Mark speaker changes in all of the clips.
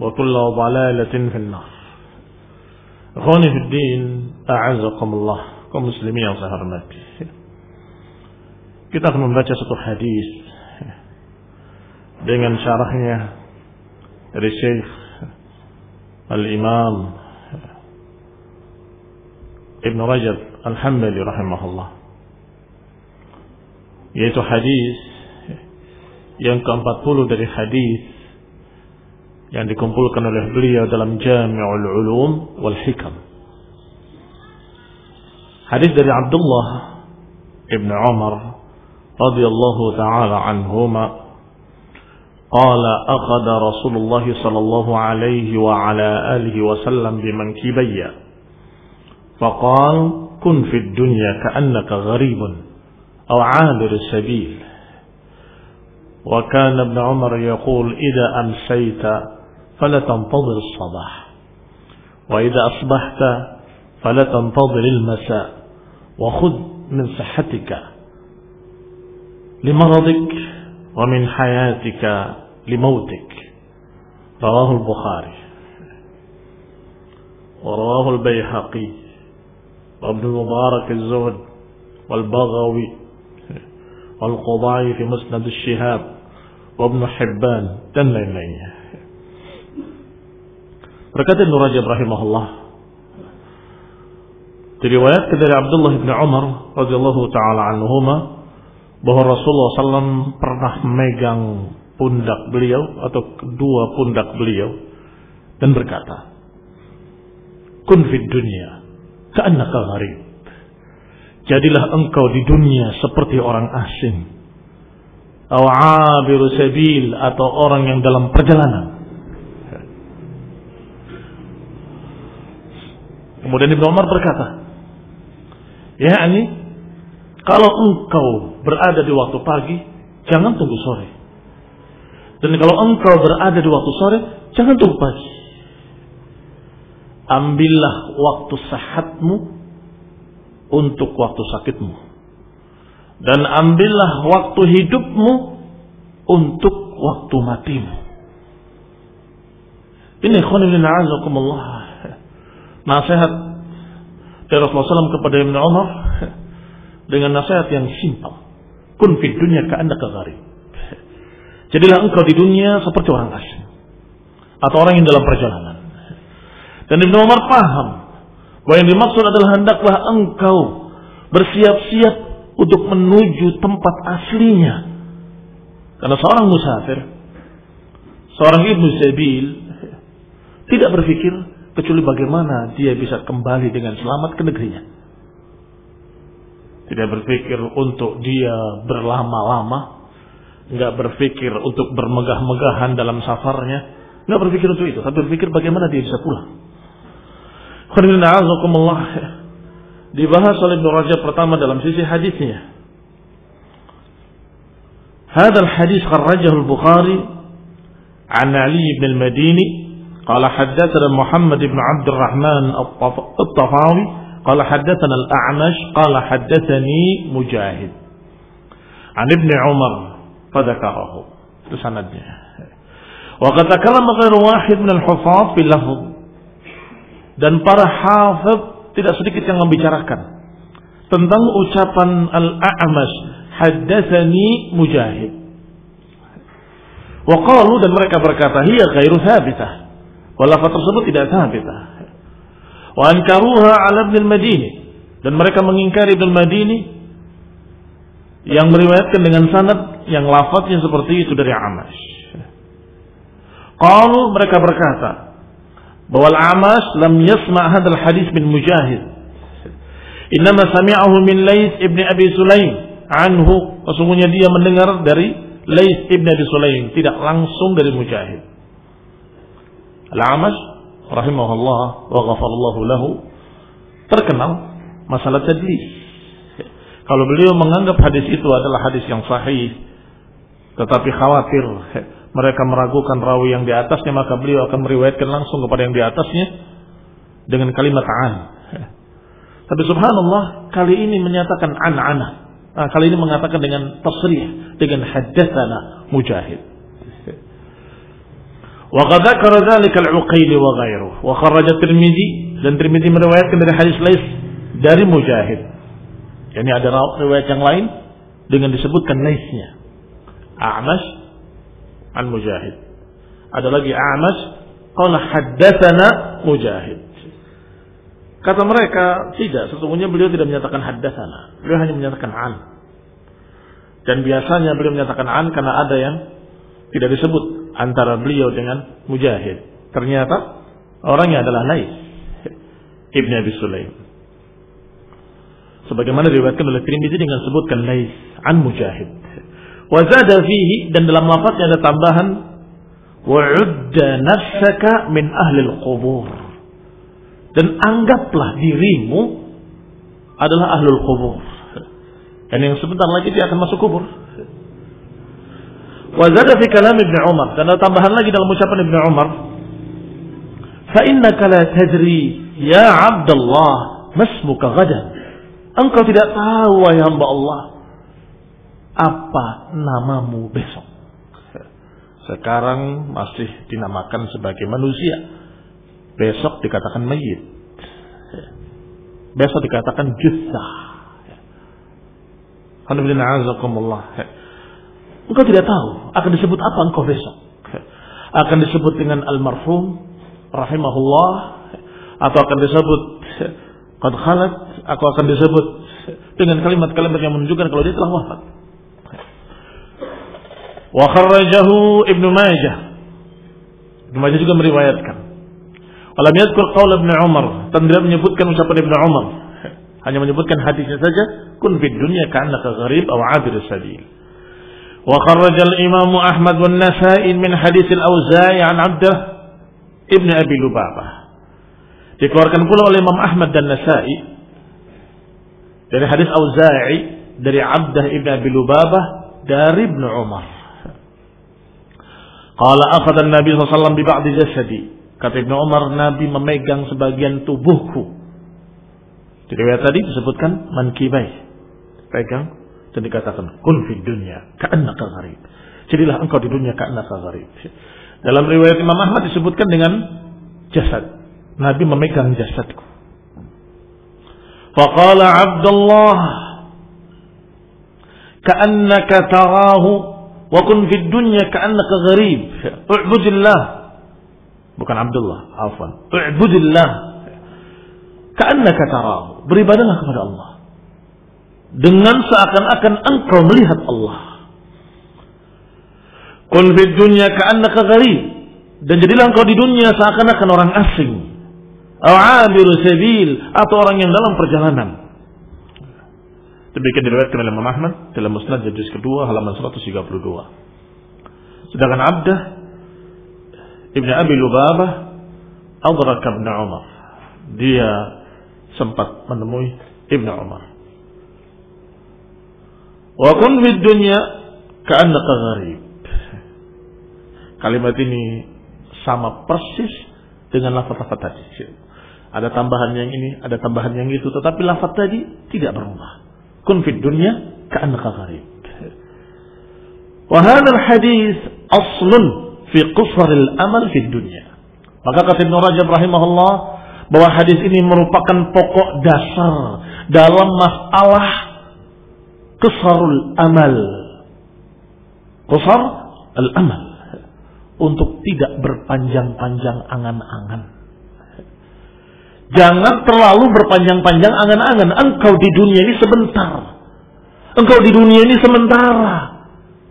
Speaker 1: وكل ضلالة في النار Ikhwani fi din, a'azakumullah, kaum muslimin yang saya hormati. Kita akan membaca satu hadis dengan syarahnya dari Syekh Al-Imam Ibn Rajab Al-Hambali rahimahullah. Yaitu hadis yang ke-40 dari hadis yang dikumpulkan oleh beliau dalam Jami'ul Ulum wal Hikam. Hadis dari Abdullah Ibn Umar radhiyallahu taala anhuma قال أخذ رسول الله صلى الله عليه وعلى آله وسلم بمنكبي فقال كن في الدنيا كأنك غريب أو عابر السبيل وكان ابن عمر يقول إذا أمسيت فلا تنتظر الصباح. وإذا أصبحت فلا تنتظر المساء. وخذ من صحتك لمرضك ومن حياتك لموتك. رواه البخاري. ورواه البيهقي. وابن المبارك الزهد. والبغوي. والقضاعي في مسند الشهاب. وابن حبان. lain-lainnya Berkata Ibn Rajab rahimahullah diriwayatkan dari Abdullah bin Umar radhiyallahu taala anhuma bahwa Rasulullah SAW pernah memegang pundak beliau atau kedua pundak beliau dan berkata, "Kun fid dunya ka'annaka gharib." Jadilah engkau di dunia seperti orang asing. Awabiru sabil atau orang yang dalam perjalanan. Kemudian Ibnu Umar berkata, "Ya ini kalau engkau berada di waktu pagi, jangan tunggu sore. Dan kalau engkau berada di waktu sore, jangan tunggu pagi. Ambillah waktu sehatmu untuk waktu sakitmu. Dan ambillah waktu hidupmu untuk waktu matimu. Ini khonibin a'azakumullah. Nasihat dari Rasulullah SAW kepada Ibn Umar dengan nasihat yang simpel. Kun fid dunya ka'annaka gharib. Jadilah engkau di dunia seperti orang asing atau orang yang dalam perjalanan. Dan Ibn Umar paham bahwa yang dimaksud adalah hendaklah engkau bersiap-siap untuk menuju tempat aslinya. Karena seorang musafir, seorang ibnu sabil tidak berpikir kecuali bagaimana dia bisa kembali dengan selamat ke negerinya. Tidak berpikir untuk dia berlama-lama, nggak berpikir untuk bermegah-megahan dalam safarnya, nggak berpikir untuk itu, tapi berpikir bagaimana dia bisa pulang. Dibahas oleh Ibn pertama dalam sisi hadisnya. Hadal hadis kharrajahul al-Bukhari an Ali ibn al-Madini قال حدثنا محمد بن عبد الرحمن الطفاوي قال حدثنا الأعمش قال حدثني مجاهد عن ابن عمر فذكره سندnya وقد تكلم غير واحد من الحفاظ في اللفظ dan para hafid tidak sedikit yang membicarakan tentang ucapan al-a'mash haddatsani mujahid Waqalu dan mereka berkata hiya ghairu thabitah Walafat tersebut tidak sabitah. Wa ankaruha ala Ibn madini dan mereka mengingkari Ibn madini yang meriwayatkan dengan sanad yang lafadznya seperti itu dari Amash. Kalau mereka berkata bahwa Amash lam yasma' hadal hadis bin Mujahid. Innama sami'ahu min Lais ibn Abi Sulaim anhu. Sesungguhnya dia mendengar dari Lais ibn Abi Sulaim, tidak langsung dari Mujahid. Al-Amash rahimahullah wa ghafarallahu lahu terkenal masalah tadlis. Kalau beliau menganggap hadis itu adalah hadis yang sahih tetapi khawatir mereka meragukan rawi yang di atasnya maka beliau akan meriwayatkan langsung kepada yang di atasnya dengan kalimat an. Tapi subhanallah kali ini menyatakan an-ana. Nah, kali ini mengatakan dengan tasrih dengan hadatsana mujahid. Wa dzakara dzalika al-Uqaili wa ghairuh. Wa kharaja Tirmizi dan Tirmizi meriwayatkan dari hadis Lais dari Mujahid. Yani ada riwayat yang lain dengan disebutkan Laisnya. A'mas an Mujahid. Ada lagi A'mas qala haddatsana Mujahid. Kata mereka, tidak, sesungguhnya beliau tidak menyatakan haddatsana. Beliau hanya menyatakan an. Dan biasanya beliau menyatakan an karena ada yang tidak disebut antara beliau dengan Mujahid. Ternyata orangnya adalah Lais Ibn Abi Sulaim. Sebagaimana diriwayatkan oleh Tirmidzi dengan sebutkan Lais an Mujahid. Wa zada fihi dan dalam lafaznya ada tambahan wa'udda nafsaka min ahli al-qubur. Dan anggaplah dirimu adalah ahlul kubur. Dan yang sebentar lagi dia akan masuk kubur. Wazada fi kalam Ibn Umar. Dan ada tambahan lagi dalam ucapan Ibn Umar. Fa innaka la tadri ya Abdullah masmuka gadan. Engkau tidak tahu wahai hamba Allah apa namamu besok. Sekarang masih dinamakan sebagai manusia. Besok dikatakan mayit. Besok dikatakan jussah. Alhamdulillah. Engkau tidak tahu akan disebut apa engkau besok. Akan disebut dengan almarhum rahimahullah atau akan disebut qad khalat atau akan disebut dengan kalimat-kalimat yang menunjukkan kalau dia telah wafat. Wa kharrajahu Ibnu Majah. Ibnu Majah juga meriwayatkan. Walam yadkur qaul Ibnu Umar, dan tidak menyebutkan ucapan Ibnu Umar. Hanya menyebutkan hadisnya saja, kun fid dunya ka'annaka gharib aw 'abir sabil. وخرج الإمام أحمد والنسائي من حديث الأوزاعي عن عبده ابن أبي لبابة dikeluarkan pula oleh Imam Ahmad dan Nasai dari hadis Auza'i dari Abdah ibn Abi Lubabah dari Ibn Umar. Qala akhadha an-nabi sallallahu alaihi wasallam bi ba'di jasadi. Kata Ibn Umar, Nabi memegang sebagian tubuhku. Di riwayat tadi disebutkan mankibai. Pegang dan dikatakan kun fi dunya ka'annaka gharib. Jadilah engkau di dunia ka'annaka gharib. Dalam riwayat Imam Ahmad disebutkan dengan jasad. Nabi memegang jasadku. Faqala Abdullah ka'annaka tarahu wa kun fid dunya ka'annaka gharib. U'budillah. Bukan Abdullah, afwan. U'budillah. Ka'annaka tarahu. Beribadahlah kepada Allah. Dengan seakan-akan engkau melihat Allah. Kun fid dunya ka'annaka gharib. Dan jadilah engkau di dunia seakan-akan orang asing. Awabiru sabil atau orang yang dalam perjalanan. Demikian diriwayatkan oleh Imam Ahmad dalam Musnad juz kedua halaman 132. Sedangkan Abdah Ibn Abi Lubabah adraka Ibn Umar. Dia sempat menemui Ibn Umar. Wa kun fid dunya ka'annaka gharib. Kalimat ini sama persis dengan lafaz-lafaz tadi. Ada tambahan yang ini, ada tambahan yang itu, tetapi lafaz tadi tidak berubah. Kun fid dunya ka'annaka gharib. Wa hadha hadis aslun fi qusar al-amal fid dunya. Maka kata Ibn Rajab rahimahullah bahwa hadis ini merupakan pokok dasar dalam masalah qusarul amal. Qusar al-amal untuk tidak berpanjang-panjang angan-angan. Jangan terlalu berpanjang-panjang angan-angan. Engkau di dunia ini sebentar. Engkau di dunia ini sementara.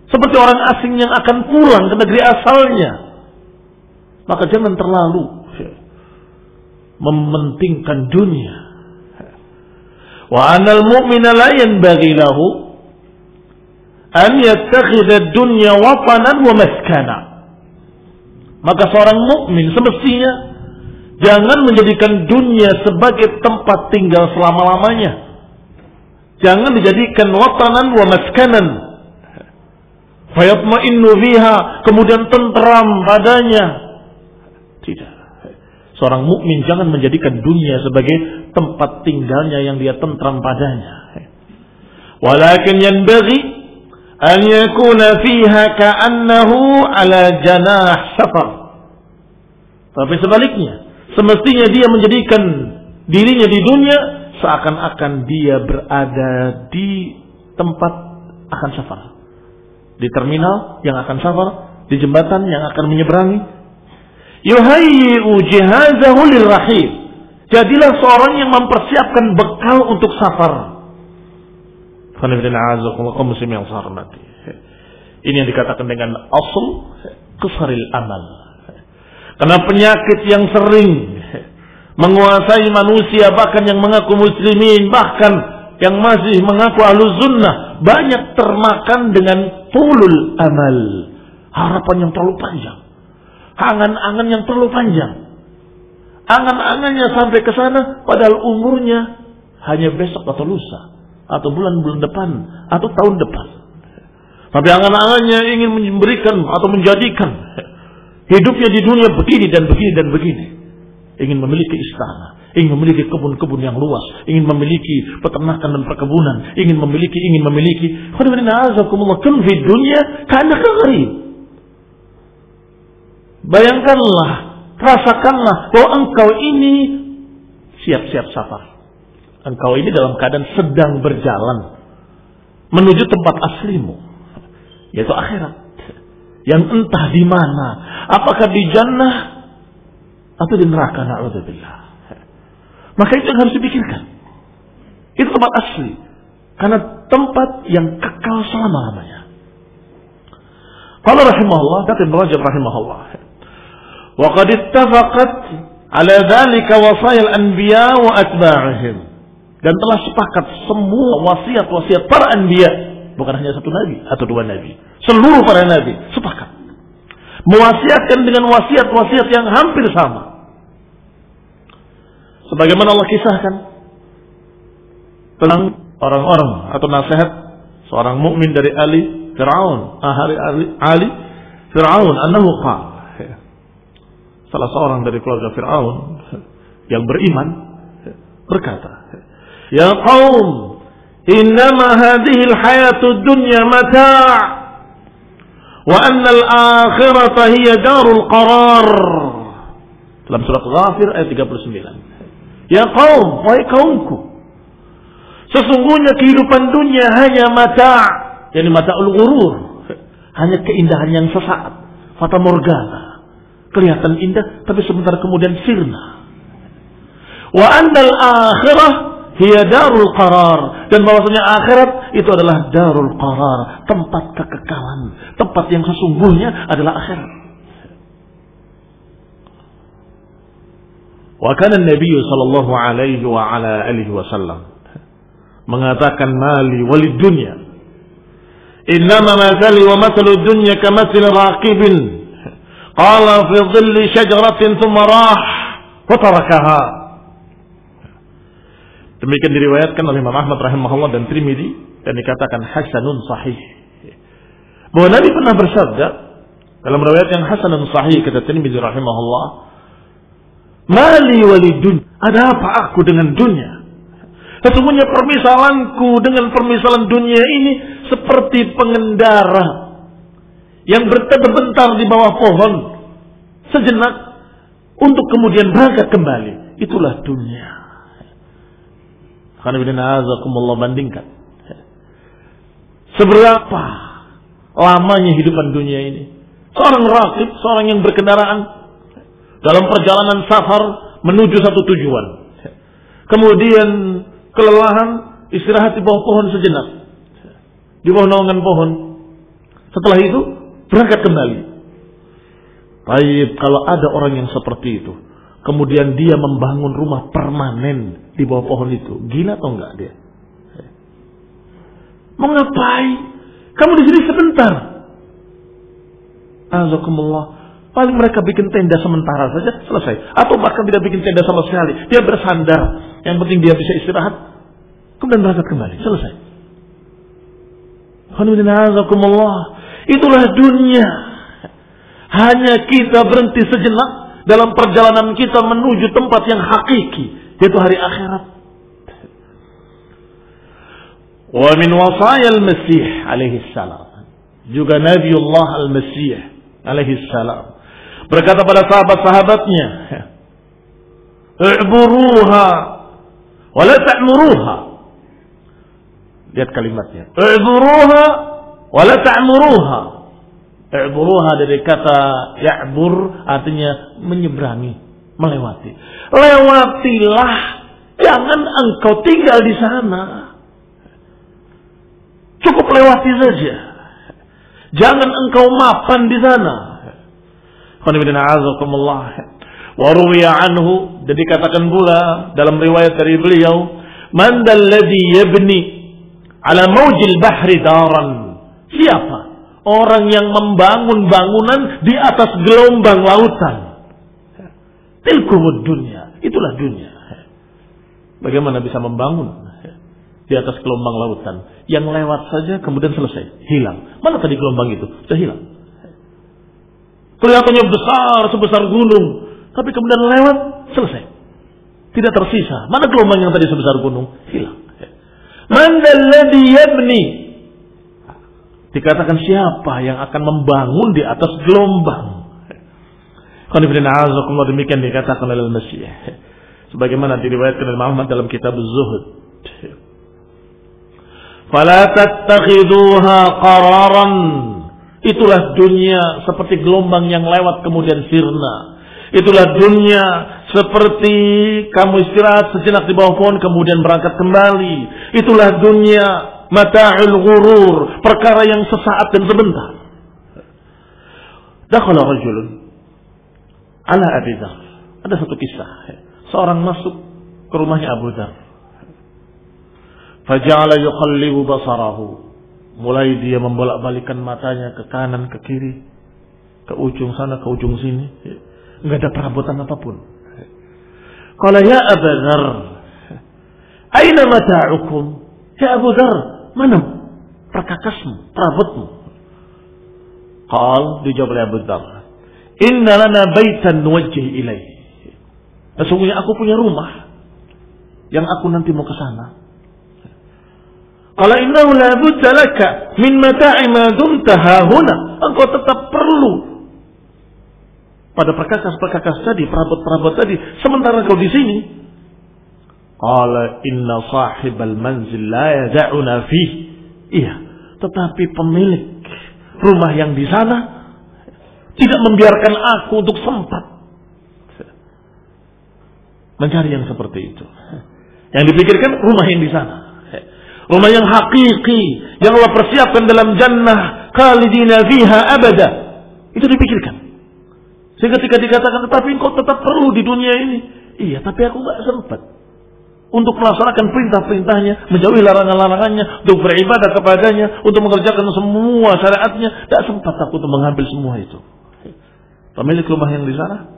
Speaker 1: Seperti orang asing yang akan pulang ke negeri asalnya. Maka jangan terlalu mementingkan dunia. Wa anal mu'mina la yanbaghi lahu an yattakhidha dunya watanan wa maskana. Maka seorang mukmin semestinya jangan menjadikan dunia sebagai tempat tinggal selama-lamanya. Jangan dijadikan watanan wa maskanan. Fayatma'innu fiha, kemudian tentram padanya. Tidak. Seorang mukmin jangan menjadikan dunia sebagai tempat tinggalnya yang dia tentram padanya. Walakin yanbaghi an yakuna fiha ka'annahu ala janah safar. Tapi sebaliknya, semestinya dia menjadikan dirinya di dunia seakan-akan dia berada di tempat akan safar. Di terminal yang akan safar, di jembatan yang akan menyeberangi. Yuhayyi'u jihazahu lirrahim. Jadilah seorang yang mempersiapkan bekal untuk safar. Ini yang dikatakan dengan asal kesaril amal. Karena penyakit yang sering menguasai manusia bahkan yang mengaku muslimin bahkan yang masih mengaku ahlu sunnah banyak termakan dengan tulul amal harapan yang terlalu panjang angan-angan yang terlalu panjang angan-angannya sampai ke sana padahal umurnya hanya besok atau lusa atau bulan-bulan depan atau tahun depan tapi angan-angannya ingin memberikan atau menjadikan hidupnya di dunia begini dan begini dan begini ingin memiliki istana, ingin memiliki kebun-kebun yang luas, ingin memiliki peternakan dan perkebunan, ingin memiliki, ingin memiliki. Kun fi dunia karena kegarib. Bayangkanlah, rasakanlah bahwa engkau ini siap-siap safar. Engkau ini dalam keadaan sedang berjalan menuju tempat aslimu, yaitu akhirat. Yang entah di mana, apakah di jannah atau di neraka na'udzubillah. Maka itu yang harus dipikirkan. Itu tempat asli. Karena tempat yang kekal selama-lamanya. Qala rahimahullah, kata Ibn Rajab rahimahullah. Ittafaqat ala dhalika wasayil anbiya wa atba'ihim. Dan telah sepakat semua wasiat-wasiat para anbiya. Bukan hanya satu nabi atau dua nabi. Seluruh para nabi sepakat mewasiatkan dengan wasiat-wasiat yang hampir sama. Sebagaimana Allah kisahkan tentang orang-orang atau nasihat seorang mukmin dari Ali Fir'aun, ahli Ali, Ali Fir'aun annahu qala salah seorang dari keluarga Fir'aun yang beriman berkata, "Ya qaum, innama hadhihi al-hayatu dunya mata' Wa annal akhirata hiya darul qarar. Dalam surat Ghafir ayat 39. Ya kaum, wahai kaumku. Sesungguhnya kehidupan dunia hanya mata, yakni mata ul Hanya keindahan yang sesaat. Fata morgana. Kelihatan indah, tapi sebentar kemudian sirna. Wa annal akhirah hiya darul qarar dan bahwasanya akhirat itu adalah darul qarar, tempat kekekalan, tempat yang sesungguhnya adalah akhirat. Wa kana Nabi sallallahu alaihi wa ala alihi wasallam mengatakan mali walid dunya Innama mathali wa mathalu dunya kamathali raqibin qala fi dhilli syajaratin thumma rah wa tarakaha Demikian diriwayatkan oleh Imam Ahmad rahimahullah dan Trimidi dan dikatakan hasanun sahih. Bahwa Nabi pernah bersabda dalam riwayat yang hasanun sahih kata Trimidi rahimahullah, "Mali walidun, ada apa aku dengan dunia?" Sesungguhnya permisalanku dengan permisalan dunia ini seperti pengendara yang berteduh bentar di bawah pohon sejenak untuk kemudian berangkat kembali. Itulah dunia. Karena bandingkan. Seberapa lamanya hidupan dunia ini. Seorang rakib, seorang yang berkendaraan dalam perjalanan safar menuju satu tujuan. Kemudian kelelahan, istirahat di bawah pohon sejenak. Di bawah naungan pohon. Setelah itu berangkat kembali. Baik, kalau ada orang yang seperti itu, kemudian dia membangun rumah permanen di bawah pohon itu. Gila atau enggak dia? Mau ngapain? Kamu di sini sebentar. Azakumullah. Paling mereka bikin tenda sementara saja, selesai. Atau bahkan tidak bikin tenda sama sekali. Dia bersandar. Yang penting dia bisa istirahat. Kemudian berangkat kembali. Selesai. Azakumullah. Itulah dunia. Hanya kita berhenti sejenak dalam perjalanan kita menuju tempat yang hakiki yaitu hari akhirat. Wa min wasaya al-Masih alaihi salam. Juga Nabiullah al-Masih alaihi salam. Berkata pada sahabat-sahabatnya, "I'buruha wa la ta'muruha." Lihat kalimatnya. "I'buruha wa la ta'muruha." I'buruha dari kata ya'bur artinya menyeberangi melewati. Lewatilah, jangan engkau tinggal di sana. Cukup lewati saja. Jangan engkau mapan di sana. Waruwiya anhu jadi katakan pula dalam riwayat dari beliau man dalladhi yabni ala maujil bahri daran siapa orang yang membangun bangunan di atas gelombang lautan Tilkumud dunia. Itulah dunia. Bagaimana bisa membangun di atas gelombang lautan. Yang lewat saja kemudian selesai. Hilang. Mana tadi gelombang itu? Sudah hilang. Kelihatannya besar sebesar gunung. Tapi kemudian lewat selesai. Tidak tersisa. Mana gelombang yang tadi sebesar gunung? Hilang. Mandalladhi yabni. Dikatakan siapa yang akan membangun di atas gelombang. Qanifidina demikian dikatakan oleh Al-Masih. Sebagaimana diriwayatkan oleh Muhammad dalam kitab Zuhud. Fala tattakhiduha qararan. Itulah dunia seperti gelombang yang lewat kemudian sirna. Itulah dunia seperti kamu istirahat sejenak di bawah pohon kemudian berangkat kembali. Itulah dunia mata'ul ghurur, perkara yang sesaat dan sebentar. Dakhala rajulun ala Abi Dhar. Ada satu kisah. Seorang masuk ke rumahnya Abu Dhar. Faja'ala yuqallibu basarahu. Mulai dia membolak-balikan matanya ke kanan, ke kiri. Ke ujung sana, ke ujung sini. Enggak ada perabotan apa pun. Qala ya Abu Dhar. Aina mata'ukum? Ya Abu Dhar, mana perkakasmu, perabotmu? Qal dijawab oleh Abu Dhar. Inna lana baitan nuwajjih ilaih. Sesungguhnya aku punya rumah yang aku nanti mau ke sana. Kalau innahu la budda min mata'i ma dumta engkau tetap perlu pada perkakas-perkakas tadi, perabot-perabot tadi, sementara kau di sini. Qala inna sahibal manzil la yada'una fih. Iya, tetapi pemilik rumah yang di sana tidak membiarkan aku untuk sempat mencari yang seperti itu. Yang dipikirkan rumah yang di sana. Rumah yang hakiki, yang Allah persiapkan dalam jannah, khalidina fiha abada. Itu dipikirkan. Sehingga ketika dikatakan, tetapi engkau tetap perlu di dunia ini. Iya, tapi aku gak sempat. Untuk melaksanakan perintah-perintahnya, menjauhi larangan-larangannya, untuk beribadah kepadanya, untuk mengerjakan semua syariatnya. Tidak sempat aku untuk mengambil semua itu. Pemilik rumah yang di sana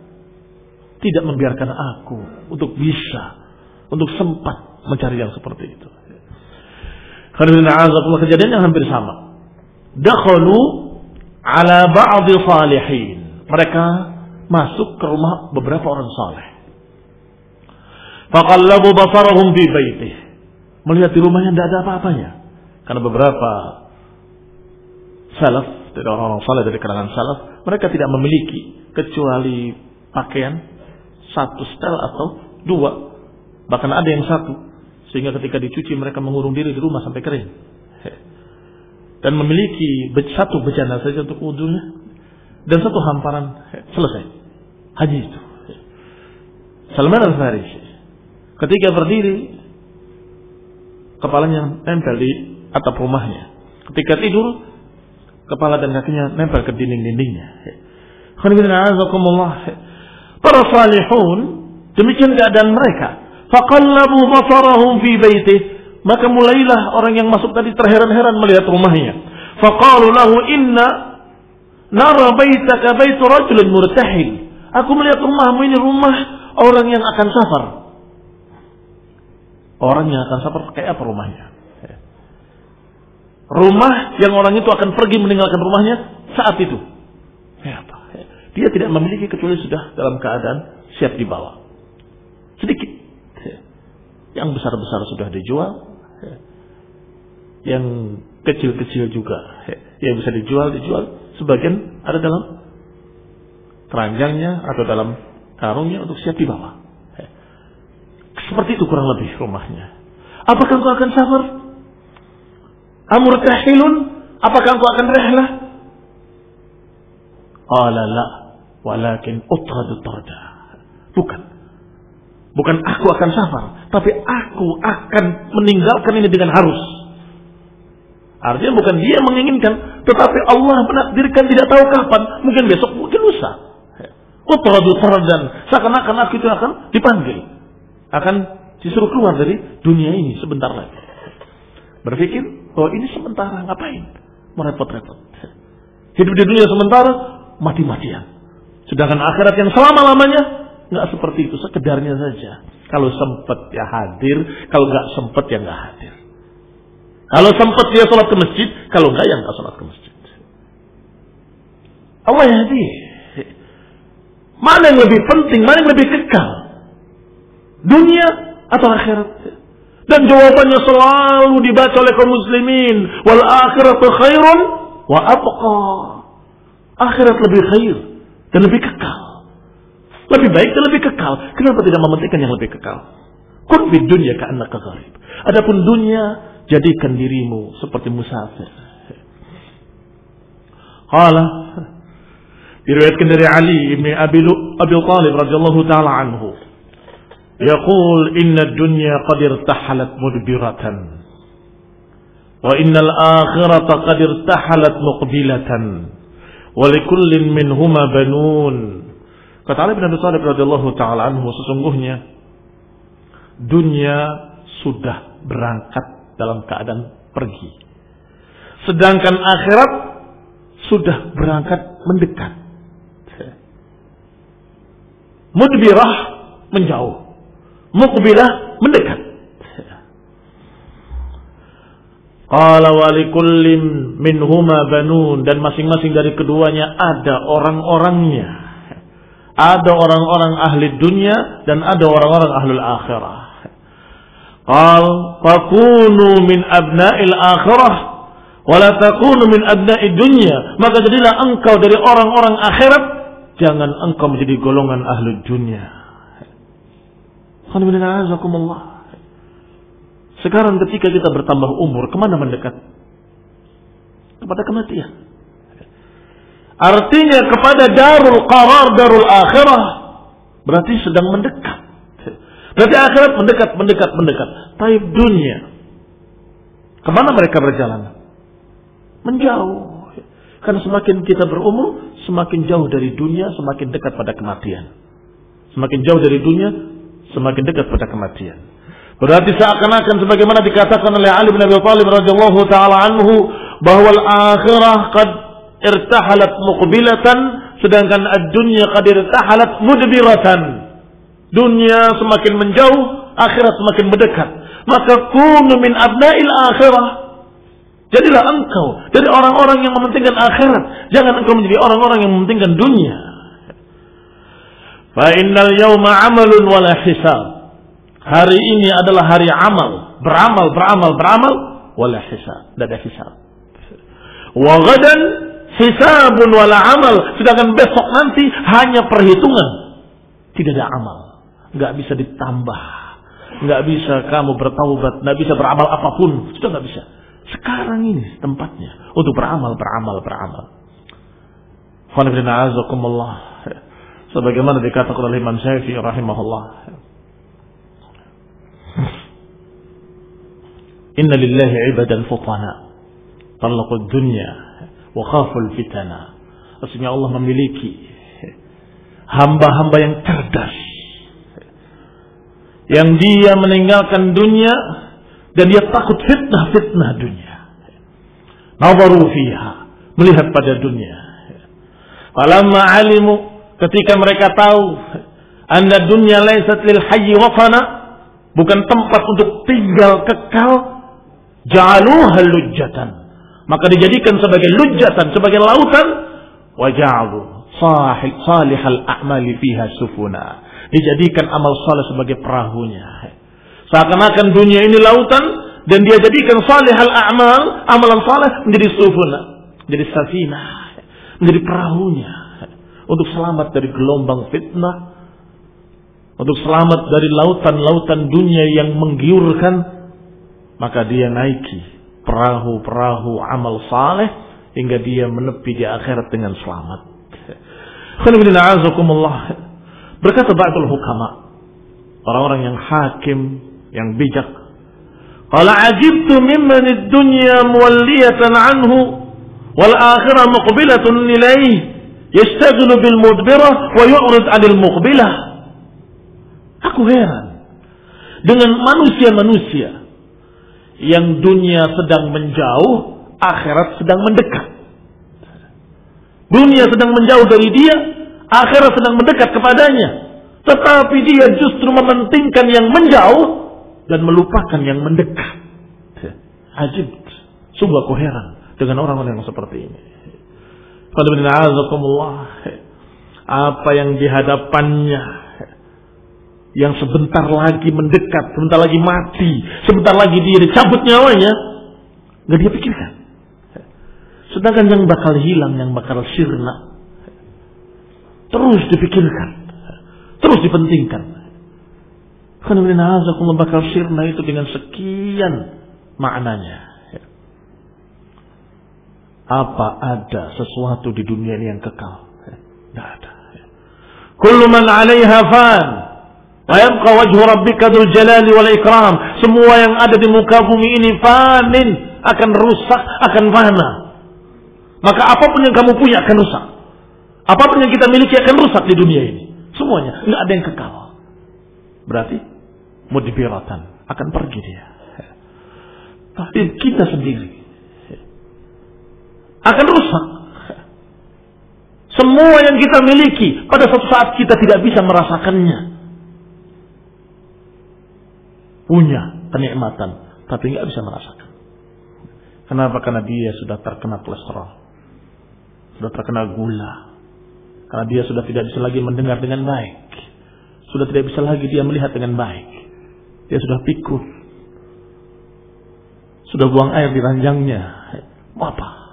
Speaker 1: tidak membiarkan aku untuk bisa, untuk sempat mencari yang seperti itu. Karena kejadian yang hampir sama. Dakhalu ala ba'di salihin. Mereka masuk ke rumah beberapa orang saleh. Faqallabu basarahum fi baitih. Melihat di rumahnya tidak ada apa-apanya. Karena beberapa salaf, dari orang-orang saleh dari kalangan salaf, mereka tidak memiliki kecuali pakaian satu setel atau dua. Bahkan ada yang satu. Sehingga ketika dicuci mereka mengurung diri di rumah sampai kering. Dan memiliki satu bejana saja untuk wudhunya. Dan satu hamparan selesai. Haji itu. Salman al-Farisi. Ketika berdiri. Kepalanya nempel di atap rumahnya. Ketika tidur. Kepala dan kakinya nempel ke dinding-dindingnya. Para salihun. Demikian keadaan mereka Faqallabu basarahum fi baitih. Maka mulailah orang yang masuk tadi terheran-heran melihat rumahnya. Faqalu lahu inna nara baitaka baitu rajulin murtahil. Aku melihat rumahmu ini rumah orang yang akan safar. Orang yang akan safar kayak apa rumahnya? Rumah yang orang itu akan pergi meninggalkan rumahnya saat itu. Dia tidak memiliki kecuali sudah dalam keadaan siap dibawa. Sedikit yang besar-besar sudah dijual. Yang kecil-kecil juga. Yang bisa dijual, dijual. Sebagian ada dalam keranjangnya atau dalam karungnya untuk siap dibawa. Seperti itu kurang lebih rumahnya. Apakah engkau akan sabar? Amur tahilun? Apakah engkau akan rehlah? Qala la, walakin utradu tarda. Bukan. Bukan aku akan safar, tapi aku akan meninggalkan ini dengan harus. Artinya bukan dia menginginkan, tetapi Allah menakdirkan tidak tahu kapan, mungkin besok, mungkin lusa. Utradu dan seakan-akan aku itu akan dipanggil, akan disuruh keluar dari dunia ini sebentar lagi. Berpikir, oh ini sementara, ngapain? Merepot-repot. Hidup di dunia sementara, mati-matian. Sedangkan akhirat yang selama-lamanya Nggak seperti itu, sekedarnya saja. Kalau sempat ya hadir, kalau nggak sempat ya nggak hadir. Kalau sempat dia sholat ke masjid, kalau nggak ya nggak sholat ke masjid. Allah ya hadir. Mana yang lebih penting, mana yang lebih kekal? Dunia atau akhirat? Dan jawabannya selalu dibaca oleh kaum muslimin. Wal akhiratu khairun wa abqa. Akhirat lebih khair dan lebih kekal. Lebih baik dan lebih kekal. Kenapa tidak mementingkan yang lebih kekal? Kun fi dunya ka'annaka gharib. Adapun dunia, jadikan dirimu seperti musafir. Qala diriwayatkan dari Ali bin Abi Abi Talib radhiyallahu taala anhu. Yaqul inna dunya qad irtahalat mudbiratan wa innal akhirata qad irtahalat muqbilatan wa likullin minhuma banun Kata Ali bin Abi Thalib radhiyallahu taala anhu sesungguhnya dunia sudah berangkat dalam keadaan pergi. Sedangkan akhirat sudah berangkat mendekat. Mudbirah menjauh. Mukbilah mendekat. Qala walikullin minhuma banun dan masing-masing dari keduanya ada orang-orangnya. Ada orang-orang ahli dunia dan ada orang-orang ahlul akhirah. Qal fakunu min abna'il akhirah Wala takunu min abna'i dunya. Maka jadilah engkau dari orang-orang akhirat. Jangan engkau menjadi golongan ahli dunia. Sekarang ketika kita bertambah umur, ke mana mendekat? Kepada kematian. Artinya kepada darul qarar, darul akhirah. Berarti sedang mendekat. Berarti akhirat mendekat, mendekat, mendekat. Taib dunia. Ke mana mereka berjalan? Menjauh. Karena semakin kita berumur, semakin jauh dari dunia, semakin dekat pada kematian. Semakin jauh dari dunia, semakin dekat pada kematian. Berarti seakan-akan sebagaimana dikatakan oleh Ali bin Abi Thalib radhiyallahu taala anhu bahwa al-akhirah qad irtahalat muqbilatan sedangkan ad-dunya qad irtahalat mudbiratan. Dunia semakin menjauh, akhirat semakin mendekat. Maka kunu min abna'il akhirah. Jadilah engkau dari orang-orang yang mementingkan akhirat. Jangan engkau menjadi orang-orang yang mementingkan dunia. Fa innal yawma amalun wala hisab. Hari ini adalah hari amal. Beramal, beramal, beramal. Wala hisab. Tidak ada hisab. Wa gadan hisabun wala amal. Sedangkan besok nanti hanya perhitungan. Tidak ada amal nggak bisa ditambah, nggak bisa kamu bertaubat, nggak bisa beramal apa pun, sudah nggak bisa. Sekarang ini tempatnya untuk beramal, beramal, beramal. Sebagaimana dikatakan oleh Imam Syafi'i rahimahullah. Inna lillahi ibadan futana. Talaqud dunya wa khaful fitana. Maksudnya Allah memiliki hamba-hamba yang cerdas yang dia meninggalkan dunia dan dia takut fitnah-fitnah dunia. Nawaru fiha, melihat pada dunia. Falamma alimu ketika mereka tahu anda dunia laisat lil hayyi wafana bukan tempat untuk tinggal kekal ja'aluha lujjatan. Maka dijadikan sebagai lujjatan sebagai lautan wa ja'alu salihal a'mali fiha sufuna. Dijadikan amal soleh sebagai perahunya. Seakan-akan dunia ini lautan dan dia jadikan salih al amal, amalan saleh menjadi sufuna, menjadi safina, menjadi perahunya untuk selamat dari gelombang fitnah, untuk selamat dari lautan-lautan dunia yang menggiurkan, maka dia naiki perahu-perahu amal saleh hingga dia menepi di akhirat dengan selamat. Berkata ba'dul hukama, orang-orang yang hakim, yang bijak. Qala ajibtu mimman ad-dunya muwalliyatan anhu wal akhirah muqbilatun ilayhi yashtaghilu bil mudbirah wa yu'rid 'anil muqbilah. Aku heran dengan manusia-manusia yang dunia sedang menjauh, akhirat sedang mendekat. Dunia sedang menjauh dari dia, akhirat sedang mendekat kepadanya. Tetapi dia justru mementingkan yang menjauh dan melupakan yang mendekat. Ajib. Sungguh aku heran dengan orang-orang yang seperti ini. Apa yang dihadapannya yang sebentar lagi mendekat, sebentar lagi mati, sebentar lagi dia dicabut nyawanya, nggak dia pikirkan. Sedangkan yang bakal hilang, yang bakal sirna, Terus dipikirkan. Terus dipentingkan. Karena bakal sirna itu dengan sekian maknanya. Apa ada sesuatu di dunia ini yang kekal? Tidak ada. Kullu man 'alaiha fan. Wa yabqa wajhu rabbika dzul jalali wal ikram. Semua yang ada di muka bumi ini fanin, akan rusak, akan fana. Maka apa pun yang kamu punya akan rusak. Apa pun yang kita miliki akan rusak di dunia ini. Semuanya. Nggak ada yang kekal. Berarti mudibiratan. Akan pergi dia. Tapi kita sendiri. Akan rusak. Semua yang kita miliki. Pada suatu saat kita tidak bisa merasakannya. Punya kenikmatan. Tapi nggak bisa merasakan. Kenapa? Karena dia sudah terkena kolesterol. Sudah terkena gula karena dia sudah tidak bisa lagi mendengar dengan baik. Sudah tidak bisa lagi dia melihat dengan baik. Dia sudah pikun. Sudah buang air di ranjangnya. Mau apa?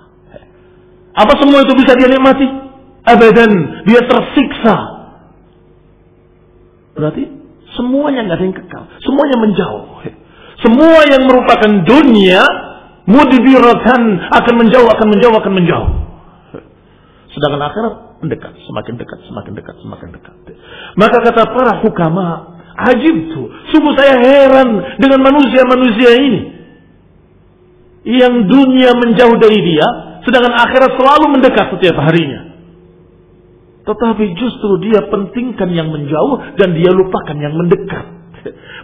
Speaker 1: Apa semua itu bisa dia nikmati? Abadan, dia tersiksa. Berarti semuanya nggak ada yang kekal, semuanya menjauh. Semua yang merupakan dunia mudbiratan akan menjauh, akan menjauh, akan menjauh. Sedangkan akhirat mendekat, semakin dekat, semakin dekat, semakin dekat. Maka kata para hukama, ajib tuh, sungguh saya heran dengan manusia-manusia ini. Yang dunia menjauh dari dia, sedangkan akhirat selalu mendekat setiap harinya. Tetapi justru dia pentingkan yang menjauh dan dia lupakan yang mendekat.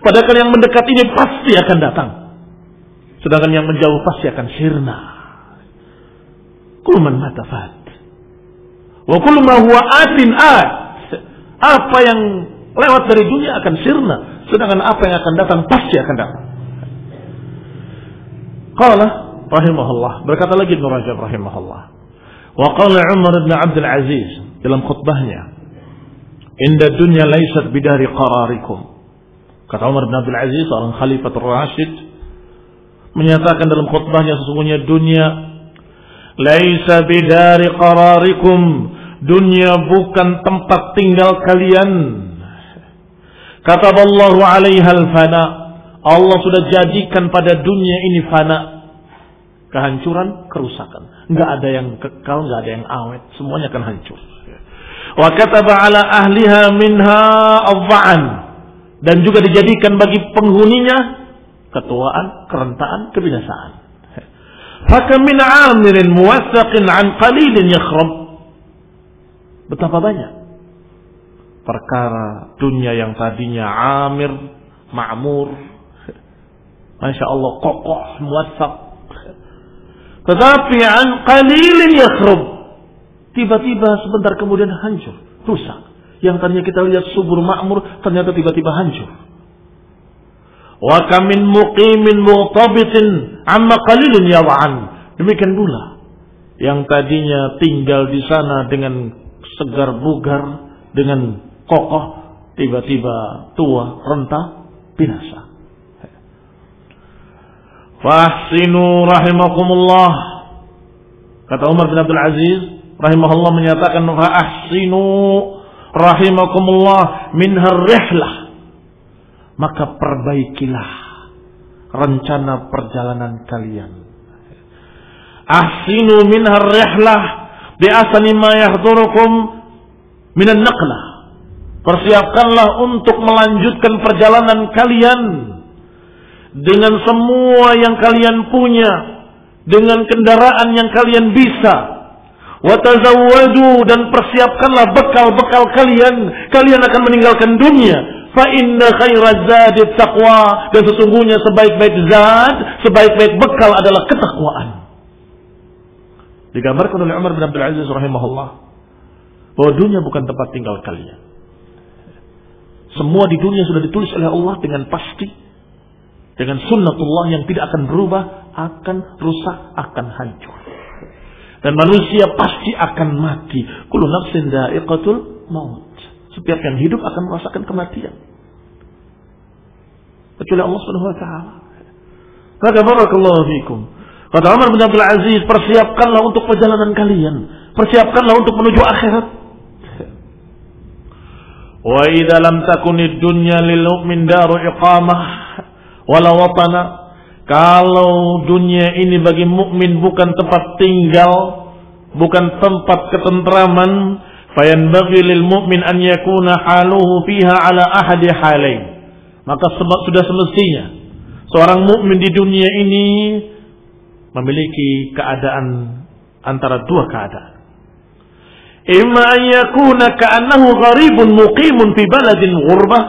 Speaker 1: Padahal yang mendekat ini pasti akan datang. Sedangkan yang menjauh pasti akan sirna. Kulman matafat. Wa kullu huwa atin at. Apa yang lewat dari dunia akan sirna, sedangkan apa yang akan datang pasti akan datang. Qala rahimahullah, berkata lagi Ibnu Rajab rahimahullah. Wa qala Umar bin Abdul Aziz dalam khutbahnya, "Inda dunya laysat bidari qararikum." Kata Umar bin Abdul Aziz, seorang khalifatul Rashid, menyatakan dalam khutbahnya sesungguhnya dunia laisa bidari qararikum Dunia bukan tempat tinggal kalian. Kata Allah alaihal fana. Allah sudah jadikan pada dunia ini fana. Kehancuran, kerusakan. Enggak ada yang kekal, enggak ada yang awet. Semuanya akan hancur. Wa kataba ala ahliha minha awwa'an. Dan juga dijadikan bagi penghuninya ketuaan, kerentaan, kebinasaan. Fakam min amirin muwassaqin an qalilin yakhrab. Betapa banyak perkara dunia yang tadinya amir, makmur, masya Allah kokoh, muasab. Tetapi an qalilin yakhrub. Tiba-tiba sebentar kemudian hancur, rusak. Yang tadinya kita lihat subur makmur, ternyata tiba-tiba hancur. Wa kamin muqimin muqtabitin amma qalilin yawa'an. Demikian pula yang tadinya tinggal di sana dengan segar bugar dengan kokoh tiba-tiba tua renta binasa. Fahsinu rahimakumullah. Kata Umar bin Abdul Aziz rahimahullah menyatakan fahsinu rahimakumullah minhar rihlah. Maka perbaikilah rencana perjalanan kalian. Ahsinu minhar rihlah bi'asani ma yahdurukum minan naqlah. Persiapkanlah untuk melanjutkan perjalanan kalian dengan semua yang kalian punya, dengan kendaraan yang kalian bisa. Watazawwadu dan persiapkanlah bekal-bekal kalian. Kalian akan meninggalkan dunia. Fa inna khairaz zadi taqwa dan sesungguhnya sebaik-baik zat, sebaik-baik bekal adalah ketakwaan. Digambarkan oleh Umar bin Abdul Aziz rahimahullah bahwa dunia bukan tempat tinggal kalian. Semua di dunia sudah ditulis oleh Allah dengan pasti dengan sunnatullah yang tidak akan berubah, akan rusak, akan hancur. Dan manusia pasti akan mati. Kullu nafsin da'iqatul maut. Setiap yang hidup akan merasakan kematian. Kecuali Allah Subhanahu wa taala. Maka barakallahu fikum. Kata Umar bin Abdul Aziz, persiapkanlah untuk perjalanan kalian. Persiapkanlah untuk menuju akhirat. Wa idza lam takunid dunya lil mu'min daru iqamah wala watana. Kalau dunia ini bagi mukmin bukan tempat tinggal, bukan tempat ketentraman, fayanbaghi lil mu'min an yakuna haluhu fiha ala ahadi halain. Maka sudah semestinya seorang mukmin di dunia ini memiliki keadaan antara dua keadaan. Imma an yakuna ka'annahu gharibun muqimun fi baladin ghurbah.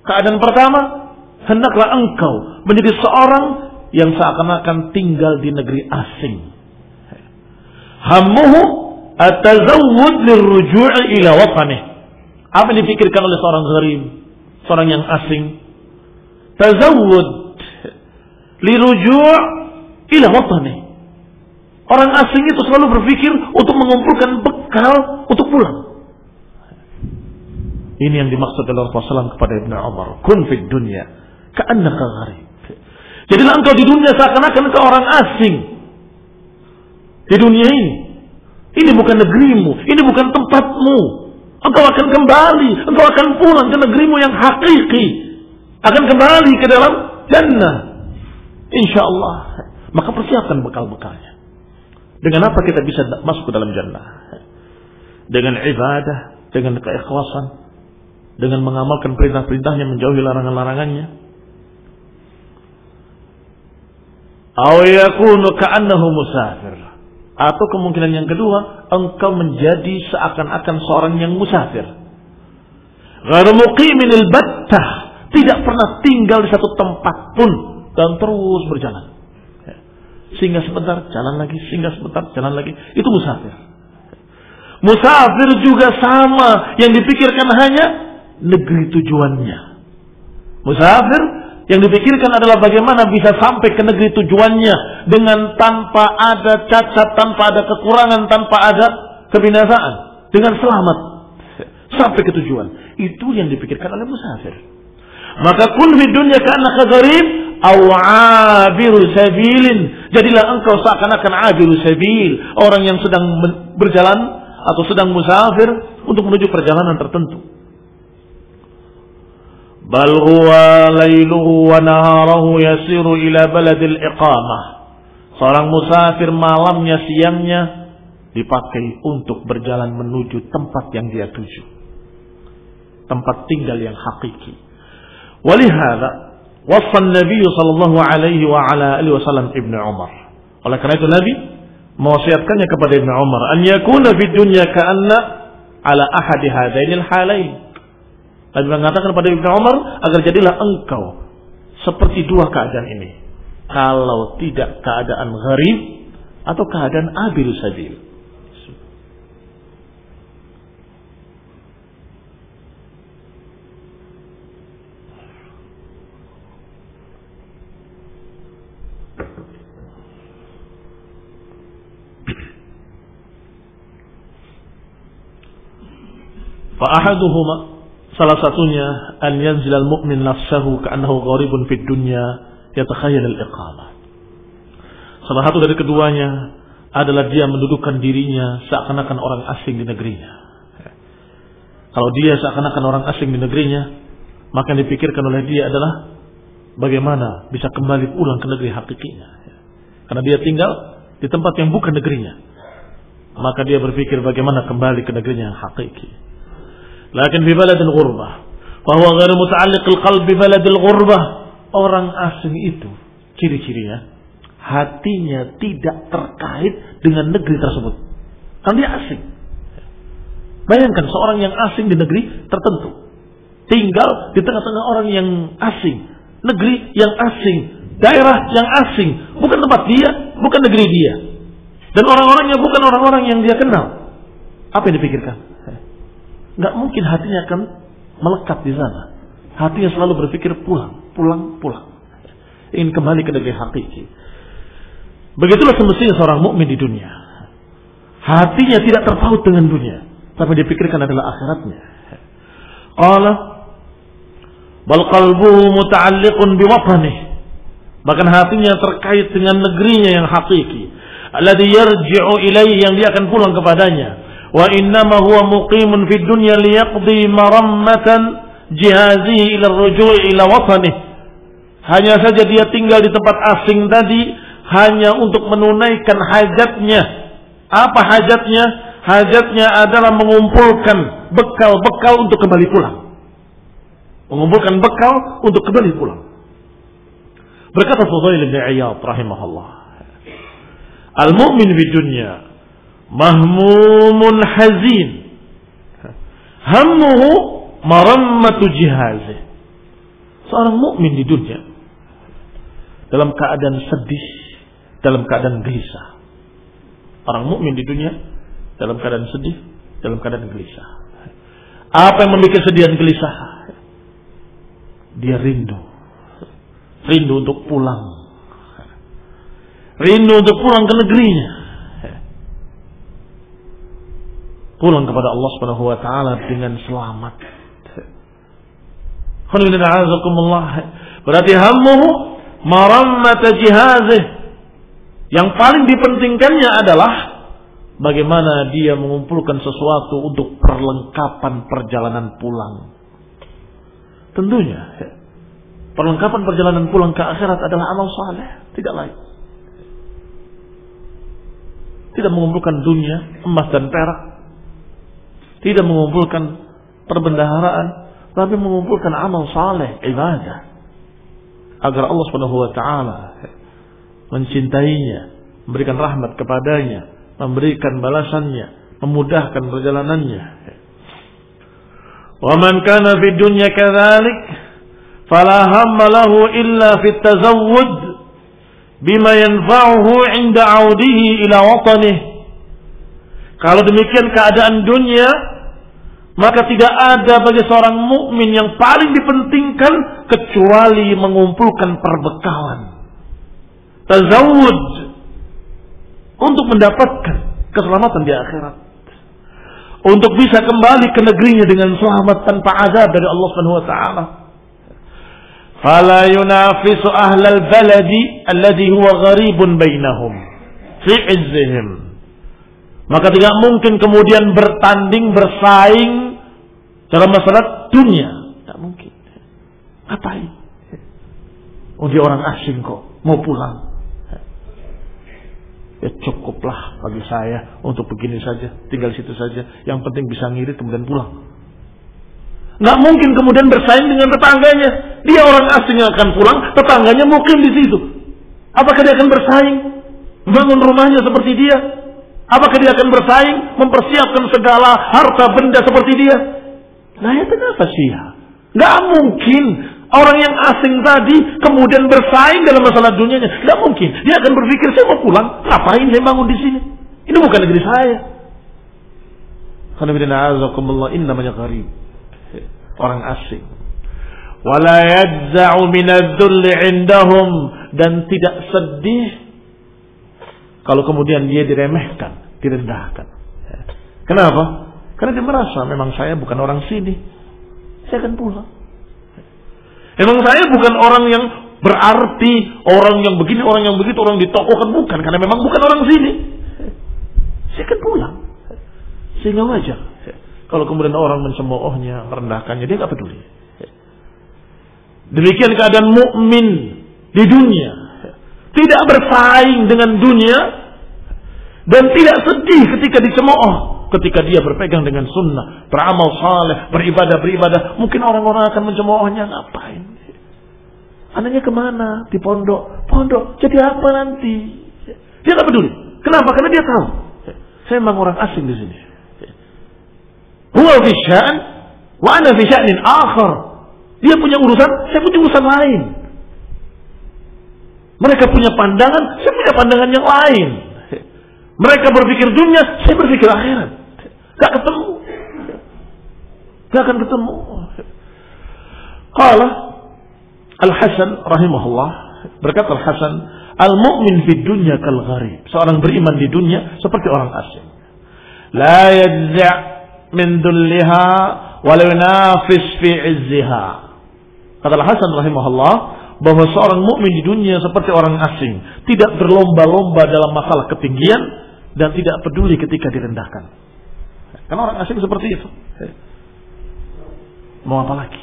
Speaker 1: Keadaan pertama, hendaklah engkau menjadi seorang yang seakan-akan tinggal di negeri asing. Hammuhu atazawwud lirruju'i ila watanih. Apa yang dipikirkan oleh seorang gharib, seorang yang asing? Tazawwud liruju' ila watani. Orang asing itu selalu berpikir untuk mengumpulkan bekal untuk pulang. Ini yang dimaksud oleh Rasulullah kepada Ibn Umar. Kun fid dunya. Ka'annaka gharib. Jadilah engkau di dunia seakan-akan ke orang asing. di dunia ini. Ini bukan negerimu, ini bukan tempatmu. Engkau akan kembali, engkau akan pulang ke negerimu yang hakiki. Akan kembali ke dalam jannah. Insya Allah. Maka persiapkan bekal-bekalnya. Dengan apa kita bisa masuk ke dalam jannah? Dengan ibadah, dengan keikhlasan, dengan mengamalkan perintah-perintahnya, menjauhi larangan-larangannya. Musafir. Atau kemungkinan yang kedua, engkau menjadi seakan-akan seorang yang musafir. Tidak pernah tinggal di satu tempat pun dan terus berjalan. Sehingga sebentar jalan lagi, sehingga sebentar jalan lagi. Itu musafir. Musafir juga sama yang dipikirkan hanya negeri tujuannya. Musafir yang dipikirkan adalah bagaimana bisa sampai ke negeri tujuannya dengan tanpa ada cacat, tanpa ada kekurangan, tanpa ada kebinasaan, dengan selamat sampai ke tujuan. Itu yang dipikirkan oleh musafir. Maka kun fi dunya kana gharib aw abiru sabilin. Jadilah engkau seakan-akan abiru sabil, orang yang sedang berjalan atau sedang musafir untuk menuju perjalanan tertentu huwa lailuhu wa naharahu yasiru ila baladil iqamah seorang musafir malamnya siangnya dipakai untuk berjalan menuju tempat yang dia tuju. Tempat tinggal yang hakiki. Walihada wasan Nabi sallallahu alaihi wa ala alihi wasallam Ibnu Umar. Oleh karena itu Nabi mewasiatkannya kepada Ibnu Umar an yakuna fid dunya ka'anna ala ahadi hadainil halain Nabi mengatakan kepada Ibnu Umar agar jadilah engkau seperti dua keadaan ini. Kalau tidak keadaan gharib atau keadaan abil sabil. فأحدهما Salah satunya an yanzilal mu'min nafsahu ka'annahu gharibun fid dunya yatakhayyal al-iqamah. Salah satu dari keduanya adalah dia mendudukkan dirinya seakan-akan orang asing di negerinya. Kalau dia seakan-akan orang asing di negerinya, maka yang dipikirkan oleh dia adalah bagaimana bisa kembali pulang ke negeri hakikinya. Karena dia tinggal di tempat yang bukan negerinya. Maka dia berpikir bagaimana kembali ke negerinya yang hakiki. Lakin di baladil ghurbah. Bahwa ghair muta'alliqil qalbi baladil ghurbah. Orang asing itu ciri-cirinya hatinya tidak terkait dengan negeri tersebut. Kan dia asing. Bayangkan seorang yang asing di negeri tertentu. Tinggal di tengah-tengah orang yang asing. Negeri yang asing. Daerah yang asing. Bukan tempat dia, bukan negeri dia. Dan orang-orangnya bukan orang-orang yang dia kenal. Apa yang dipikirkan? Nggak mungkin hatinya akan melekat di sana. Hatinya selalu berpikir pulang, pulang, pulang. Ingin kembali ke negeri hakiki. Begitulah semestinya seorang mukmin di dunia. Hatinya tidak terpaut dengan dunia, tapi dipikirkan adalah akhiratnya. Qala bal qalbuhu muta'alliqun biwatanihi. Bahkan hatinya terkait dengan negerinya yang hakiki. Alladhi yarji'u ilaihi yang dia akan pulang kepadanya wa innama huwa muqimun fid dunya liyaqdi marammatan jihazihi ila rujui ila watani hanya saja dia tinggal di tempat asing tadi hanya untuk menunaikan hajatnya. Apa hajatnya? Hajatnya adalah mengumpulkan bekal-bekal untuk kembali pulang. Mengumpulkan bekal untuk kembali pulang. Berkata Fudail bin Iyad rahimahullah al-mu'min di dunya mahmumun hazin. Hammuhu marammatu jihazih seorang mukmin di dunia dalam keadaan sedih dalam keadaan gelisah. Orang mukmin di dunia dalam keadaan sedih dalam keadaan gelisah. Apa yang membuat dan gelisah? Dia rindu. Rindu untuk pulang. Rindu untuk pulang ke negerinya pulang kepada Allah Subhanahu wa taala dengan selamat. Berarti hammuhu marammat jihazih. Yang paling dipentingkannya adalah bagaimana dia mengumpulkan sesuatu untuk perlengkapan perjalanan pulang. Tentunya perlengkapan perjalanan pulang ke akhirat adalah amal saleh, tidak lain. Tidak mengumpulkan dunia, emas dan perak. Tidak mengumpulkan perbendaharaan, tapi mengumpulkan amal saleh, ibadah. Agar Allah Subhanahu wa taala mencintainya, memberikan rahmat kepadanya, memberikan balasannya, memudahkan perjalanannya. Wa man kana fi dunya kadzalik fala hamma lahu illa fi tazawwud bima yanfa'uhu 'inda 'audihi ila watanihi. Kalau demikian keadaan dunia, maka tidak ada bagi seorang mukmin yang paling dipentingkan kecuali mengumpulkan perbekalan tazawud untuk mendapatkan keselamatan di akhirat. Untuk bisa kembali ke negerinya dengan selamat tanpa azab dari Allah Subhanahu wa taala. Fala yunafisu ahlal baladi alladhi huwa gharibun bainahum fi izzihim. Maka tidak mungkin kemudian bertanding bersaing dalam masalah dunia. Tidak mungkin. Ngapain? Oh dia orang asing kok. Mau pulang. Ya cukuplah bagi saya untuk begini saja, tinggal situ saja. Yang penting bisa ngirit kemudian pulang. Nggak mungkin kemudian bersaing dengan tetangganya. Dia orang asing yang akan pulang, tetangganya mungkin di situ. Apakah dia akan bersaing? Bangun rumahnya seperti dia? Apakah dia akan bersaing? Mempersiapkan segala harta benda seperti dia? Nah itu kenapa sih ya? Nggak mungkin Orang yang asing tadi kemudian bersaing dalam masalah dunianya. Tidak mungkin. Dia akan berpikir, saya mau pulang. Ngapain saya bangun di sini? Ini bukan negeri saya. Namanya gharib. Orang asing. Wala minadzulli indahum. Dan tidak sedih. Kalau kemudian dia diremehkan. Direndahkan. Kenapa? Karena dia merasa memang saya bukan orang sini. Saya akan pulang. Emang saya bukan orang yang berarti orang yang begini, orang yang begitu, orang ditokohkan bukan karena memang bukan orang sini. Saya kan pulang. Sehingga wajar. Kalau kemudian orang mencemoohnya, merendahkannya, dia nggak peduli. Demikian keadaan mukmin di dunia. Tidak bersaing dengan dunia dan tidak sedih ketika dicemooh ketika dia berpegang dengan sunnah, beramal saleh, beribadah beribadah, mungkin orang-orang akan mencemoohnya ngapain? Anaknya ke mana? Di pondok. Pondok. Jadi apa nanti? Dia nggak peduli. Kenapa? Karena dia tahu. Saya memang orang asing di sini. Huwa fi sya'an wa ana fi sya'nin. Dia punya urusan, saya punya urusan lain. Mereka punya pandangan, saya punya pandangan yang lain. Mereka berpikir dunia, saya berpikir akhirat. Gak ketemu. Gak akan ketemu. Qala Al-Hasan rahimahullah berkata Al-Hasan Al-mu'min di dunya kal gharib. Seorang beriman di dunia seperti orang asing. La yadza' min dulliha walau nafis fi izziha. Kata Al-Hasan rahimahullah bahwa seorang mukmin di dunia seperti orang asing, tidak berlomba-lomba dalam masalah ketinggian dan tidak peduli ketika direndahkan. Karena orang asing seperti itu. Mau apa lagi?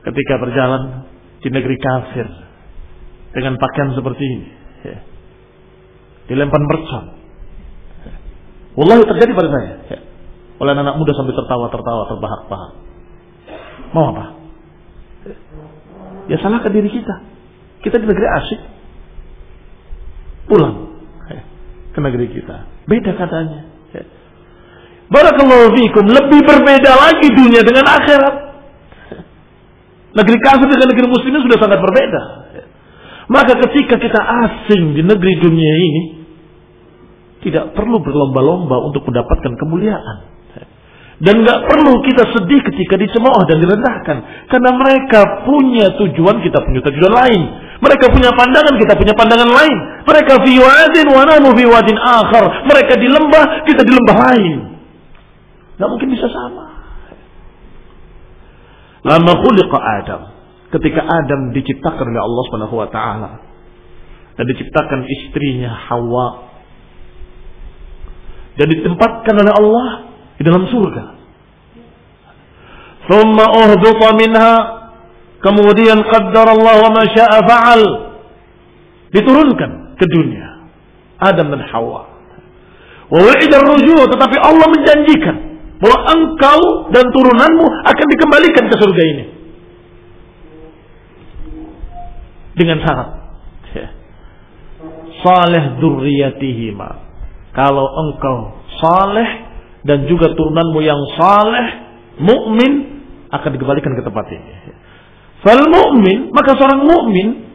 Speaker 1: Ketika berjalan di negeri kafir dengan pakaian seperti ini, dilempar mercon. Wallahi terjadi pada saya. Oleh anak muda sampai tertawa-tertawa, terbahak-bahak. Mau apa? Ya salahkan diri kita. Kita di negeri asik. Pulang ke negeri kita. Beda katanya. Barakallahu fikum. Lebih berbeda lagi dunia dengan akhirat. Negeri kafir dengan negeri muslimin sudah sangat berbeda. Maka ketika kita asing di negeri dunia ini, tidak perlu berlomba-lomba untuk mendapatkan kemuliaan. Dan nggak perlu kita sedih ketika dicemooh dan direndahkan. Karena mereka punya tujuan, kita punya tujuan lain. Mereka punya pandangan, kita punya pandangan lain. Mereka fi wadin wa nanu fi wadin akhar. Mereka di lembah, kita di lembah lain. Nggak mungkin bisa sama. Lama khuliqa Adam. Ketika Adam diciptakan oleh Allah Subhanahu wa taala. dan diciptakan istrinya Hawa dan ditempatkan oleh Allah di dalam surga. Thumma uhduta minha kemudian wa ma syaa fa'al diturunkan ke dunia Adam dan Hawa. Wa wa'ida ruju' tetapi Allah menjanjikan bahwa engkau dan turunanmu akan dikembalikan ke surga ini. Dengan syarat. Ya. Saleh durriyatihima kalau engkau saleh dan juga turunanmu yang saleh, mukmin akan dikembalikan ke tempat ini. Fal mukmin, maka seorang mukmin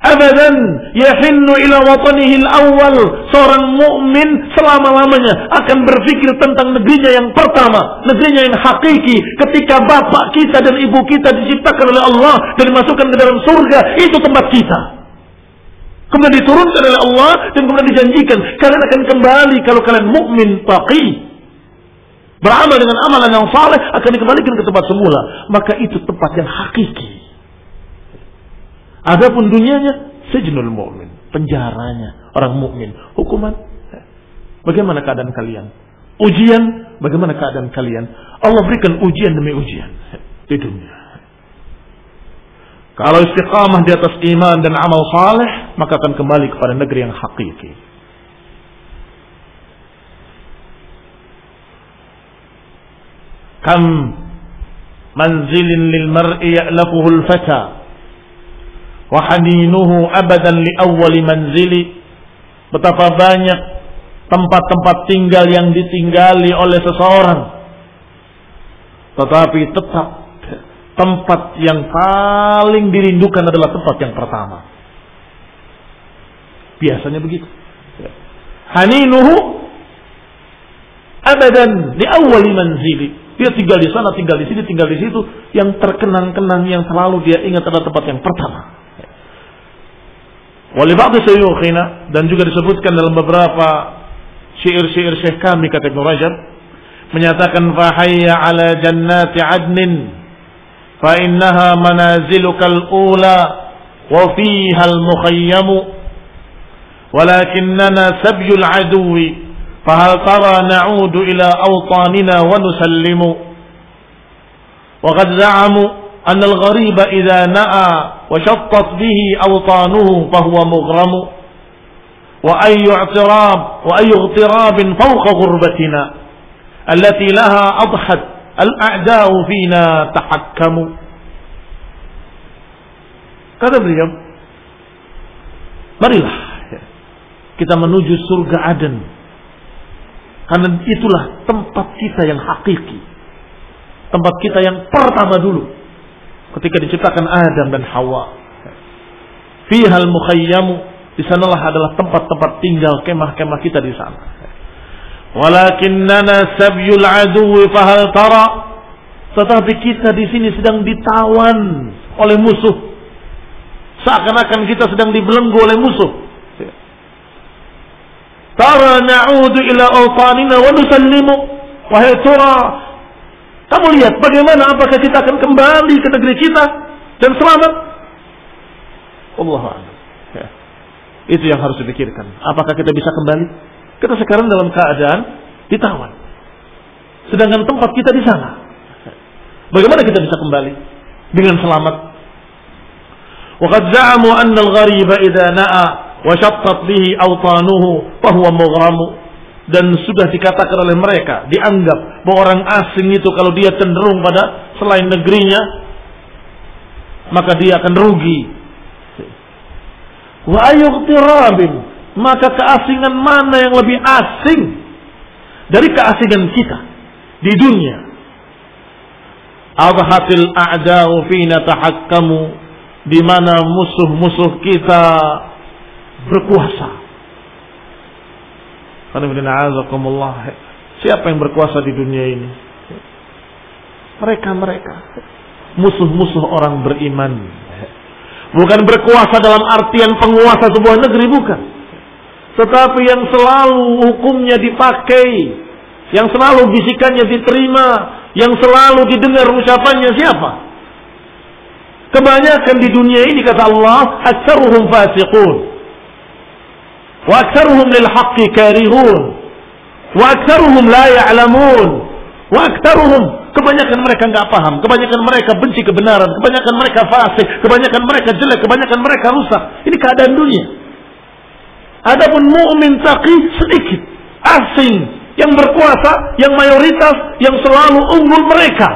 Speaker 1: abadan yahinnu ila watanihi al-awwal. Seorang mukmin selama-lamanya akan berpikir tentang negerinya yang pertama, negerinya yang hakiki. Ketika bapak kita dan ibu kita diciptakan oleh Allah dan dimasukkan ke dalam surga, itu tempat kita. Kemudian diturunkan oleh Allah dan kemudian dijanjikan kalian akan kembali kalau kalian mukmin taqi. Beramal dengan amalan yang saleh akan dikembalikan ke tempat semula. Maka itu tempat yang hakiki. Adapun dunianya sejnul mukmin, penjaranya orang mukmin. Hukuman bagaimana keadaan kalian? Ujian bagaimana keadaan kalian? Allah berikan ujian demi ujian di dunia. Kalau istiqamah di atas iman dan amal saleh, maka akan kembali kepada negeri yang hakiki. Kam manzilin lil mar'i ya'lafuhu al-fata wa haninuhu abadan li awwali manzili. Betapa banyak tempat-tempat tinggal yang ditinggali oleh seseorang tetapi tetap tempat yang paling dirindukan adalah tempat yang pertama. Biasanya begitu. Haninuhu abadan di awal manzili. Dia tinggal di sana, tinggal di sini, tinggal di situ. Yang terkenang-kenang, yang selalu dia ingat adalah tempat yang pertama. Wali ba'du sayyukhina dan juga disebutkan dalam beberapa syair-syair syekh kami kata Ibn Rajab menyatakan fahayya ala jannati adnin فإنها منازلك الأولى وفيها المخيم ولكننا سبي العدو فهل ترى نعود إلى أوطاننا ونسلم وقد زعموا أن الغريب إذا نأى وشطت به أوطانه فهو مغرم وأي اعتراب وأي اغتراب فوق غربتنا التي لها أضحت Al-a'da'u fina tahakkamu. Kata beliau, marilah kita menuju surga Aden. Karena itulah tempat kita yang hakiki. Tempat kita yang pertama dulu. Ketika diciptakan Adam dan Hawa. Fihal mukhayyamu. Di sanalah adalah tempat-tempat tinggal kemah-kemah kita di sana. Walakinnana sabyul aduwi fahal tara. Tetapi kita di sini sedang ditawan oleh musuh. Seakan-akan kita sedang dibelenggu oleh musuh. Tara na'udu ila awtanina wa nusallimu. Wahai tura, kamu lihat bagaimana apakah kita akan kembali ke negeri kita dan selamat? Allah ya. Itu yang harus dipikirkan. Apakah kita bisa kembali? Kita sekarang dalam keadaan ditawan. Sedangkan tempat kita di sana. Bagaimana kita bisa kembali dengan selamat? Waqad za'amu anna al-ghariba idza na'a wa shattat bihi awtanuhu fa huwa mughramu. Dan sudah dikatakan oleh mereka, dianggap bahwa orang asing itu kalau dia cenderung pada selain negerinya, maka dia akan rugi. Wa ayyuqtirabin maka keasingan mana yang lebih asing dari keasingan kita di dunia? Adhatil a'da'u fina tahakkamu di mana musuh-musuh kita berkuasa. Siapa yang berkuasa di dunia ini? Mereka-mereka. Musuh-musuh orang beriman. Bukan berkuasa dalam artian penguasa sebuah negeri, bukan tetapi yang selalu hukumnya dipakai, yang selalu bisikannya diterima, yang selalu didengar ucapannya siapa? Kebanyakan di dunia ini kata Allah, aktsaruhum fasiqun. Wa aktsaruhum lil haqqi karihun. Wa aktsaruhum la ya'lamun. Wa kebanyakan mereka nggak paham, kebanyakan mereka benci kebenaran, kebanyakan mereka fasik, kebanyakan mereka jelek, kebanyakan mereka rusak. Ini keadaan dunia. Adapun mukmin taqi sedikit, asing, yang berkuasa, yang mayoritas, yang selalu unggul mereka.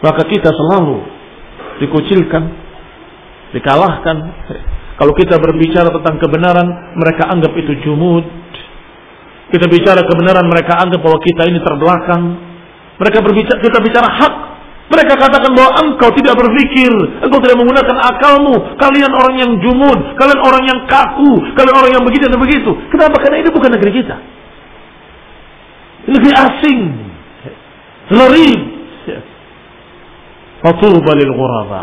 Speaker 1: Maka kita selalu dikucilkan, dikalahkan. Kalau kita berbicara tentang kebenaran, mereka anggap itu jumud. Kita bicara kebenaran, mereka anggap bahwa kita ini terbelakang. Mereka berbicara, kita bicara hak. Mereka katakan bahwa engkau tidak berpikir, engkau tidak menggunakan akalmu. Kalian orang yang jumud, kalian orang yang kaku, kalian orang yang begitu dan begitu. Kenapa? Karena ini bukan negeri kita. Negeri asing. Lerib. Fatuba lil ghuraba.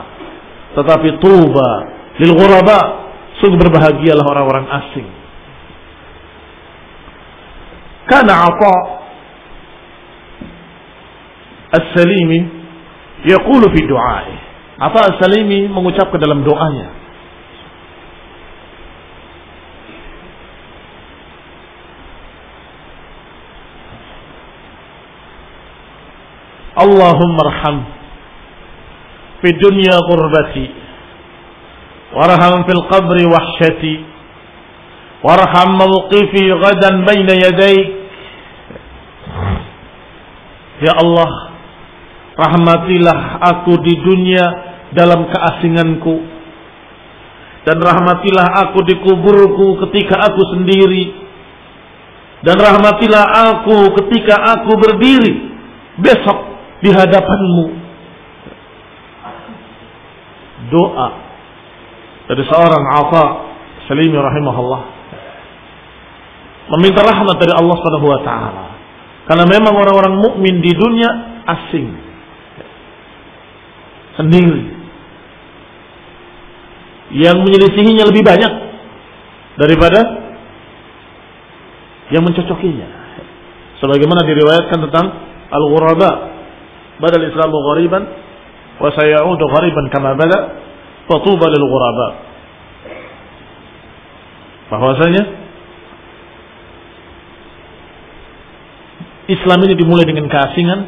Speaker 1: Tetapi tuba lil ghuraba. Sungguh berbahagialah orang-orang asing. Karena apa? As-Salimi yaqulu fi du'ai. Apa As-Salimi mengucap ke dalam doanya? Allahumma arham fi dunya qurbati وارحم في القبر وحشتي وارحم موقفي غدا بين يديك Ya Allah Rahmatilah aku di dunia dalam keasinganku Dan rahmatilah aku di kuburku ketika aku sendiri Dan rahmatilah aku ketika aku berdiri Besok di hadapanmu doa dari seorang Afa Salimi rahimahullah meminta rahmat dari Allah Subhanahu wa taala. Karena memang orang-orang mukmin di dunia asing. Sendiri. Yang menyelisihinya lebih banyak daripada yang mencocokinya. Sebagaimana diriwayatkan tentang al-ghuraba badal Islamu ghariban wa sayaudu ghariban kama bada fatuba lil ghuraba bahwasanya Islam ini dimulai dengan keasingan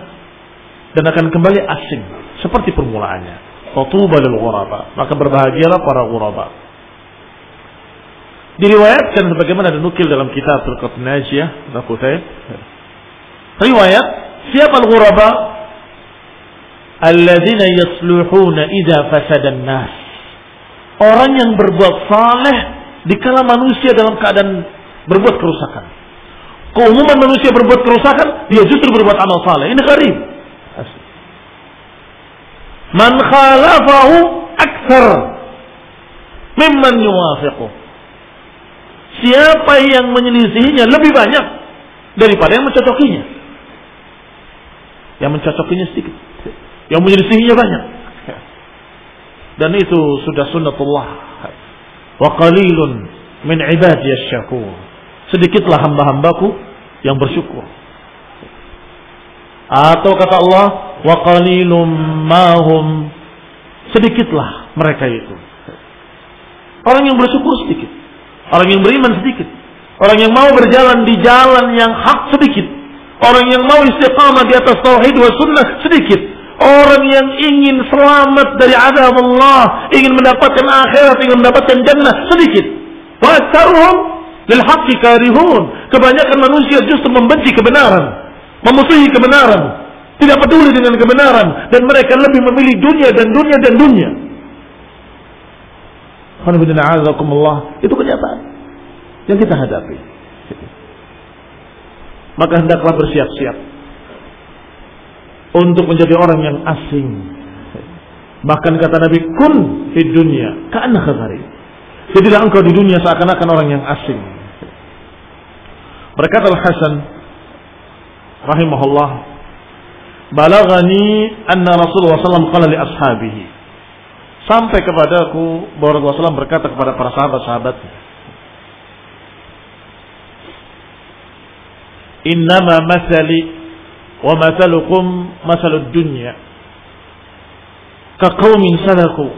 Speaker 1: dan akan kembali asing seperti permulaannya. Fatuba lil ghuraba, maka berbahagialah para ghuraba. Diriwayatkan sebagaimana dinukil dalam kitab Turqat Najiyah, Riwayat siapa al-ghuraba? alladzina yasluhuna idza fasadan nas. Orang yang berbuat saleh dikala manusia dalam keadaan berbuat kerusakan. Keumuman manusia berbuat kerusakan, dia justru berbuat amal saleh. Ini gharib. Man khalafahu akthar mimman yuwafiqu. Siapa yang menyelisihinya lebih banyak daripada yang mencocokinya. Yang mencocokinya sedikit. Yang menyelisihinya banyak. Dan itu sudah sunnatullah. Wa qalilun min ibadiyas syakur. Sedikitlah hamba-hambaku yang bersyukur. Atau kata Allah, wa qalilum mahum. Sedikitlah mereka itu. Orang yang bersyukur sedikit. Orang yang beriman sedikit. Orang yang mau berjalan di jalan yang hak sedikit. Orang yang mau istiqamah di atas tauhid wa sunnah sedikit. Orang yang ingin selamat dari azab Allah, ingin mendapatkan akhirat, ingin mendapatkan jannah sedikit. Wa lil haqqi karihun. Kebanyakan manusia justru membenci kebenaran, memusuhi kebenaran, tidak peduli dengan kebenaran dan mereka lebih memilih dunia dan dunia dan dunia. Itu kenyataan yang kita hadapi. Maka hendaklah bersiap-siap untuk menjadi orang yang asing. Bahkan kata Nabi, kun di dunia, karena khazari. Jadilah engkau di dunia seakan-akan orang yang asing. Berkata Al-Hasan, rahimahullah, balagani anna Rasulullah SAW qala li ashabihi. Sampai kepadaku bahwa Rasulullah SAW berkata kepada para sahabat-sahabatnya. Innama masali wa masalukum masalud dunya ka qaumin salaku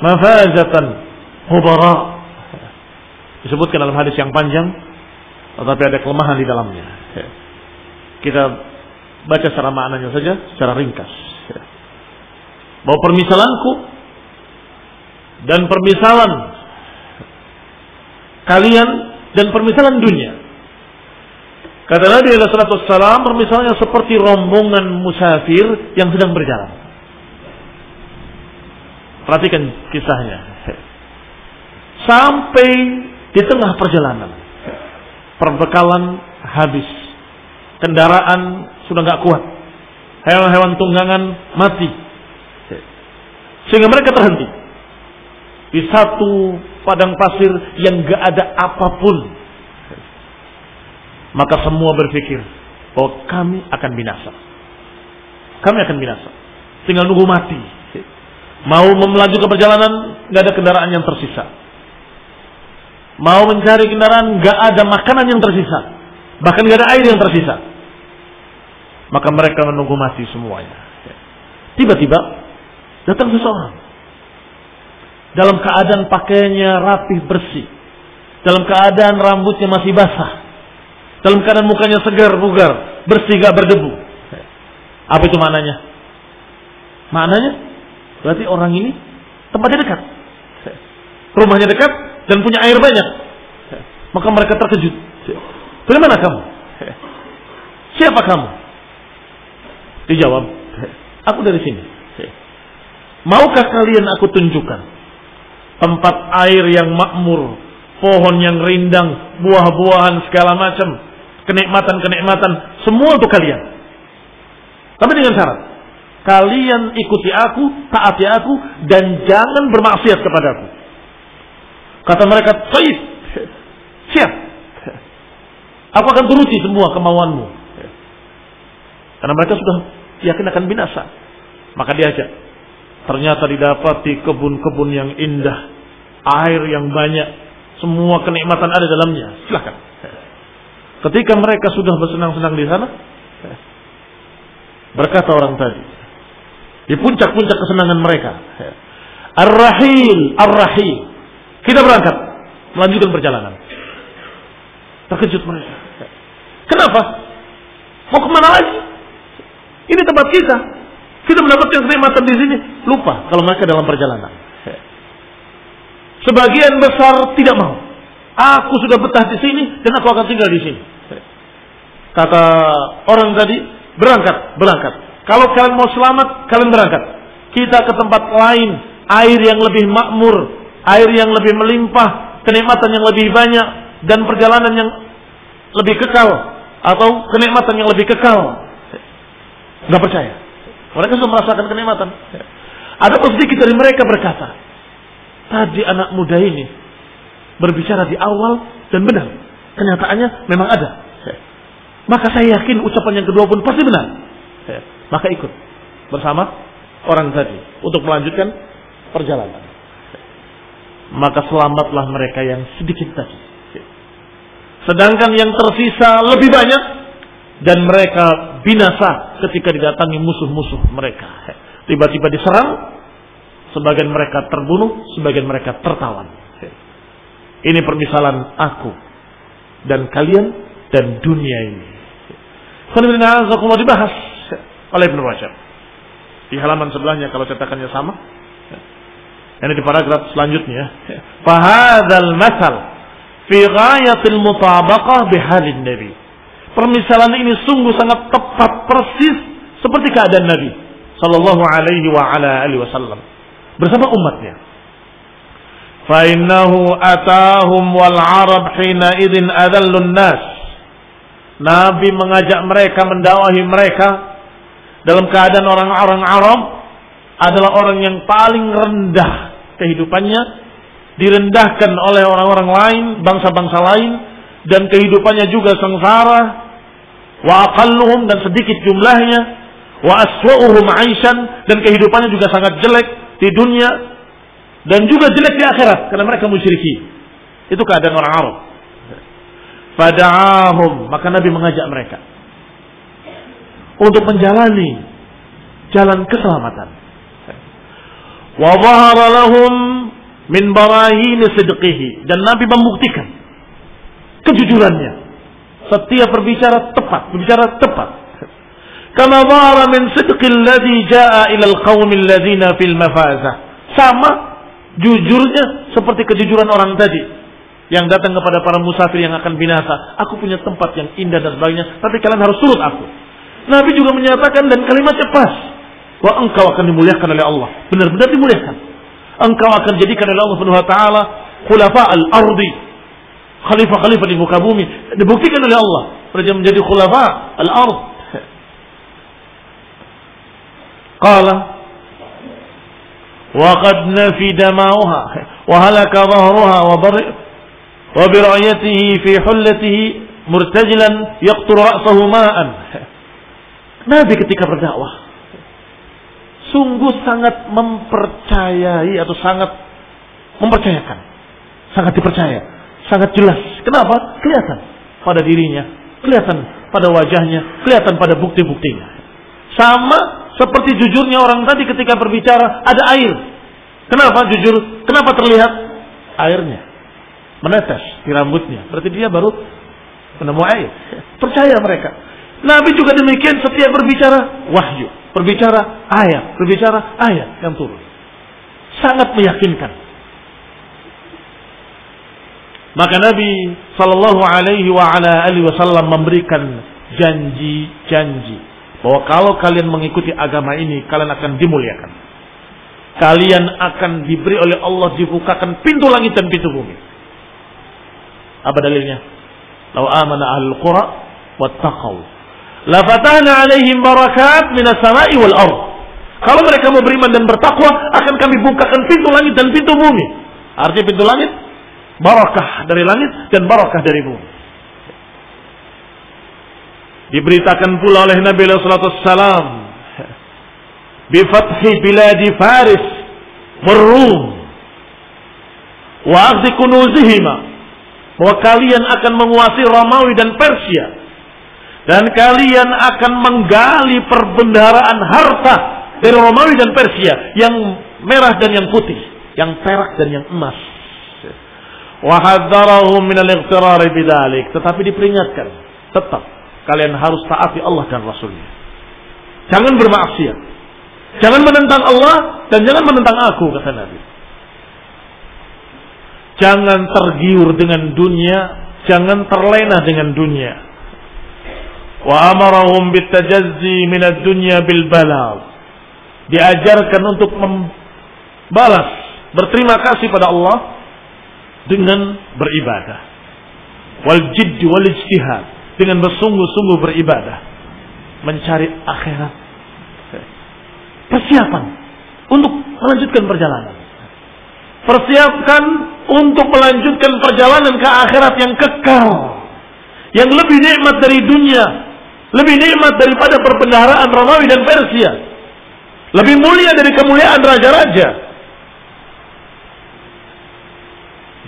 Speaker 1: mafazatan hubara Disebutkan dalam hadis yang panjang, tetapi ada kelemahan di dalamnya. Kita baca secara maknanya saja, secara ringkas. Bahwa permisalanku dan permisalan kalian dan permisalan dunia. Kata Nabi Wasallam, permisalannya seperti rombongan musafir yang sedang berjalan. Perhatikan kisahnya. Sampai di tengah perjalanan. Perbekalan habis. Kendaraan sudah nggak kuat. Hewan-hewan tunggangan mati. Sehingga mereka terhenti. Di satu padang pasir yang gak ada apa pun. Maka semua berpikir bahwa kami akan binasa. Kami akan binasa. Tinggal nunggu mati. Mau melaju ke perjalanan, gak ada kendaraan yang tersisa. Mau mencari kendaraan, gak ada makanan yang tersisa. Bahkan gak ada air yang tersisa. Maka mereka menunggu mati semuanya. Tiba-tiba datang seseorang. Dalam keadaan pakaiannya rapih bersih. Dalam keadaan rambutnya masih basah. Dalam keadaan mukanya segar, bugar, bersih, gak berdebu. Apa itu maknanya? Maknanya berarti orang ini tempatnya dekat. Rumahnya dekat, dan punya air banyak. Maka mereka terkejut. Dari mana kamu? Siapa kamu? Dijawab, aku dari sini. Maukah kalian aku tunjukkan tempat air yang makmur, pohon yang rindang, buah-buahan segala macam, kenikmatan-kenikmatan, semua untuk kalian. Tapi dengan syarat, kalian ikuti aku, taati aku, dan jangan bermaksiat kepadaku. Kata mereka, "Baik. Siap. Aku akan turuti semua kemauanmu." Karena mereka sudah yakin akan binasa. Maka diajak. Ternyata didapati kebun-kebun yang indah, air yang banyak, semua kenikmatan ada dalamnya. Silahkan. Ketika mereka sudah bersenang-senang di sana, berkata orang tadi, di puncak-puncak kesenangan mereka, Ar-Rahil, Ar-Rahil. Kita berangkat, melanjutkan perjalanan. Terkejut mereka. Kenapa? Mau ke mana lagi? Ini tempat kita. Kita mendapatkan kenikmatan di sini. Lupa kalau mereka dalam perjalanan. Sebagian besar tidak mau. Aku sudah betah di sini dan aku akan tinggal di sini. Kata orang tadi, berangkat, berangkat. Kalau kalian mau selamat, kalian berangkat. Kita ke tempat lain, air yang lebih makmur, air yang lebih melimpah, kenikmatan yang lebih banyak, dan perjalanan yang lebih kekal atau kenikmatan yang lebih kekal. Nggak percaya. Mereka sudah merasakan kenikmatan. Ada sedikit dari mereka berkata, tadi anak muda ini berbicara di awal dan benar. Kenyataannya memang ada. Maka saya yakin ucapan yang kedua pun pasti benar. Maka ikut bersama orang tadi untuk melanjutkan perjalanan maka selamatlah mereka yang sedikit tadi. Sedangkan yang tersisa lebih banyak dan mereka binasa ketika didatangi musuh-musuh mereka. Tiba-tiba diserang, sebagian mereka terbunuh, sebagian mereka tertawan. Ini permisalan aku dan kalian dan dunia ini. Kalau dibahas oleh Ibn Rajab. Di halaman sebelahnya kalau cetakannya sama, ini di paragraf selanjutnya. Fahadal masal fi ghayatil mutabaqah bihalin Nabi. Permisalan ini sungguh sangat tepat persis seperti keadaan Nabi sallallahu alaihi wa ala alihi wasallam bersama umatnya. Fa innahu atahum wal arab hina idzin adallun nas. Nabi mengajak mereka mendakwahi mereka dalam keadaan orang-orang Arab adalah orang yang paling rendah kehidupannya, direndahkan oleh orang-orang lain, bangsa-bangsa lain, dan kehidupannya juga sengsara, wa aqalluhum dan sedikit jumlahnya, wa aswa'uhum aishan dan kehidupannya juga sangat jelek di dunia dan juga jelek di akhirat karena mereka musyriki. Itu keadaan orang Arab. Fada'ahum, maka Nabi mengajak mereka untuk menjalani jalan keselamatan. Wa lahum min barahin sidqihi dan Nabi membuktikan kejujurannya. Setiap berbicara tepat, berbicara tepat. Kama dhara min sidqi alladhi jaa ila alqaumi alladhina fil mafazah. Sama jujurnya seperti kejujuran orang tadi yang datang kepada para musafir yang akan binasa. Aku punya tempat yang indah dan sebagainya, tapi kalian harus surut aku. Nabi juga menyatakan dan kalimatnya pas. Wa engkau akan dimuliakan oleh Allah. Benar-benar dimuliakan. Engkau akan jadikan oleh Allah Subhanahu wa taala khulafa al-ardi. Khalifah-khalifah di muka bumi dibuktikan oleh Allah menjadi khulafa al-ard. Qala وقد نفي دماؤها وهلك ظهرها wa في حلته مرتجلا يقطر رأسه ماء. Nabi ketika berdakwah sungguh sangat mempercayai atau sangat mempercayakan, sangat dipercaya, sangat jelas. Kenapa? Kelihatan pada dirinya, kelihatan pada wajahnya, kelihatan pada bukti-buktinya. Sama seperti jujurnya orang tadi ketika berbicara ada air. Kenapa jujur? Kenapa terlihat airnya? Menetes di rambutnya. Berarti dia baru menemu air. Percaya mereka. Nabi juga demikian setiap berbicara wahyu, berbicara ayat, berbicara ayat yang turun. Sangat meyakinkan. Maka Nabi Shallallahu Alaihi wa ala alihi Wasallam memberikan janji-janji bahwa kalau kalian mengikuti agama ini, kalian akan dimuliakan. Kalian akan diberi oleh Allah dibukakan pintu langit dan pintu bumi apa dalilnya? Lau amana ahlul qura wattaqau. La fatahna alaihim barakat minas sama'i wal ard. Kalau mereka mau beriman dan bertakwa, akan kami bukakan pintu langit dan pintu bumi. Artinya pintu langit, barakah dari langit dan barakah dari bumi. Diberitakan pula oleh Nabi sallallahu alaihi wasallam bifathi biladi Faris warum wa akhdhi kunuzihima bahwa kalian akan menguasai Romawi dan Persia dan kalian akan menggali perbendaharaan harta dari Romawi dan Persia yang merah dan yang putih, yang perak dan yang emas. Wahadzarahum min bidzalik, tetapi diperingatkan, tetap kalian harus taati Allah dan Rasulnya. Jangan bermaksiat. Jangan menentang Allah dan jangan menentang aku kata Nabi. Jangan tergiur dengan dunia, jangan terlena dengan dunia. Wa amarahum bitajazzi minad dunya bil balagh. Diajarkan untuk membalas, berterima kasih pada Allah dengan beribadah. Wal jidd wal ijtihad, dengan bersungguh-sungguh beribadah, mencari akhirat. Persiapan untuk melanjutkan perjalanan. Persiapkan untuk melanjutkan perjalanan ke akhirat yang kekal. Yang lebih nikmat dari dunia. Lebih nikmat daripada perbendaharaan Romawi dan Persia. Lebih mulia dari kemuliaan raja-raja.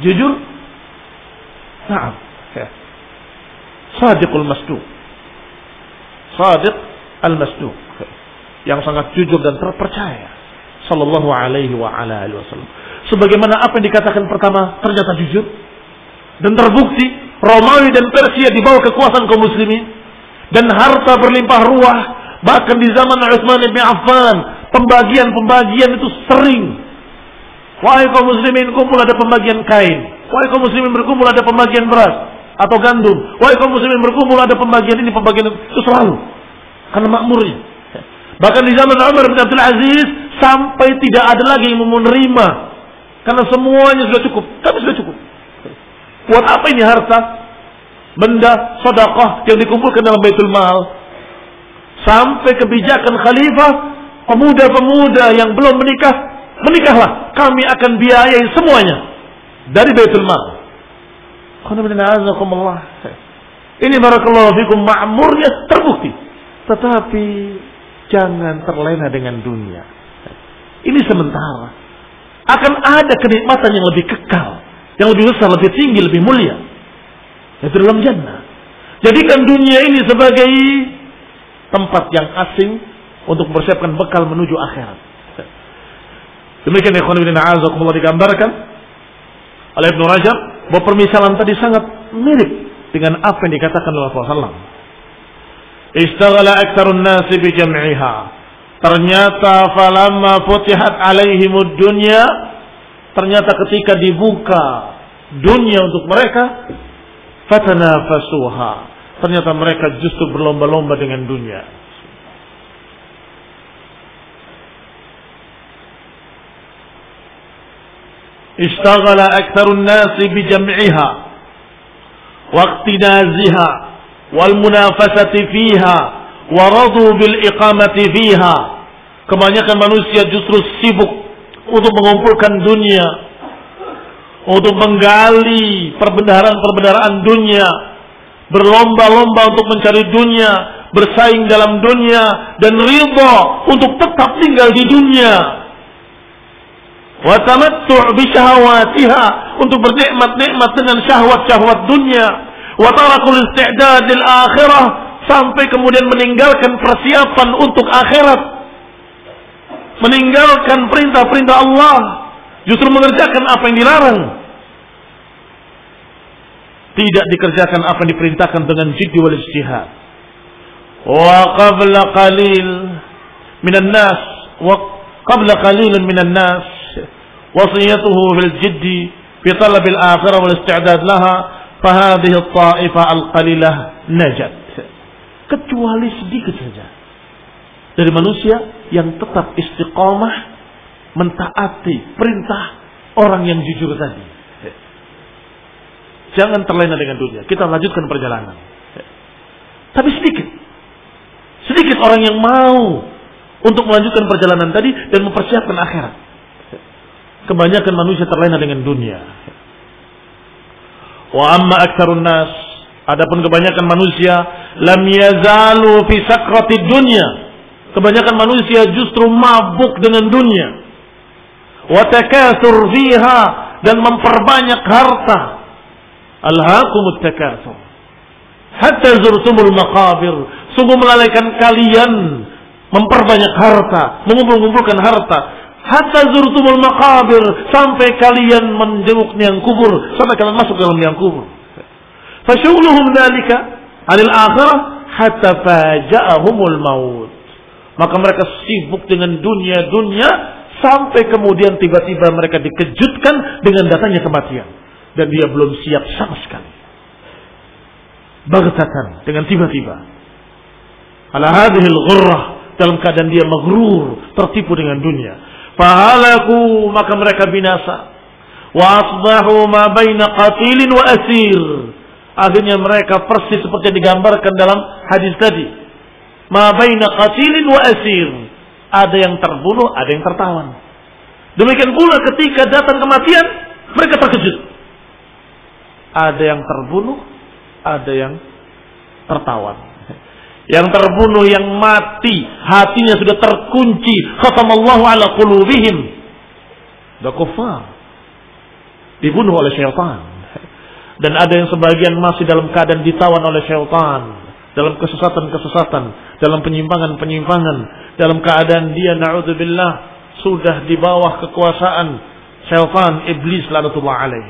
Speaker 1: Jujur? Nah, ya. Sadiqul masduq. Sadiq al-masduq. Yang sangat jujur dan terpercaya. Sallallahu alaihi wa ala alihi wasallam sebagaimana apa yang dikatakan pertama ternyata jujur. Dan terbukti Romawi dan Persia di bawah kekuasaan kaum muslimin. Dan harta berlimpah ruah bahkan di zaman Utsman bin Affan pembagian-pembagian itu sering. Wahai kaum muslimin kumpul ada pembagian kain. Wahai kaum muslimin berkumpul ada pembagian beras atau gandum. Wahai kaum muslimin berkumpul ada pembagian ini pembagian itu selalu. Karena makmurnya. Bahkan di zaman Umar bin Abdul Aziz sampai tidak ada lagi yang menerima karena semuanya sudah cukup. Kami sudah cukup. Buat apa ini harta? Benda sedekah yang dikumpulkan dalam Baitul Mal. Sampai kebijakan khalifah, pemuda-pemuda yang belum menikah, menikahlah. Kami akan biayai semuanya dari Baitul Mal. Ini barakallahu fikum ma'murnya terbukti. Tetapi jangan terlena dengan dunia. Ini sementara akan ada kenikmatan yang lebih kekal, yang lebih besar, lebih tinggi, lebih mulia. Itu dalam jannah. Jadikan dunia ini sebagai tempat yang asing untuk mempersiapkan bekal menuju akhirat. Demikian ikhwan bin a'azakumullah digambarkan oleh Ibnu Rajab bahwa permisalan tadi sangat mirip dengan apa yang dikatakan oleh Rasulullah. Istaghala aktsarun nasi bi jam'iha. Ternyata falamma futihat alaihimud dunya ternyata ketika dibuka dunia untuk mereka fatanafasuha. Ternyata mereka justru berlomba-lomba dengan dunia. Istaghala aktsarun nasi bi jam'iha wa iqtidaziha wal munafasati fiha wa radu bil iqamati fiha kebanyakan manusia justru sibuk untuk mengumpulkan dunia untuk menggali perbendaharaan-perbendaharaan dunia berlomba-lomba untuk mencari dunia bersaing dalam dunia dan ridha untuk tetap tinggal di dunia. Wa tamattu' bi syahawatiha untuk bernikmat-nikmat dengan syahwat-syahwat dunia. Wa tarakul isti'dad akhirah sampai kemudian meninggalkan persiapan untuk akhirat meninggalkan perintah-perintah Allah, justru mengerjakan apa yang dilarang. Tidak dikerjakan apa yang diperintahkan dengan jiddi wal istihad Wa qabla qalil minan nas wa qabla qalilin minan nas wasiyatuhu fil jiddi fi talab al akhirah wal isti'dad laha fa hadhihi al ta'ifa al qalilah najat. Kecuali sedikit saja dari manusia yang tetap istiqomah mentaati perintah orang yang jujur tadi. Jangan terlena dengan dunia. Kita lanjutkan perjalanan. Tapi sedikit. Sedikit orang yang mau untuk melanjutkan perjalanan tadi dan mempersiapkan akhirat. Kebanyakan manusia terlena dengan dunia. Wa amma aktsarun nas, adapun kebanyakan manusia lam yazalu fi sakrati dunya. Kebanyakan manusia justru mabuk dengan dunia. Wa takatsur fiha dan memperbanyak harta. Alhaqumut takatsur. Hatta zurtumul maqabir. Sungguh melalaikan kalian memperbanyak harta, mengumpul-ngumpulkan harta Hatta zurtumul maqabir. Sampai kalian menjenguk niang kubur. Sampai kalian masuk dalam niang kubur. Fasyugluhum dalika anil akhirah hatta faja'ahumul maut. Maka mereka sibuk dengan dunia-dunia sampai kemudian tiba-tiba mereka dikejutkan dengan datangnya kematian dan dia belum siap sama sekali. Bagtatan dengan tiba-tiba. Ala hadhil ghurrah dalam keadaan dia maghrur, tertipu dengan dunia. Fahalaku maka mereka binasa. Wa asbahu ma baina qatilin wa asir. Akhirnya mereka persis seperti yang digambarkan dalam hadis tadi. Ma baina qatilin wa asir. Ada yang terbunuh, ada yang tertawan. Demikian pula ketika datang kematian, mereka terkejut. Ada yang terbunuh, ada yang tertawan. Yang terbunuh, yang mati, hatinya sudah terkunci. Khatamallahu ala qulubihim. Sudah kufar. Dibunuh oleh syaitan. Dan ada yang sebagian masih dalam keadaan ditawan oleh syaitan. Dalam kesesatan-kesesatan. Dalam penyimpangan-penyimpangan. Dalam keadaan dia na'udzubillah. Sudah di bawah kekuasaan syaitan iblis lanatullah alaih.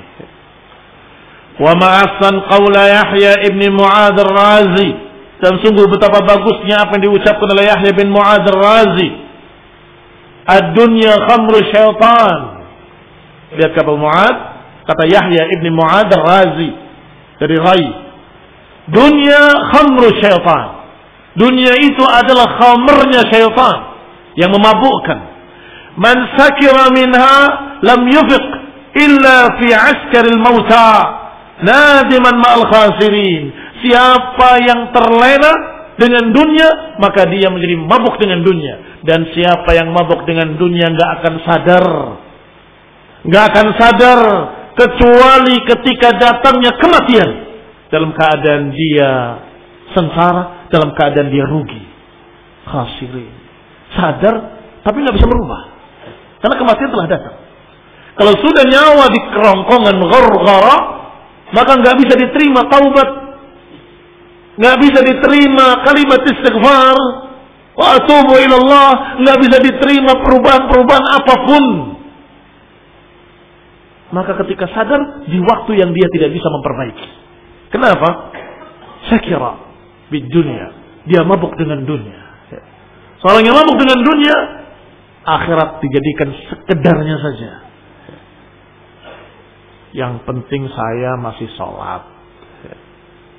Speaker 1: Wa ma'asan qawla Yahya ibn Mu'adz razi dan sungguh betapa bagusnya apa yang diucapkan oleh Yahya bin Mu'ad razi Ad-dunya khamru syaitan. Lihat kata Mu'ad, kata Yahya ibn Mu'ad razi dari Rai. Dunia khamru syaitan. Dunia itu adalah khamrnya syaitan yang memabukkan. Man sakira minha lam yufiq illa fi askaril mauta nadiman ma'al khasirin Siapa yang terlena dengan dunia, maka dia menjadi mabuk dengan dunia. Dan siapa yang mabuk dengan dunia nggak akan sadar. nggak akan sadar kecuali ketika datangnya kematian. Dalam keadaan dia sengsara, dalam keadaan dia rugi. Khasirin. Sadar, tapi nggak bisa merubah. Karena kematian telah datang. Kalau sudah nyawa di kerongkongan ghargara, maka nggak bisa diterima taubat nggak bisa diterima kalimat istighfar wa atubu ilallah nggak bisa diterima perubahan-perubahan apa pun Maka ketika sadar di waktu yang dia tidak bisa memperbaiki. Kenapa? Saya kira dunia dia mabuk dengan dunia. Seorang yang mabuk dengan dunia, akhirat dijadikan sekedarnya saja. Yang penting saya masih sholat.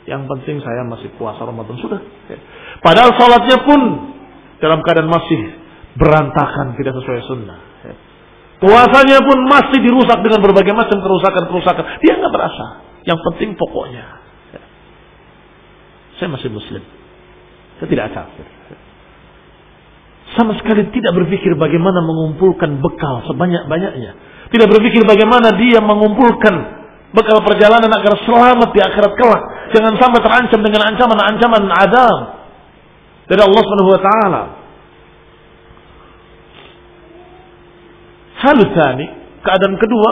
Speaker 1: Yang penting saya masih puasa Ramadan. Sudah. Padahal sholatnya pun dalam keadaan masih berantakan, tidak sesuai sunnah. Puasanya pun masih dirusak dengan berbagai macam kerusakan-kerusakan. Dia nggak berasa. Yang penting pokoknya. Saya masih muslim. Saya tidak kafir. Sama sekali tidak berpikir bagaimana mengumpulkan bekal sebanyak-banyaknya. Tidak berpikir bagaimana dia mengumpulkan bekal perjalanan agar selamat di akhirat kelak. Jangan sampai terancam dengan ancaman-ancaman adam dari Allah Subhanahu wa taala. Hal keadaan kedua,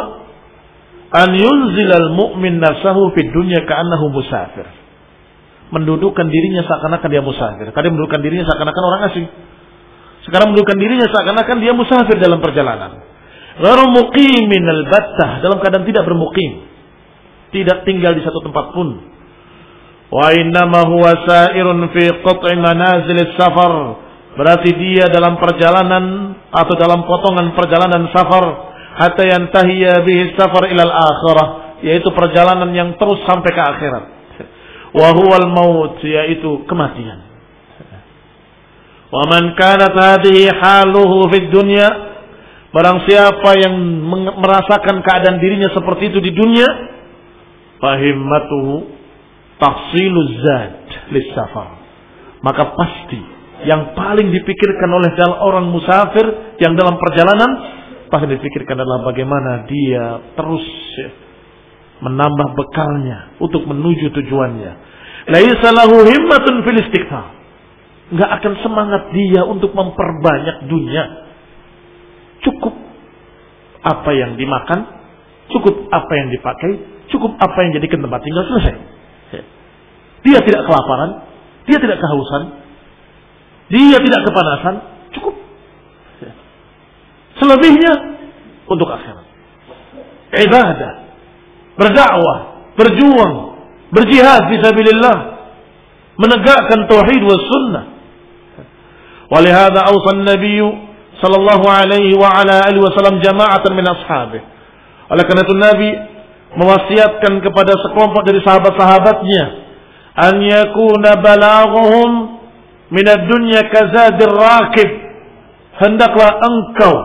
Speaker 1: an yunzilal mu'min nafsahu fid dunya ka'annahu musafir. Mendudukkan dirinya seakan-akan dia musafir. Kadang mendudukkan dirinya seakan-akan orang asing. Sekarang mendudukkan dirinya seakan-akan dia musafir dalam perjalanan. Gharu muqimin al-battah, dalam keadaan tidak bermukim. Tidak tinggal di satu tempat pun. Wa innama huwa sa'irun fi qat'i manazil safar Berarti dia dalam perjalanan atau dalam potongan perjalanan safar hatta yantahiya bihi safar ilal akhirah yaitu perjalanan yang terus sampai ke akhirat. Wa huwal maut yaitu kematian. Wa man kanat hadhihi haluhu fid dunya barang siapa yang merasakan keadaan dirinya seperti itu di dunia fahimmatuhu tahsiluz zad lis safar maka pasti yang paling dipikirkan oleh orang musafir yang dalam perjalanan pasti dipikirkan adalah bagaimana dia terus ya, menambah bekalnya untuk menuju tujuannya. Laisa lahu himmatun fil istiqsal. Enggak akan semangat dia untuk memperbanyak dunia. Cukup apa yang dimakan, cukup apa yang dipakai, cukup apa yang jadikan tempat tinggal selesai. Dia tidak kelaparan, dia tidak kehausan, dia tidak kepanasan, cukup. Selebihnya untuk akhirat. Ibadah, berdakwah, berjuang, berjihad fisabilillah, menegakkan tauhid was sunnah. Walihada awsa an-nabiy sallallahu alaihi wa ala alihi wasallam jama'atan min ashabi. Oleh karena itu Nabi mewasiatkan kepada sekelompok dari sahabat-sahabatnya an yakuna balaghuhum min ad-dunya kazadir rakib. Hendaklah engkau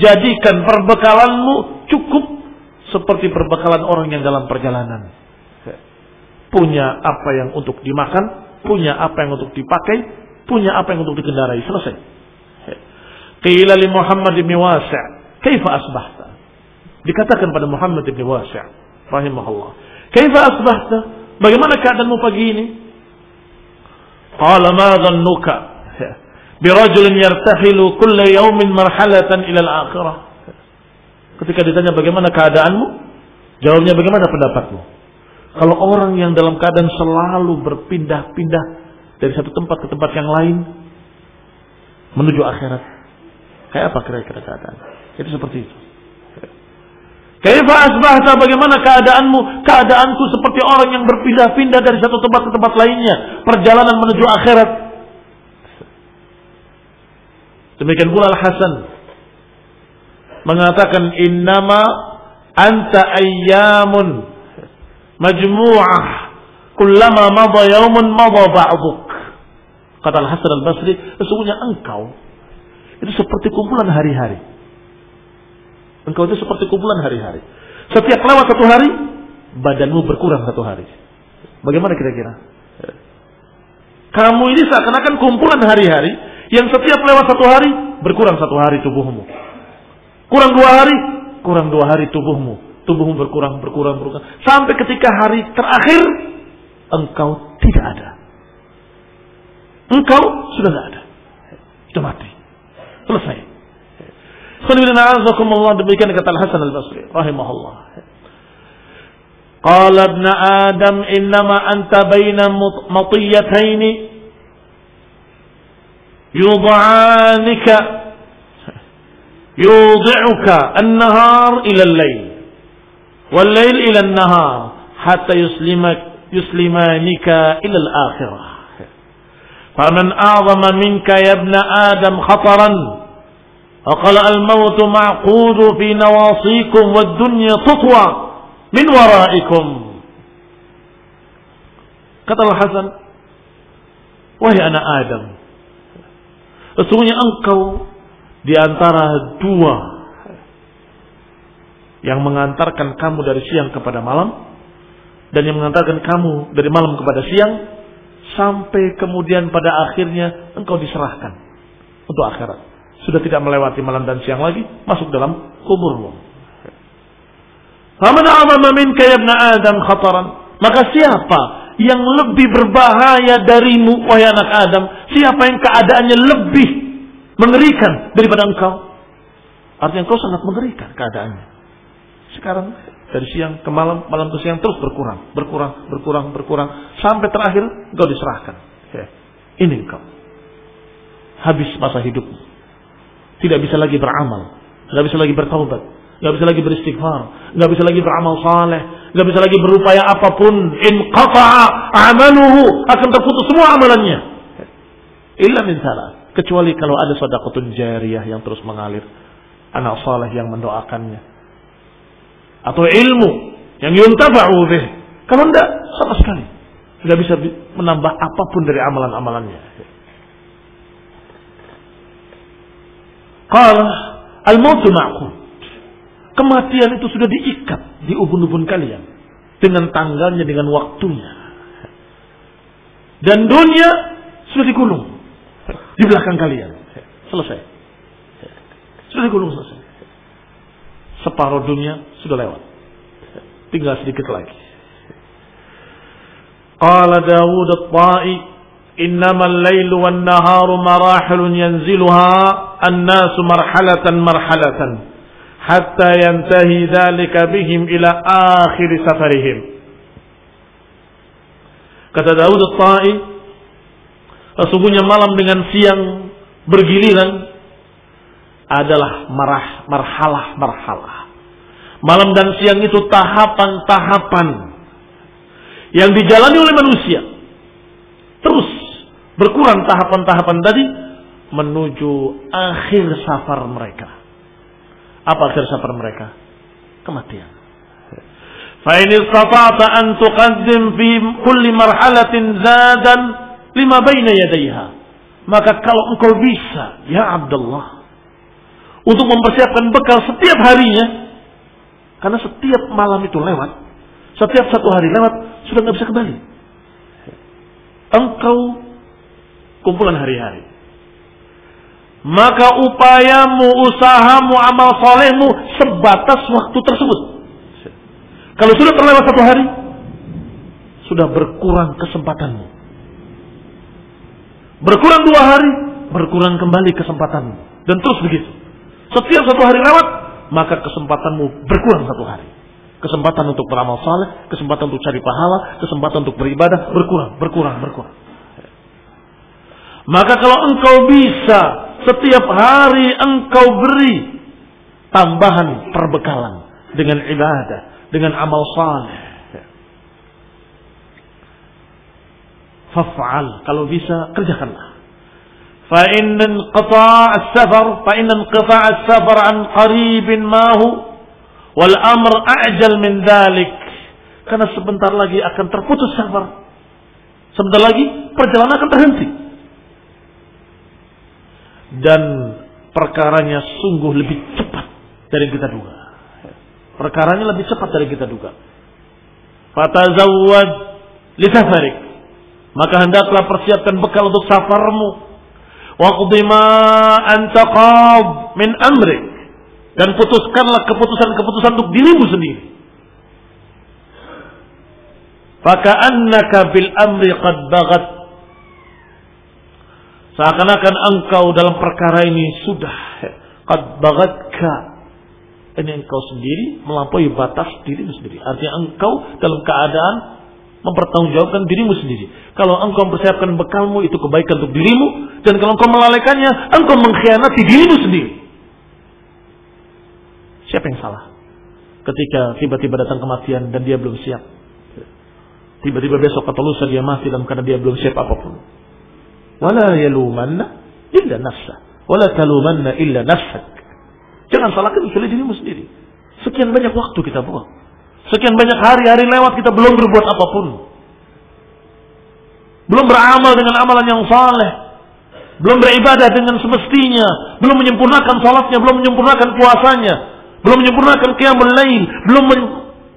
Speaker 1: jadikan perbekalanmu cukup seperti perbekalan orang yang dalam perjalanan. Punya apa yang untuk dimakan punya apa yang untuk dipakai punya apa yang untuk dikendarai. Selesai. Qila li Muhammad bin Wasi' kaifa asbahta? Dikatakan pada Muhammad bin Wasi' rahimahullah. Kaifa asbahta? Bagaimana keadaanmu pagi ini? Qala ma dhannuka? Birajulin yartahilu kulla yawmin marhalatan ila al-akhirah. Ketika ditanya bagaimana keadaanmu, jawabnya bagaimana pendapatmu? Kalau orang yang dalam keadaan selalu berpindah-pindah dari satu tempat ke tempat yang lain menuju akhirat, kayak apa kira-kira keadaan? Itu seperti itu. Kaifa asbahta bagaimana keadaanmu? Keadaanku seperti orang yang berpindah-pindah dari satu tempat ke tempat lainnya. Perjalanan menuju akhirat. Demikian pula Al-Hasan mengatakan innama anta ayyamun majmu'ah kullama madha yaumun madha ba'duk. Kata Al-Hasan Al-Basri, sesungguhnya engkau itu seperti kumpulan hari-hari Engkau itu seperti kumpulan hari-hari. Setiap lewat satu hari, badanmu berkurang satu hari. Bagaimana kira-kira? Kamu ini seakan-akan kumpulan hari-hari yang setiap lewat satu hari berkurang satu hari tubuhmu. Kurang dua hari, kurang dua hari tubuhmu. Tubuhmu berkurang, berkurang, berkurang. Sampai ketika hari terakhir, engkau tidak ada. Engkau sudah tidak ada. Sudah mati. Selesai. Allah demikian kata Al-Hasan Al-Basri rahimahullah. Qala ibn Adam innama anta baina matiyataini yud'anika يوضعك النهار إلى الليل والليل إلى النهار حتى يسلمك يسلمانك إلى الآخرة. فمن أعظم منك يا ابن آدم خطرا فقال الموت معقود في نواصيكم والدنيا تطوى من ورائكم. كتب الحسن وهي أنا آدم. Adam sesungguhnya engkau di antara dua yang mengantarkan kamu dari siang kepada malam dan yang mengantarkan kamu dari malam kepada siang sampai kemudian pada akhirnya engkau diserahkan untuk akhirat sudah tidak melewati malam dan siang lagi, masuk dalam kuburmu. Faman amama minka ya Adam khataran. Maka siapa yang lebih berbahaya darimu wahai anak Adam? Siapa yang keadaannya lebih mengerikan daripada engkau? Artinya engkau sangat mengerikan keadaannya. Sekarang dari siang ke malam, malam ke siang terus berkurang, berkurang, berkurang, berkurang sampai terakhir engkau diserahkan. Ini engkau. Habis masa hidupmu tidak bisa lagi beramal, nggak bisa lagi bertaubat, nggak bisa lagi beristighfar, nggak bisa lagi beramal saleh, nggak bisa lagi berupaya apa pun. In qata'a amaluhu akan terputus semua amalannya. Illa min salah. Kecuali kalau ada sedekatun jariyah yang terus mengalir. Anak saleh yang mendoakannya. Atau ilmu yang yuntafa'u bih. Kalau tidak, sama sekali. Tidak bisa menambah apa pun dari amalan-amalannya. Qala al-mautu ma'qud. Kematian itu sudah diikat di ubun-ubun kalian dengan tanggalnya dengan waktunya. Dan dunia sudah digulung di belakang kalian. Selesai. Sudah gunung selesai. Separuh dunia sudah lewat. Tinggal sedikit lagi. Qala Dawud at-Ta'i innama al-lailu wan naharu marahilun yanziluha an-nasu marhalatan marhalatan hatta yantahi dhalika bihim ila akhir safarihim. Kata Dawud at-Ta'i sesungguhnya malam dengan siang bergiliran adalah marah, marhalah, marhalah. Malam dan siang itu tahapan-tahapan yang dijalani oleh manusia. Terus berkurang tahapan-tahapan tadi menuju akhir safar mereka. Apa akhir safar mereka? Kematian. فإن استطعت أن تقدم في كل مرحلة زادا lima baina yadaiha. Maka kalau engkau bisa, ya Abdullah, untuk mempersiapkan bekal setiap harinya, karena setiap malam itu lewat, setiap satu hari lewat, sudah nggak bisa kembali. Engkau kumpulan hari-hari. Maka upayamu, usahamu, amal solehmu sebatas waktu tersebut. Kalau sudah terlewat satu hari, sudah berkurang kesempatanmu Berkurang dua hari, berkurang kembali kesempatanmu. Dan terus begitu. Setiap satu hari lewat, maka kesempatanmu berkurang satu hari. Kesempatan untuk beramal saleh, kesempatan untuk cari pahala, kesempatan untuk beribadah berkurang, berkurang, berkurang. Maka kalau engkau bisa setiap hari engkau beri tambahan perbekalan dengan ibadah, dengan amal saleh. Faf'al kalau bisa kerjakanlah. Inqita' as-safar fa inna inqita' as-safar an qaribin ma hu wal amr a'jal min dhalik. Karena sebentar lagi akan terputus safar. Sebentar lagi perjalanan akan terhenti dan perkaranya sungguh lebih cepat dari kita duga. Perkaranya lebih cepat dari kita duga. Fatazawwad li safarik. Maka hendaklah persiapkan bekal untuk safarmu. Waqdi antaqab min amrik. Dan putuskanlah keputusan-keputusan untuk dirimu sendiri. Faka'annaka bil amri qad bagat Seakan-akan engkau dalam perkara ini sudah qad bagatka. Ini engkau sendiri melampaui batas dirimu sendiri. Artinya engkau dalam keadaan mempertanggungjawabkan dirimu sendiri. Kalau engkau mempersiapkan bekalmu itu kebaikan untuk dirimu dan kalau engkau melalaikannya, engkau mengkhianati dirimu sendiri. Siapa yang salah? ketika tiba-tiba datang kematian dan dia belum siap. Tiba-tiba besok atau lusa dia mati dalam keadaan dia belum siap apa pun. Wala yalumanna illa nafsa. Wala talumanna illa nafsak. Jangan salahkan kecuali dirimu sendiri. Sekian banyak waktu kita buang. Sekian banyak hari-hari lewat kita belum berbuat apa pun. Belum beramal dengan amalan yang saleh. Belum beribadah dengan semestinya. Belum menyempurnakan salatnya. Belum menyempurnakan puasanya. Belum menyempurnakan qiyamul lain. Belum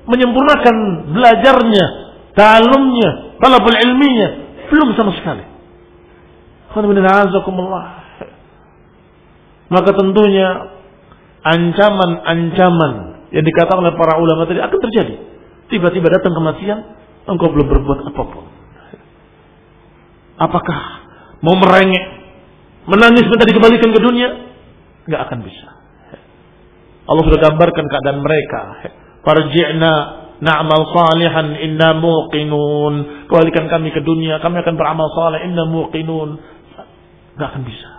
Speaker 1: menyempurnakan belajarnya. Talumnya. Talabul ilminya. Belum sama sekali. Maka tentunya ancaman-ancaman yang dikatakan oleh para ulama tadi akan terjadi. Tiba-tiba datang kematian, engkau belum berbuat apa pun. Apakah mau merengek, menangis minta dikembalikan ke dunia? Nggak akan bisa. Allah sudah gambarkan keadaan mereka. Farji'na na'mal salihan inna muqinun. Kembalikan kami ke dunia, kami akan beramal saleh inna muqinun. Gak akan bisa.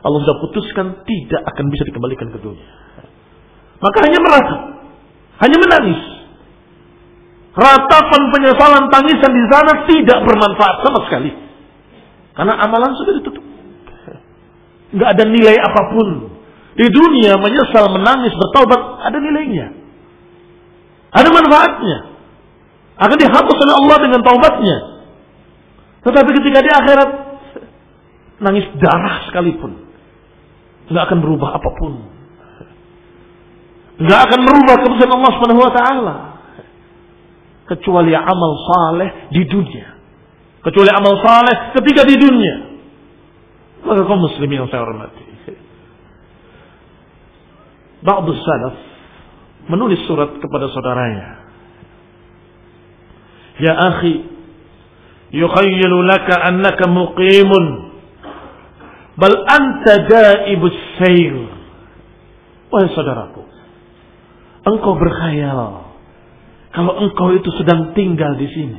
Speaker 1: Allah sudah putuskan tidak akan bisa dikembalikan ke dunia. Maka hanya meratap. Hanya menangis. Ratapan penyesalan tangisan di sana tidak bermanfaat sama sekali. Karena amalan sudah ditutup. Gak ada nilai apa pun. Di dunia menyesal, menangis, bertaubat ada nilainya. Ada manfaatnya. Akan dihapus oleh Allah dengan taubatnya. Tetapi ketika di akhirat nangis darah sekalipun. Nggak akan berubah apa pun. Nggak akan merubah keputusan Allah Subhanahu wa taala. Kecuali amal saleh di dunia. Kecuali amal saleh ketika di dunia. Maka kaum muslimin yang saya hormati. Ba'du salaf menulis surat kepada saudaranya. Ya akhi, yukhayyalu laka annaka muqimun Bal anta daibus sayr. Wahai saudaraku, engkau berkhayal kalau engkau itu sedang tinggal di sini.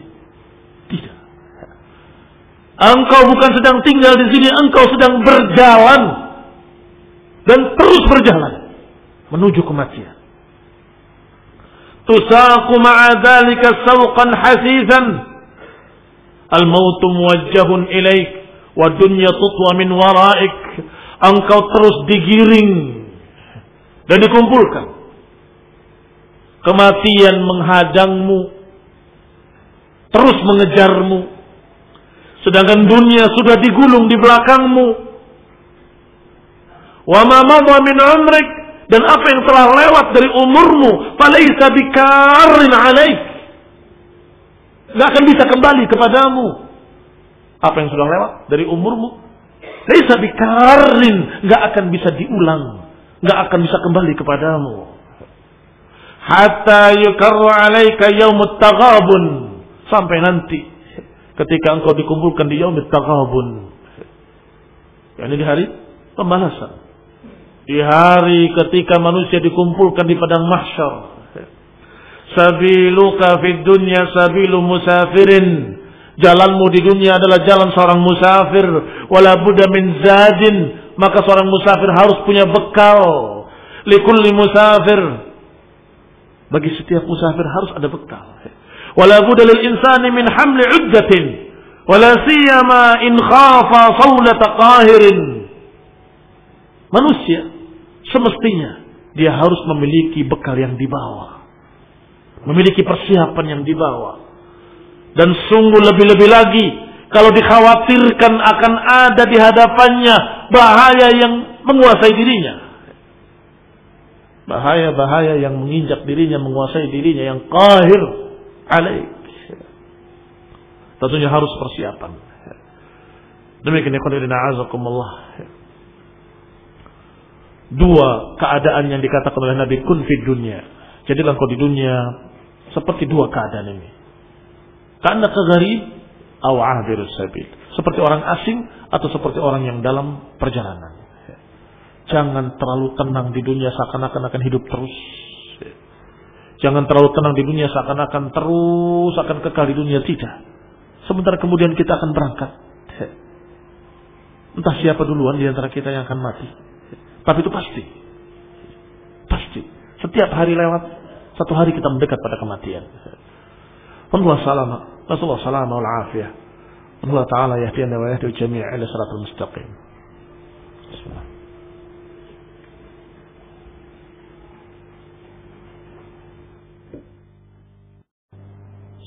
Speaker 1: Tidak. Engkau bukan sedang tinggal di sini, engkau sedang berjalan dan terus berjalan menuju kematian. Tusaku ma'a dhalika sawqan hasisan. Al-mautu muwajjahun ilaik wa dunya tutwa min waraik engkau terus digiring dan dikumpulkan kematian menghadangmu terus mengejarmu sedangkan dunia sudah digulung di belakangmu wa ma min umrik dan apa yang telah lewat dari umurmu falaisa bikarin alaik nggak akan bisa kembali kepadamu apa yang sudah lewat dari umurmu. Laisa bikarin. Nggak akan bisa diulang. Nggak akan bisa kembali kepadamu. Hatta yukarru alaika yaumut taghabun. Sampai nanti. Ketika engkau dikumpulkan di yaumut taghabun. Ini di hari pembalasan. Di hari ketika manusia dikumpulkan di padang mahsyar. Sabiluka fid dunya sabilu musafirin Jalanmu di dunia adalah jalan seorang musafir. Wala buddha min zadin. Maka seorang musafir harus punya bekal. Likulli musafir. Bagi setiap musafir harus ada bekal. Wala buddha lil insani min hamli uddatin. Wala siyama in khafa qahirin. Manusia semestinya dia harus memiliki bekal yang dibawa. Memiliki persiapan yang dibawa dan sungguh lebih-lebih lagi kalau dikhawatirkan akan ada di hadapannya bahaya yang menguasai dirinya. Bahaya-bahaya yang menginjak dirinya, menguasai dirinya, yang kahir alaik. Tentunya harus persiapan. Demikian ikhwanina azakumullah. Dua keadaan yang dikatakan oleh Nabi kun fid dunia. Jadilah kau di dunia seperti dua keadaan ini. Karena kegharib aw ahdirus sabil. Seperti orang asing atau seperti orang yang dalam perjalanan. Jangan terlalu tenang di dunia seakan-akan akan hidup terus. Jangan terlalu tenang di dunia seakan-akan terus akan kekal di dunia tidak. Sebentar kemudian kita akan berangkat. Entah siapa duluan di antara kita yang akan mati. Tapi itu pasti. Pasti. Setiap hari lewat Satu hari kita mendekat pada kematian. Allah salama, Rasulullah salama wal afiyah. Allah Ta'ala yahdina wa yahdi jami' ila siratal mustaqim. Bismillah.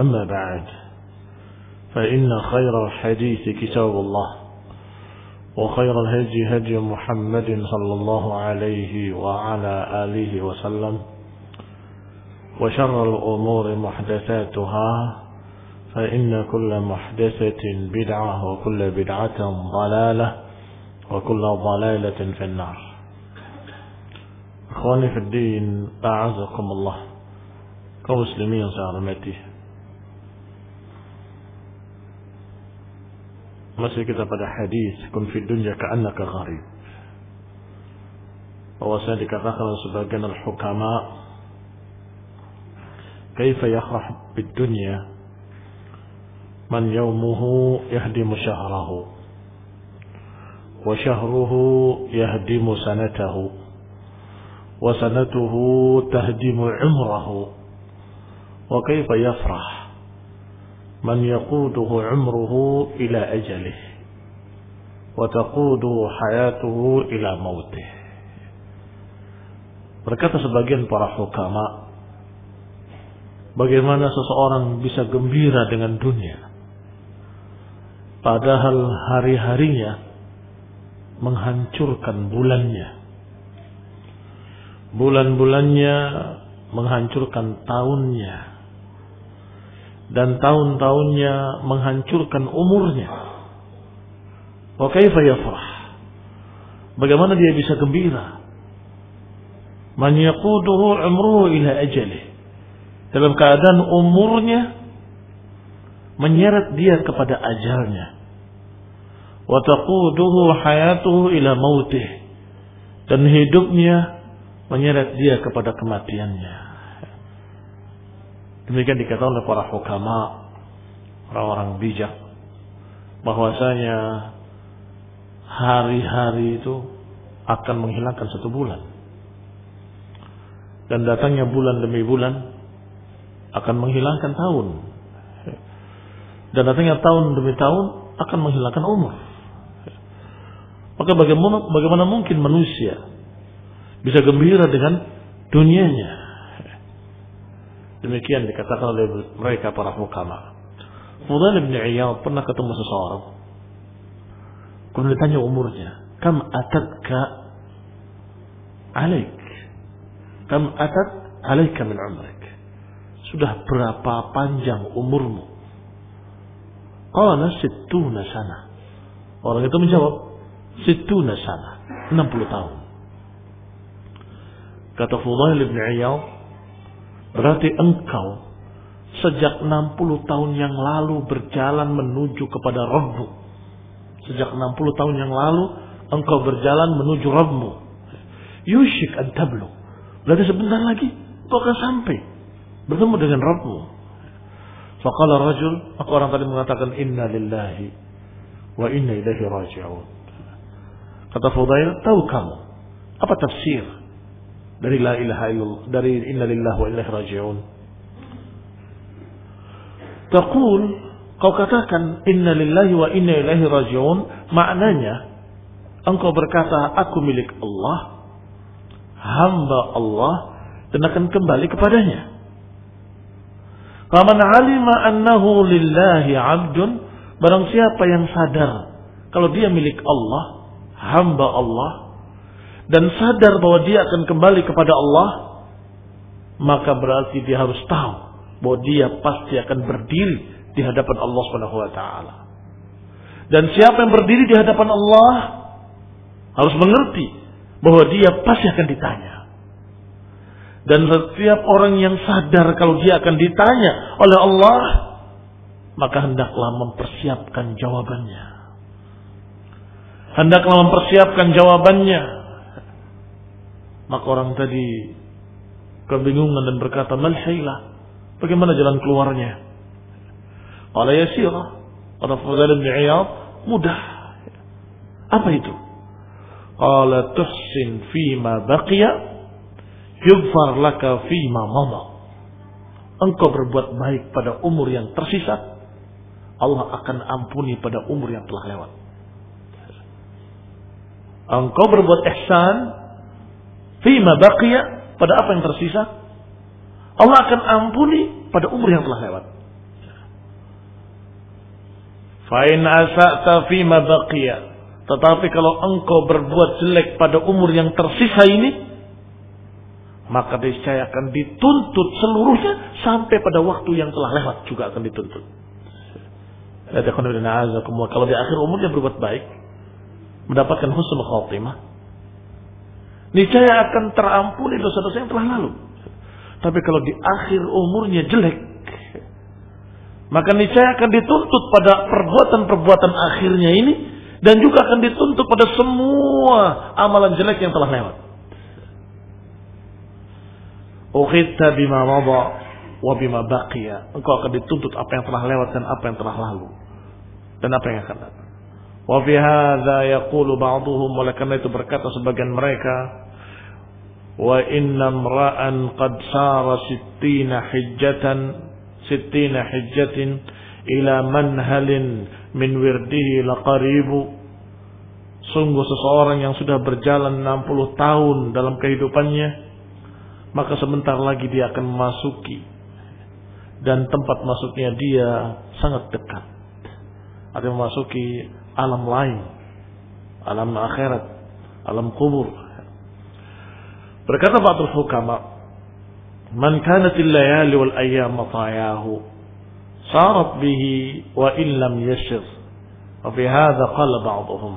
Speaker 1: أما بعد فإن خير الحديث كتاب الله وخير الهدي هدي محمد صلى الله عليه وعلى آله وسلم وشر الأمور محدثاتها فإن كل محدثة بدعة وكل بدعة ضلالة وكل ضلالة في النار. إخواني في الدين أعزكم الله. كمسلمين سهرمتي Masih kita pada hadis kun fid dunya ka'annaka gharib. Bahwasanya dikatakan oleh sebagian al-hukama kaifa yakhrah bid dunya man yawmuhu yahdimu syahrahu wa syahruhu yahdimu sanatahu wa sanatuhu tahdimu umrahu wa kaifa yafrah من يقوده عمره إلى أجله وتقوده حياته إلى موته Berkata sebagian para hukama, bagaimana seseorang bisa gembira dengan dunia, padahal hari-harinya menghancurkan bulannya, bulan-bulannya menghancurkan tahunnya, dan tahun-tahunnya menghancurkan umurnya. Wa kaifa? Bagaimana dia bisa gembira? Man yaquduhu umruhu ila ajali. Dalam keadaan umurnya menyeret dia kepada ajalnya. Wa taquduhu hayatuhu ila mautih. Dan hidupnya menyeret dia kepada kematiannya. Demikian dikatakan oleh para hukama, orang-orang bijak, bahwasanya hari-hari itu akan menghilangkan satu bulan. Dan datangnya bulan demi bulan akan menghilangkan tahun. Dan datangnya tahun demi tahun akan menghilangkan umur. Maka bagaimana, bagaimana mungkin manusia bisa gembira dengan dunianya? Demikian dikatakan oleh mereka para hukama. Fudail bin Iyad pernah ketemu seseorang. Kemudian ditanya umurnya. Kam atatka alaik. Kam atat alaika min umrik. Sudah berapa panjang umurmu? Qala sittuna sana. Orang itu menjawab, sittuna sana. 60 tahun. Kata Fudail bin Iyal, berarti engkau sejak 60 tahun yang lalu berjalan menuju kepada Rabbu. Sejak 60 tahun yang lalu engkau berjalan menuju Rabbmu. Yushik an tablu. Berarti sebentar lagi engkau akan sampai bertemu dengan Rabbmu. Faqala rajul, aku orang tadi mengatakan inna lillahi wa inna ilaihi raji'un. Kata Fudail, tahu kamu apa tafsir dari la ilaha illallah, dari inna lillahi wa ilaihi raji'un? Taqul, kau katakan inna lillahi wa inna ilaihi raji'un, maknanya engkau berkata aku milik Allah, hamba Allah dan akan kembali kepadanya. Faman alima annahu lillahi abdun, barang siapa yang sadar kalau dia milik Allah, hamba Allah, dan sadar bahwa dia akan kembali kepada Allah, maka berarti dia harus tahu bahwa dia pasti akan berdiri di hadapan Allah Subhanahu wa taala. Dan siapa yang berdiri di hadapan Allah harus mengerti bahwa dia pasti akan ditanya. Dan setiap orang yang sadar kalau dia akan ditanya oleh Allah, maka hendaklah mempersiapkan jawabannya. Hendaklah mempersiapkan jawabannya. Maka orang tadi kebingungan dan berkata, Malhailah, bagaimana jalan keluarnya? Qala yasira. Kata Fadal bin Iyad, mudah. Apa itu? Qala tuhsin fima baqiya Yugfar laka fima mama. Engkau berbuat baik pada umur yang tersisa. Allah akan ampuni pada umur yang telah lewat. Engkau berbuat ihsan. Fima baqiya. Pada apa yang tersisa. Allah akan ampuni pada umur yang telah lewat. Fa'in asa'ta fima baqiya. Tetapi kalau engkau berbuat jelek pada umur yang tersisa ini, maka niscaya akan dituntut seluruhnya sampai pada waktu yang telah lewat juga akan dituntut. Kalau di akhir umurnya berbuat baik, mendapatkan husnul khatimah, niscaya akan terampuni dosa-dosa yang telah lalu. Tapi kalau di akhir umurnya jelek, maka niscaya akan dituntut pada perbuatan-perbuatan akhirnya ini dan juga akan dituntut pada semua amalan jelek yang telah lewat. Ukhidta bima mada wa bima baqiya. Engkau akan dituntut apa yang telah lewat dan apa yang telah lalu. Dan apa yang akan datang. Wa fi hadza yaqulu ba'dhum oleh karena itu berkata sebagian mereka inna imra'an qad sara sittina hijjatan sittina hijjatin ila manhalin min wirdihi laqaribu sungguh seseorang yang sudah berjalan 60 tahun dalam kehidupannya maka sebentar lagi dia akan memasuki dan tempat masuknya dia sangat dekat. Ada memasuki alam lain, alam akhirat, alam kubur. Berkata Ba'dul Hukama, Man kanat layali wal ayyam matayahu, sarat bihi wa illam yashir. Wa fi hadha qala ba'duhum.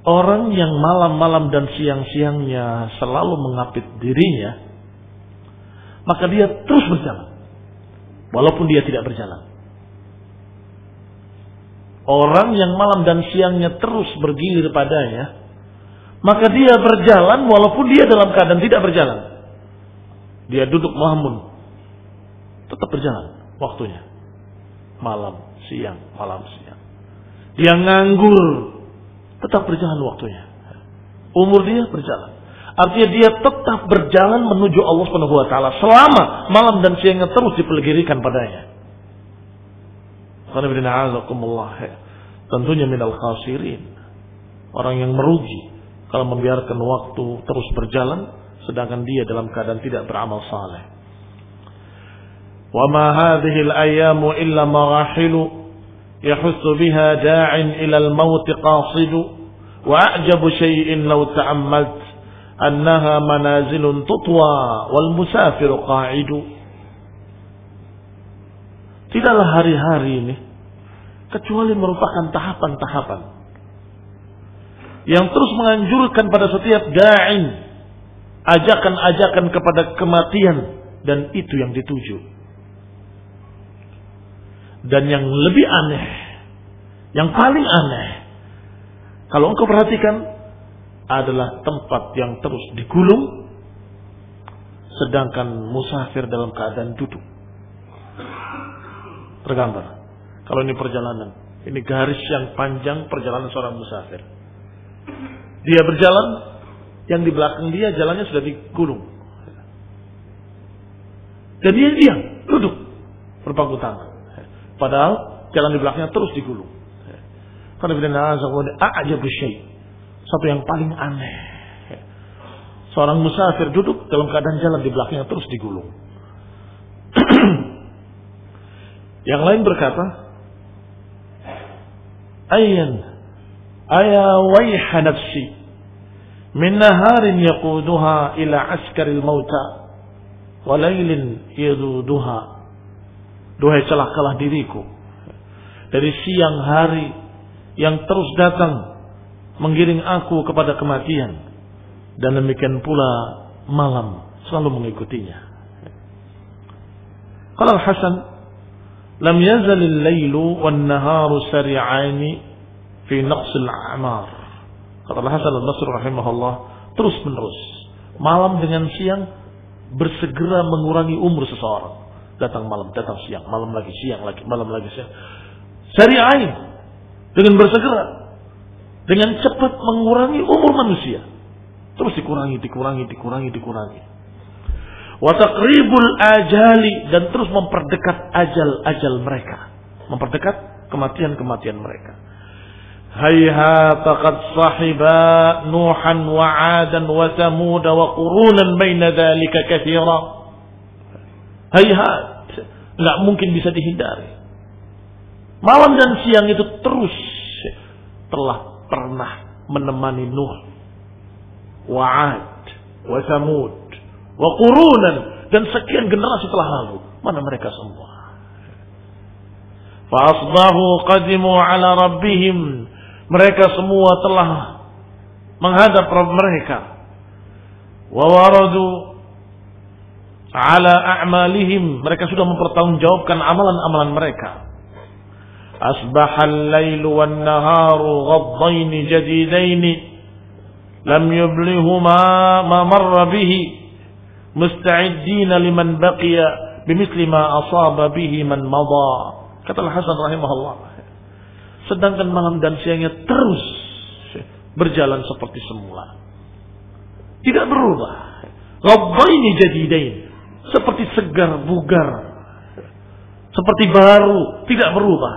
Speaker 1: Orang yang malam-malam dan siang-siangnya selalu mengapit dirinya, maka dia terus berjalan. Walaupun dia tidak berjalan. Orang yang malam dan siangnya terus bergilir padanya, maka dia berjalan walaupun dia dalam keadaan tidak berjalan. Dia duduk mahamun, tetap berjalan waktunya. Malam, siang, malam, siang. Dia nganggur, tetap berjalan waktunya. Umur dia berjalan. Artinya dia tetap berjalan menuju Allah Subhanahu wa taala selama malam dan siangnya terus dipelegirikan padanya. Tentunya minal khasirin. Orang yang merugi kalau membiarkan waktu terus berjalan sedangkan dia dalam keadaan tidak beramal saleh. Wa ma hadhihi al-ayyamu illa marahilu يحث بها داع إلى الموت قاصد وأعجب شيء لو تأملت أنها منازل تطوى والمسافر قاعد Tidaklah hari-hari ini kecuali merupakan tahapan-tahapan yang terus menganjurkan pada setiap da'in ajakan-ajakan kepada kematian dan itu yang dituju. Dan yang lebih aneh, yang paling aneh, kalau engkau perhatikan adalah tempat yang terus digulung sedangkan musafir dalam keadaan duduk. Tergambar. Kalau ini perjalanan, ini garis yang panjang perjalanan seorang musafir. Dia berjalan, yang di belakang dia jalannya sudah digulung. Dan dia diam, duduk, berpangku tangan. Padahal jalan di belakangnya terus digulung. Karena aja Satu yang paling aneh. Seorang musafir duduk dalam keadaan jalan di belakangnya terus digulung. yang lain berkata, Ayan, aya wayha nafsi. Min naharin yaquduha ila askaril mauta. Lailin yaduduha. Duhai celakalah diriku. Dari siang hari yang terus datang menggiring aku kepada kematian. Dan demikian pula malam selalu mengikutinya. Kalau Hasan lam yazal al-lailu wan naharu sari'aini fi naqs al-a'mar. Kata Hasan al-Basri rahimahullah terus menerus malam dengan siang bersegera mengurangi umur seseorang. Datang malam, datang siang, malam lagi siang lagi, malam lagi siang. Sari'ain dengan bersegera dengan cepat mengurangi umur manusia. Terus dikurangi, dikurangi, dikurangi, dikurangi. Watakribul ajali dan terus memperdekat ajal-ajal mereka. Memperdekat kematian-kematian mereka. Nuhan wa 'adan wa Thamud wa qurunan baina dzalika katsira. Hayhat, enggak mungkin bisa dihindari. Malam dan siang itu terus telah pernah menemani Nuh Wa'ad, wa Samud, wa Qurunan dan sekian generasi telah lalu. Mana mereka semua? Fa'asbahu qadimu ala rabbihim. Mereka semua telah menghadap Rabb mereka. Wa waradu ala a'malihim. Mereka sudah mempertanggungjawabkan amalan-amalan mereka. Asbahal lailu wan naharu ghaddaini jadidaini lam yublihuma ma marra bihi musta'iddina liman baqiya bimisli ma asaba bihi man madha kata Hasan rahimahullah sedangkan malam dan siangnya terus berjalan seperti semula. Tidak berubah. Rabbaini jadidain. Seperti segar bugar. Seperti baru tidak berubah.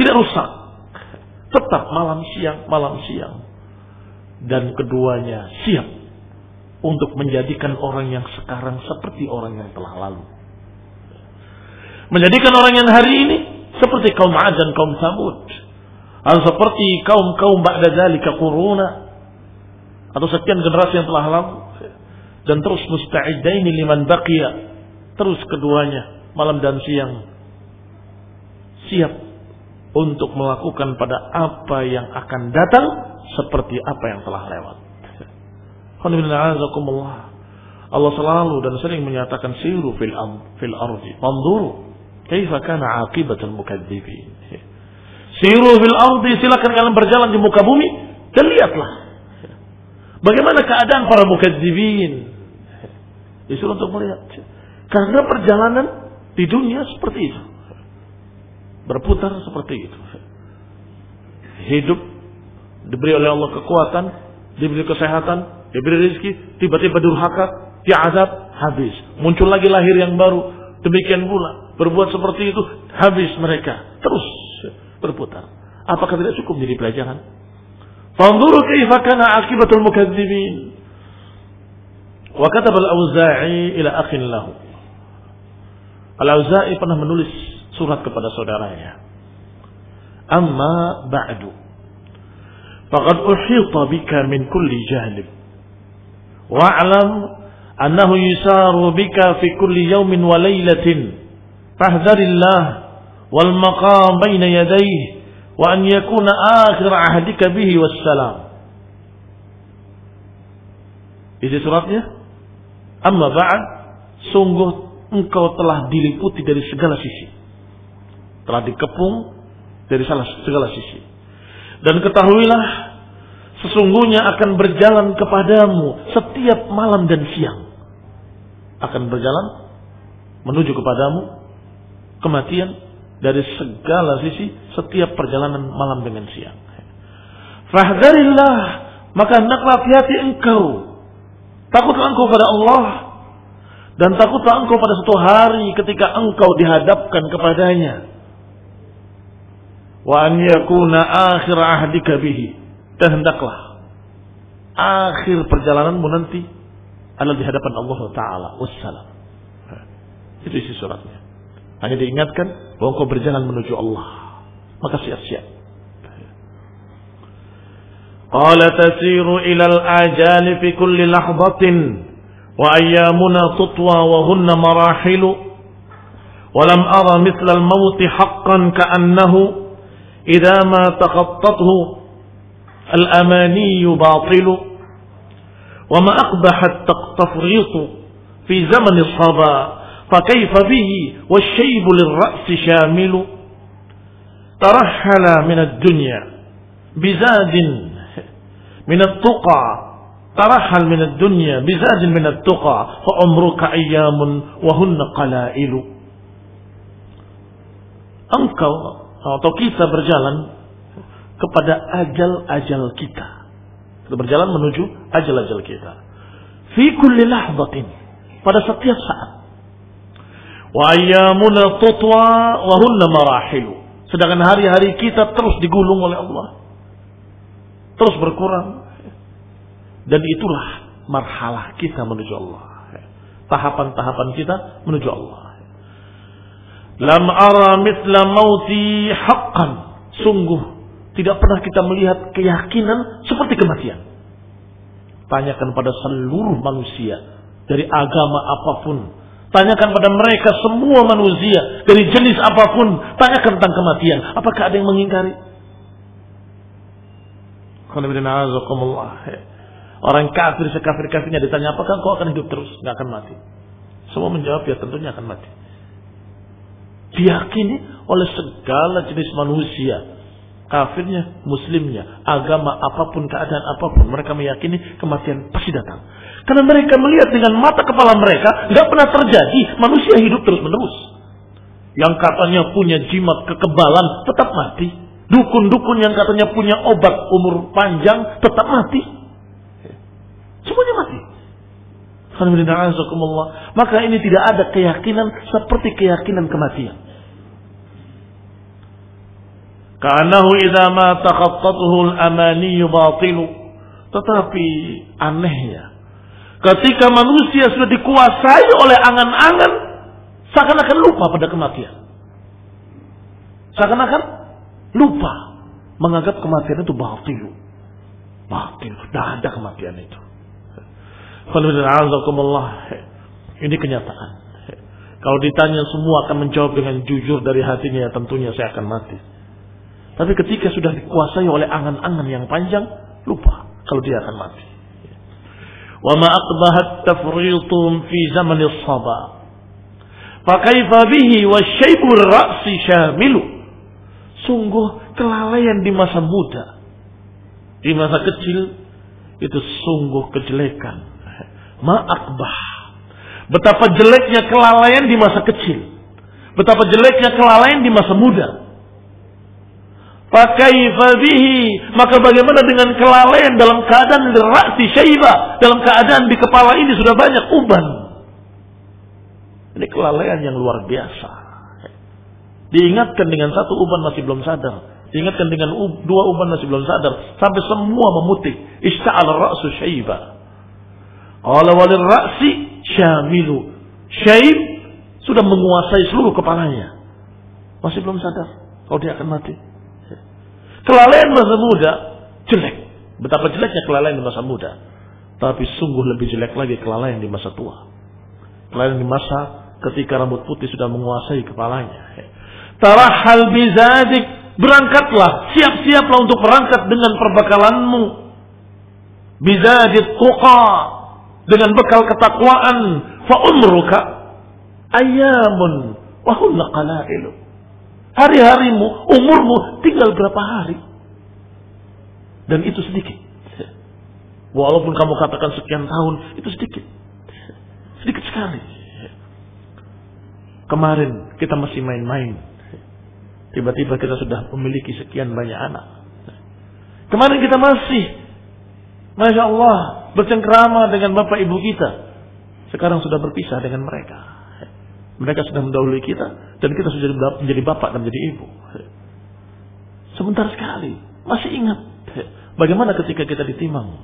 Speaker 1: Tidak rusak. Tetap malam siang malam siang. Dan keduanya siap untuk menjadikan orang yang sekarang seperti orang yang telah lalu. Menjadikan orang yang hari ini seperti kaum Ad dan kaum Samud. Atau seperti kaum-kaum ba'da dzalika quruna atau sekian generasi yang telah lalu dan terus musta'idaini liman baqiya terus keduanya malam dan siang siap untuk melakukan pada apa yang akan datang seperti apa yang telah lewat. Allah selalu dan sering menyatakan siru fil am, fil ardi. Manduru kaifa kana aqibatul mukadzibin. Siru fil ardi silakan kalian berjalan di muka bumi dan lihatlah bagaimana keadaan para mukadzibin. Disuruh untuk melihat. Karena perjalanan di dunia seperti itu. Berputar seperti itu. Hidup diberi oleh Allah kekuatan, diberi kesehatan, diberi rezeki, tiba-tiba durhaka, diazab, habis. Muncul lagi lahir yang baru, demikian pula berbuat seperti itu, habis mereka. Terus berputar. Apakah tidak cukup menjadi pelajaran? Fanzuru kaifa kana akibatul mukadzibin. Wa kataba al-Auza'i ila akhin lahu. Al-Auza'i pernah menulis surat kepada saudaranya. Amma ba'du. Faqad uhita bika min kulli janib. Wa'lam annahu yusaru bika fi kulli yawmin wa laylatin. Fahdarillah wal maqam baina yadayhi wa an yakuna akhir ahdika bihi wassalam. Isi suratnya. Amma ba'd, sungguh engkau telah diliputi dari segala sisi. Telah dikepung dari segala sisi. Dan ketahuilah, sesungguhnya akan berjalan kepadamu setiap malam dan siang. Akan berjalan menuju kepadamu kematian dari segala sisi setiap perjalanan malam dengan siang. Fahdarillah, maka hendaklah hati-hati engkau Takutlah engkau pada Allah dan takutlah engkau pada suatu hari ketika engkau dihadapkan kepadanya. Wa an yakuna akhir ahdika bihi. Dan hendaklah akhir perjalananmu nanti adalah di hadapan Allah Taala. Wassalam. Itu isi suratnya. Hanya diingatkan bahwa engkau berjalan menuju Allah. Maka siap-siap. قال تسير إلى الآجال في كل لحظة وأيامنا تطوى وهن مراحل ولم أرى مثل الموت حقا كأنه إذا ما تخطته الأماني باطل وما أقبح التفريط في زمن الصبا فكيف به والشيب للرأس شامل ترحل من الدنيا بزاد من التقى ترحل من الدنيا بزاد من التقى فعمرك أيام وهن قلائل engkau atau kita berjalan kepada ajal-ajal kita. Kita berjalan menuju ajal-ajal kita. Fi kulli lahdatin. Pada setiap saat. Wa ayyamuna tutwa wa hunna marahilu. Sedangkan hari-hari kita terus digulung oleh Allah terus berkurang. Dan itulah marhalah kita menuju Allah. Tahapan-tahapan kita menuju Allah. Lam ara mitla mauti haqqan. Sungguh tidak pernah kita melihat keyakinan seperti kematian. Tanyakan pada seluruh manusia dari agama apa pun. Tanyakan pada mereka semua manusia dari jenis apa pun. Tanyakan tentang kematian. Apakah ada yang mengingkari? Orang kafir sekafir-kafirnya ditanya apakah kau akan hidup terus? Nggak akan mati. Semua menjawab ya tentunya akan mati. Diyakini oleh segala jenis manusia. Kafirnya, muslimnya, agama apa pun, keadaan apa pun. Mereka meyakini kematian pasti datang. Karena mereka melihat dengan mata kepala mereka, nggak pernah terjadi manusia hidup terus menerus. Yang katanya punya jimat kekebalan tetap mati. Dukun-dukun yang katanya punya obat umur panjang tetap mati. Semuanya mati. Maka ini tidak ada keyakinan seperti keyakinan kematian. Ka'annahu idza ma al-amani batilu. Tetapi anehnya ketika manusia sudah dikuasai oleh angan-angan seakan-akan lupa pada kematian. Seakan-akan Lupa menganggap kematian itu batil. Batil. Tidak ada kematian itu. Ini kenyataan. Kalau ditanya semua akan menjawab dengan jujur dari hatinya, ya tentunya saya akan mati. Tapi ketika sudah dikuasai oleh angan-angan yang panjang, lupa kalau dia akan mati. Wa ma aqbahat tafritum fi zaman as-saba. Fa kaifa bihi wa syaibur ra'si syamilu. Sungguh kelalaian di masa muda. Di masa kecil itu sungguh kejelekan. Ma'akbah. Betapa jeleknya kelalaian di masa kecil. Betapa jeleknya kelalaian di masa muda. Pakai bihi. Maka bagaimana dengan kelalaian dalam keadaan raksi syaiba. Dalam keadaan di kepala ini sudah banyak uban. Ini kelalaian yang luar biasa. Diingatkan dengan satu uban masih belum sadar. Diingatkan dengan dua uban masih belum sadar. Sampai semua memutih. Ishta'al ra'su syaiba. Qala walil ra'si syamilu. Syaib sudah menguasai seluruh kepalanya. Masih belum sadar. Kalau dia akan mati. Kelalaian masa muda jelek. Betapa jeleknya kelalaian di masa muda. Tapi sungguh lebih jelek lagi kelalaian di masa tua. Kelalaian di masa ketika rambut putih sudah menguasai kepalanya. Tarahal bizadik, berangkatlah, siap-siaplah untuk berangkat dengan perbekalanmu. Bizadik tuqa, dengan bekal ketakwaan, fa umruka ayamun wa hunna qalailu. Hari-harimu, umurmu tinggal berapa hari? Dan itu sedikit. Walaupun kamu katakan sekian tahun, itu sedikit. Sedikit sekali. Kemarin kita masih main-main. Tiba-tiba kita sudah memiliki sekian banyak anak. Kemarin kita masih, Masya Allah, bercengkrama dengan bapak ibu kita. Sekarang sudah berpisah dengan mereka. Mereka sudah mendahului kita dan kita sudah menjadi bapak dan menjadi ibu. Sebentar sekali, masih ingat bagaimana ketika kita ditimang,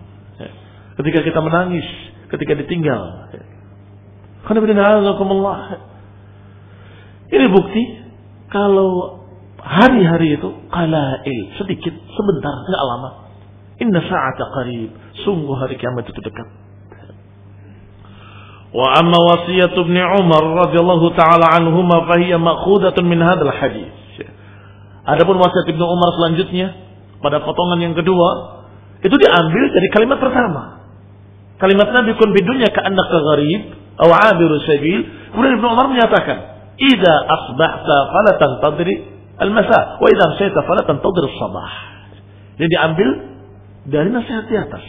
Speaker 1: ketika kita menangis, ketika ditinggal. Ini bukti kalau hari-hari itu kalail sedikit sebentar nggak lama. Inna sa'ata qarib. Sungguh hari kiamat itu dekat. Wa amma wasiyat ibn Umar radhiyallahu taala anhuma fahiya ma'khudatun min hadzal hadis. Adapun wasiat Ibnu Umar selanjutnya pada potongan yang kedua itu diambil dari kalimat pertama. Kalimat Nabi kun bidunya ka'annaka gharib aw 'abiru sabil. Kemudian Ibnu Umar menyatakan, Ida asbahta fala tantadri al-masa wa idza amsayta fala tantadri as-sabah. Jadi diambil dari nasihat di atas.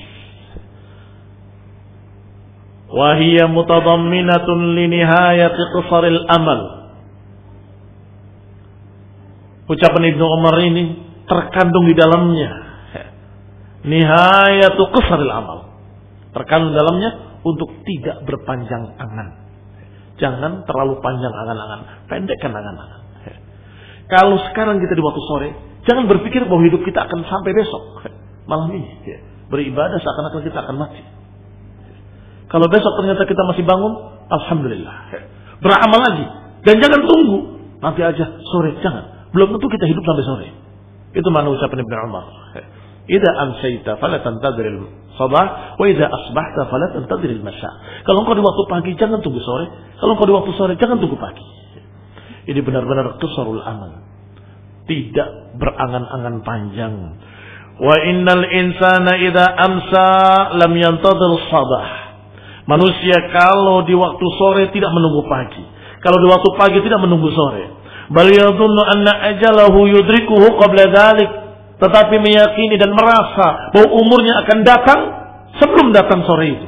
Speaker 1: Mutadamminatun li nihayati qisaril amal. Ucapan Ibnu Umar ini terkandung di dalamnya nihayatu qisaril amal. Terkandung dalamnya untuk tidak berpanjang angan. Jangan terlalu panjang angan-angan, pendekkan angan-angan. Kalau sekarang kita di waktu sore, jangan berpikir bahwa hidup kita akan sampai besok. Malam ini, beribadah seakan-akan kita akan mati. Kalau besok ternyata kita masih bangun, Alhamdulillah. Beramal lagi. Dan jangan tunggu. Nanti aja sore, jangan. Belum tentu kita hidup sampai sore. Itu mana ucapan Ibn Umar. Ida amsayta fala tantadril sabah wa ida asbahta fala tantadril masa. Kalau engkau di waktu pagi jangan tunggu sore, kalau engkau di waktu sore jangan tunggu pagi. Ini benar-benar kesarul amal. Tidak berangan-angan panjang. Wa innal insana ida amsa lam yantadir sabah. Manusia kalau di waktu sore tidak menunggu pagi. Kalau di waktu pagi tidak menunggu sore. Bal yadhunnu anna ajalahu yudrikuhu qabla dhalik tetapi meyakini dan merasa bahwa umurnya akan datang sebelum datang sore itu.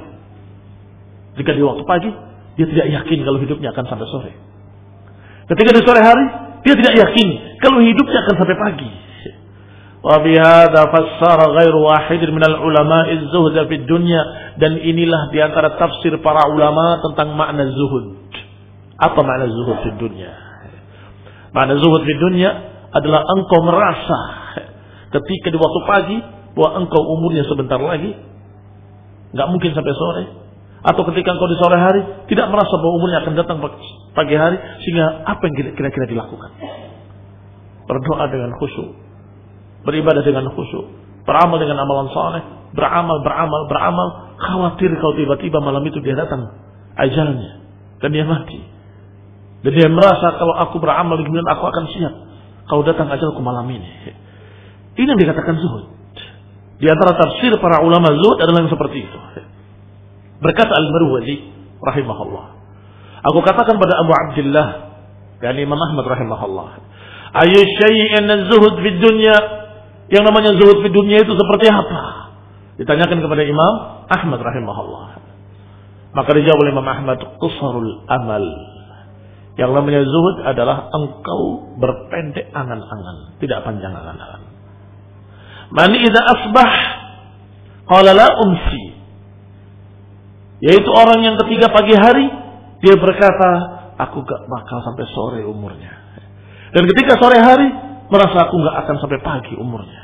Speaker 1: Jika di waktu pagi, dia tidak yakin kalau hidupnya akan sampai sore. Ketika di sore hari, dia tidak yakin kalau hidupnya akan sampai pagi. وبهذا فسر غير واحد من العلماء الزهد في الدنيا dan inilah di antara tafsir para ulama tentang makna zuhud. Apa makna zuhud di dunia? Makna zuhud di dunia adalah engkau merasa ketika di waktu pagi bahwa engkau umurnya sebentar lagi nggak mungkin sampai sore. Atau ketika engkau di sore hari tidak merasa bahwa umurnya akan datang pagi hari sehingga apa yang kira-kira dilakukan? Berdoa dengan khusyuk. Beribadah dengan khusyuk. Beramal dengan amalan saleh. Beramal beramal beramal khawatir kalau tiba-tiba malam itu dia datang ajalnya dan dia mati dan dia merasa kalau aku beramal kemudian aku akan siap kalau datang ajalku malam ini ini yang dikatakan zuhud. Di antara tafsir para ulama zuhud adalah yang seperti itu. Berkata Al-Marwazi rahimahullah. Aku katakan pada Abu Abdullah dan Imam Ahmad rahimahullah. Ayu syai'in zuhud di dunia yang namanya zuhud di dunia itu seperti apa? Ditanyakan kepada Imam Ahmad rahimahullah. Maka dijawab oleh Imam Ahmad qusarul amal. Yang namanya zuhud adalah engkau berpendek angan-angan, tidak panjang angan-angan. Man idza asbah qala la umsi. Yaitu orang yang ketiga pagi hari dia berkata, aku gak bakal sampai sore umurnya. Dan ketika sore hari merasa aku gak akan sampai pagi umurnya.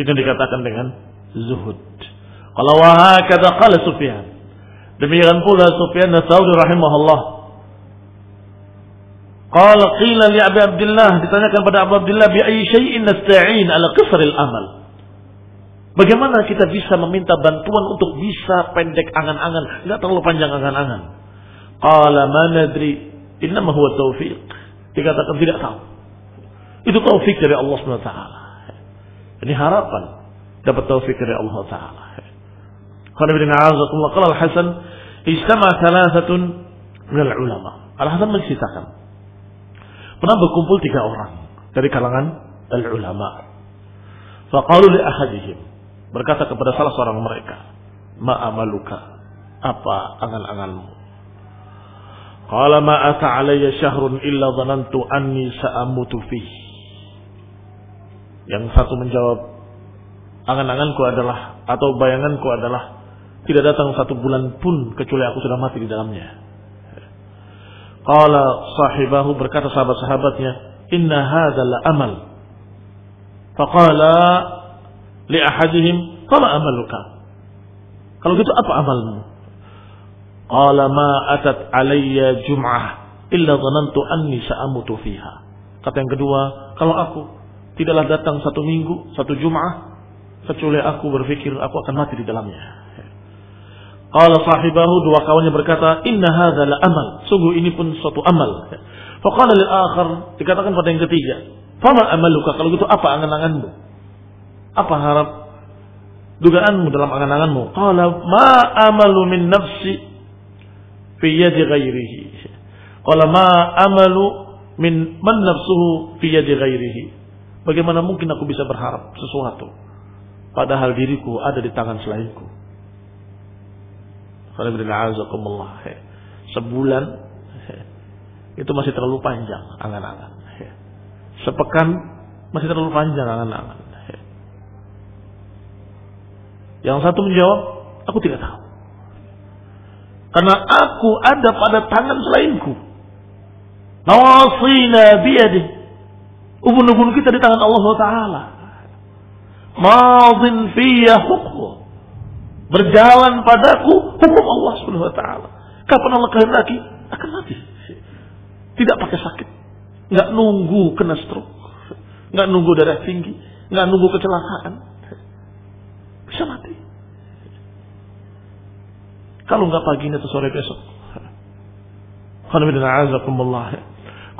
Speaker 1: Itu dikatakan dengan zuhud. Kalau wahakata qala Sufyan. Demikian pula Sufyan Tsauri rahimahullah Qala qila li Abi Abdullah ditanyakan pada Abu Abdullah bi ayyi syai'in nasta'in ala qisril amal. Bagaimana kita bisa meminta bantuan untuk bisa pendek angan-angan, enggak terlalu panjang angan-angan. Qala ma nadri innama huwa taufiq. Dikatakan tidak tahu. Itu taufik dari Allah Subhanahu wa taala. Ini harapan dapat taufik dari Allah taala. Qala bin Azakullah qala Al-Hasan istama thalathatun min al-ulama. Al-Hasan menceritakan pernah berkumpul tiga orang dari kalangan al-ulama. Faqalu li ahadihim berkata kepada salah seorang mereka, "Ma amaluka?" Apa angan-anganmu? Qala ma ata syahrun illa dhanantu anni sa'amutu fih. Yang satu menjawab, angan-anganku adalah atau bayanganku adalah tidak datang satu bulan pun kecuali aku sudah mati di dalamnya. Qala sahibahu berkata sahabat-sahabatnya, "Inna hadzal amal." Faqala li ahadihim, "Fama amaluka?" Kalau gitu apa amalmu? Qala ma atat alayya jum'ah illa dhanantu anni sa'amutu fiha. Kata yang kedua, kalau aku tidaklah datang satu minggu, satu Jum'ah, kecuali aku berpikir aku akan mati di dalamnya. Qala sahibahu dua kawannya berkata, "Inna hadza la amal." Sungguh ini pun suatu amal. Faqala lil akhar, dikatakan pada yang ketiga, "Fama amaluka?" Kalau gitu apa angan-anganmu? Apa harap dugaanmu dalam angan-anganmu? Qala ma amalu min nafsi fi yadi ghairihi. Qala ma amalu min man nafsuhu fi yadi ghairihi. Bagaimana mungkin aku bisa berharap sesuatu padahal diriku ada di tangan selainku? Sebulan itu masih terlalu panjang angan-angan. Sepekan masih terlalu panjang angan-angan. Yang satu menjawab, aku tidak tahu. Karena aku ada pada tangan selainku. Nawasina biyadih. Ubun-ubun kita di tangan Allah Ta'ala. Madin fiyah hukum. Berjalan padaku hukum Allah Subhanahu wa taala. Kapan Allah kehendaki akan mati. Tidak pakai sakit. Nggak nunggu kena stroke. Nggak nunggu darah tinggi. Nggak nunggu kecelakaan. Bisa mati. Kalau nggak pagi ini atau sore besok.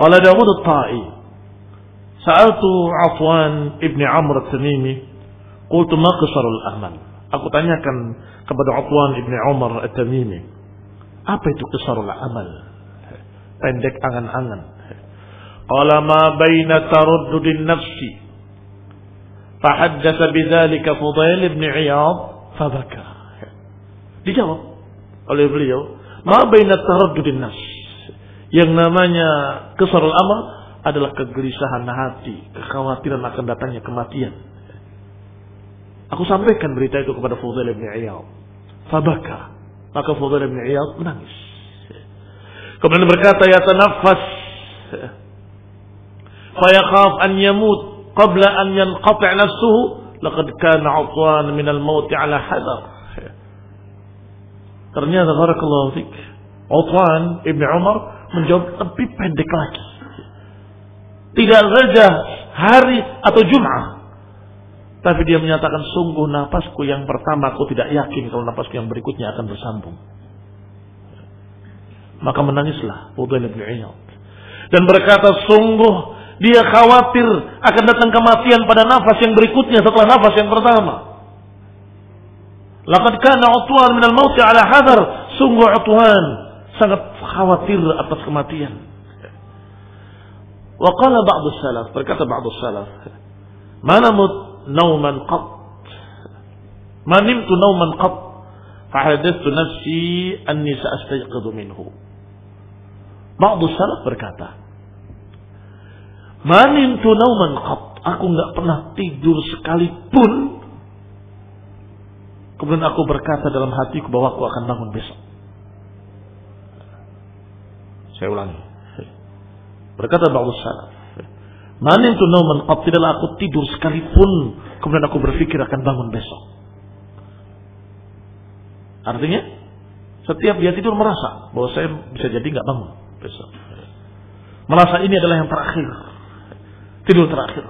Speaker 1: Qala Dawud At-Ta'i Sa'altu Afwan ibni Amr At-Tamimi Qultu ma qisarul amal? Aku tanyakan kepada Afwan ibni Umar At-Tamimi Apa itu qisarul amal? Pendek angan-angan. Qala ma baina taruddudin nafsi? Fahaddatha bidhalika Fudail ibn Iyad Fabaka Dijawab oleh beliau, ma baina taraddudin nas. Yang namanya kesarul amal adalah kegelisahan hati, kekhawatiran akan datangnya kematian. Aku sampaikan berita itu kepada Fudail bin Iyad. Fabaka. Maka Fudail bin Iyad menangis. Kemudian berkata, ya tanafas. Fayakhaf an yamut qabla an yanqati' nafsuhu. Laqad kana 'utwan min al-maut 'ala hadar. Ternyata barakallahu fik. Uthman Ibn Umar menjawab lebih pendek lagi. Tidak saja hari atau Jum'ah. Tapi dia menyatakan sungguh napasku yang pertama aku tidak yakin kalau napasku yang berikutnya akan bersambung. Maka menangislah Fudail bin Iyad. Dan berkata sungguh dia khawatir akan datang kematian pada nafas yang berikutnya setelah nafas yang pertama. Laqad kana Utwan minal maut ala hadar. Sungguh Utwan sangat khawatir atas kematian. Wa qala ba'd salaf, berkata ba'd salaf, "Ma namut nauman qat." Ma nimtu nauman qat. Fahadattu nafsi anni sa'astayqidu minhu. Ba'd salaf berkata, "Ma nimtu nauman qat." Aku enggak pernah tidur sekalipun Kemudian aku berkata dalam hatiku bahwa aku akan bangun besok. Saya ulangi. Berkata Bagus Salaf. Manim tu nauman qat oh, tidaklah aku tidur sekalipun kemudian aku berpikir akan bangun besok. Artinya setiap dia tidur merasa bahwa saya bisa jadi nggak bangun besok. Merasa ini adalah yang terakhir. Tidur terakhir.